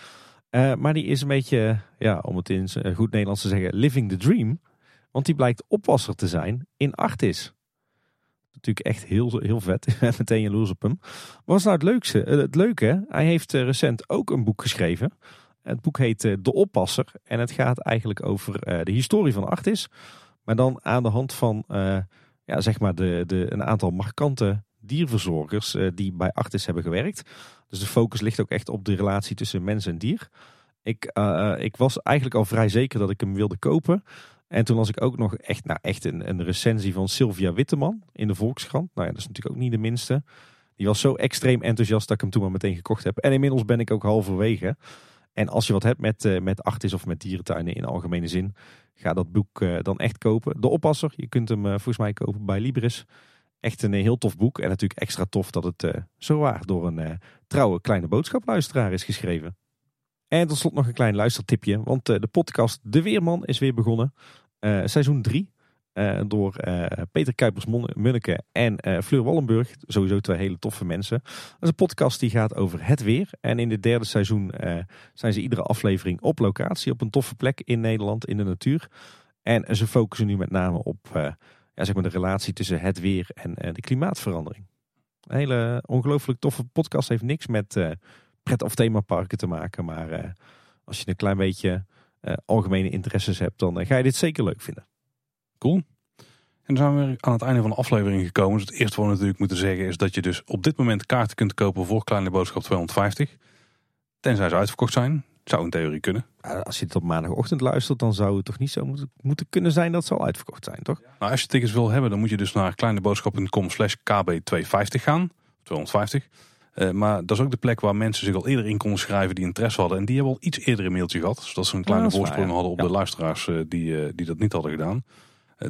Uh, maar die is een beetje, ja, om het in goed Nederlands te zeggen, living the dream. Want die blijkt oppasser te zijn in Artis. Natuurlijk echt heel, heel vet. Meteen jaloers op hem. Wat is nou het leukste? Eh, het leuke, hij heeft eh, recent ook een boek geschreven. Het boek heet De Oppasser. En het gaat eigenlijk over de historie van Artis. Maar dan aan de hand van ja, zeg maar de, de, een aantal markante dierverzorgers die bij Artis hebben gewerkt. Dus de focus ligt ook echt op de relatie tussen mens en dier. Ik, uh, ik was eigenlijk al vrij zeker dat ik hem wilde kopen. En toen las ik ook nog echt, nou, echt een, een recensie van Sylvia Witteman in de Volkskrant. Nou ja, dat is natuurlijk ook niet de minste. Die was zo extreem enthousiast dat ik hem toen maar meteen gekocht heb. En inmiddels ben ik ook halverwege. En als je wat hebt met, met artis of met dierentuinen in algemene zin, ga dat boek dan echt kopen. De Oppasser, je kunt hem volgens mij kopen bij Libris. Echt een heel tof boek. En natuurlijk extra tof dat het uh, zo waar door een uh, trouwe kleine boodschapluisteraar is geschreven. En tot slot nog een klein luistertipje. Want de podcast De Weerman is weer begonnen. seizoen 3. door Peter Kuipers-Munneke en Fleur Wallenburg. Sowieso twee hele toffe mensen. Dat is een podcast die gaat over het weer. En in het derde seizoen zijn ze iedere aflevering op locatie. Op een toffe plek in Nederland, in de natuur. En ze focussen nu met name op ja, zeg maar de relatie tussen het weer en uh, de klimaatverandering. Een hele ongelooflijk toffe podcast. Heeft niks met uh, pret- of themaparken te maken. Maar uh, als je een klein beetje algemene interesses hebt, dan ga je dit zeker leuk vinden. Cool. En dan zijn we aan het einde van de aflevering gekomen. Dus het eerste wat we natuurlijk moeten zeggen is dat je dus op dit moment kaarten kunt kopen voor Kleine Boodschap 250. Tenzij ze uitverkocht zijn. Zou in theorie kunnen. Als je het op maandagochtend luistert, dan zou het toch niet zo moeten, kunnen zijn dat ze al uitverkocht zijn, toch? Nou, als je tickets wil hebben, dan moet je dus naar kleineboodschap.com slash kb250 gaan. 250. Uh, maar dat is ook de plek waar mensen zich al eerder in konden schrijven die interesse hadden. En die hebben al iets eerder een mailtje gehad. Zodat ze een kleine voorsprong hadden op de luisteraars uh, die, uh, die dat niet hadden gedaan.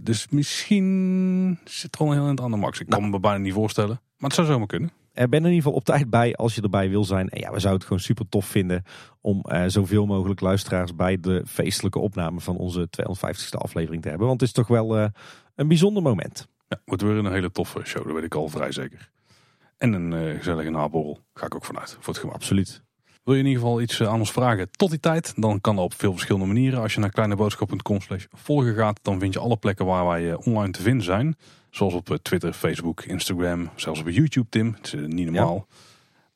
dus misschien zit er al een heel eind aan de max. Ik kan nou. me bijna niet voorstellen. Maar het zou zomaar kunnen. Er ben in ieder geval op tijd bij als je erbij wil zijn. En ja, we zouden het gewoon super tof vinden om uh, zoveel mogelijk luisteraars bij de feestelijke opname van onze 250ste aflevering te hebben. Want het is toch wel uh, een bijzonder moment. Ja, wordt weer een hele toffe show, dat weet ik al vrij zeker. En een uh, gezellige naborrel, ga ik ook vanuit, voor het gemak. Absoluut. Wil je in ieder geval iets aan ons vragen tot die tijd? Dan kan dat op veel verschillende manieren. Als je naar kleineboodschap.com slash volgen gaat, dan vind je alle plekken waar wij online te vinden zijn. Zoals op eh, Twitter, Facebook, Instagram, zelfs op YouTube, Tim. Het is eh, niet normaal.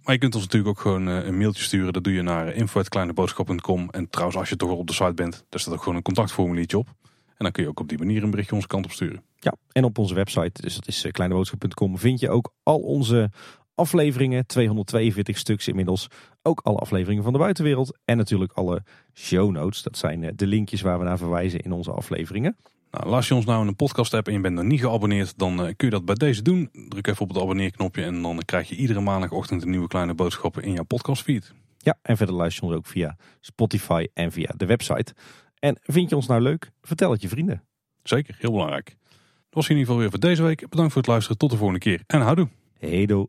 Maar je kunt ons natuurlijk ook gewoon eh, een mailtje sturen. Dat doe je naar info.kleineboodschap.com. En trouwens, als je toch al op de site bent, daar staat ook gewoon een contactformuliertje op. En dan kun je ook op die manier een berichtje onze kant op sturen. Ja, en op onze website, dus dat is kleineboodschap.com, vind je ook al onze afleveringen. 242 stuks inmiddels. Ook alle afleveringen van de buitenwereld. En natuurlijk alle show notes. Dat zijn de linkjes waar we naar verwijzen in onze afleveringen. Nou, als je ons nou in een podcast hebt en je bent nog niet geabonneerd, dan uh, kun je dat bij deze doen. Druk even op het abonneerknopje en dan krijg je iedere maandagochtend een nieuwe kleine boodschappen in jouw podcastfeed. Ja, en verder luister je ons ook via Spotify en via de website. En vind je ons nou leuk? Vertel het je vrienden. Zeker, heel belangrijk. Dat was in ieder geval weer voor deze week. Bedankt voor het luisteren. Tot de volgende keer en houdoe. Hey do.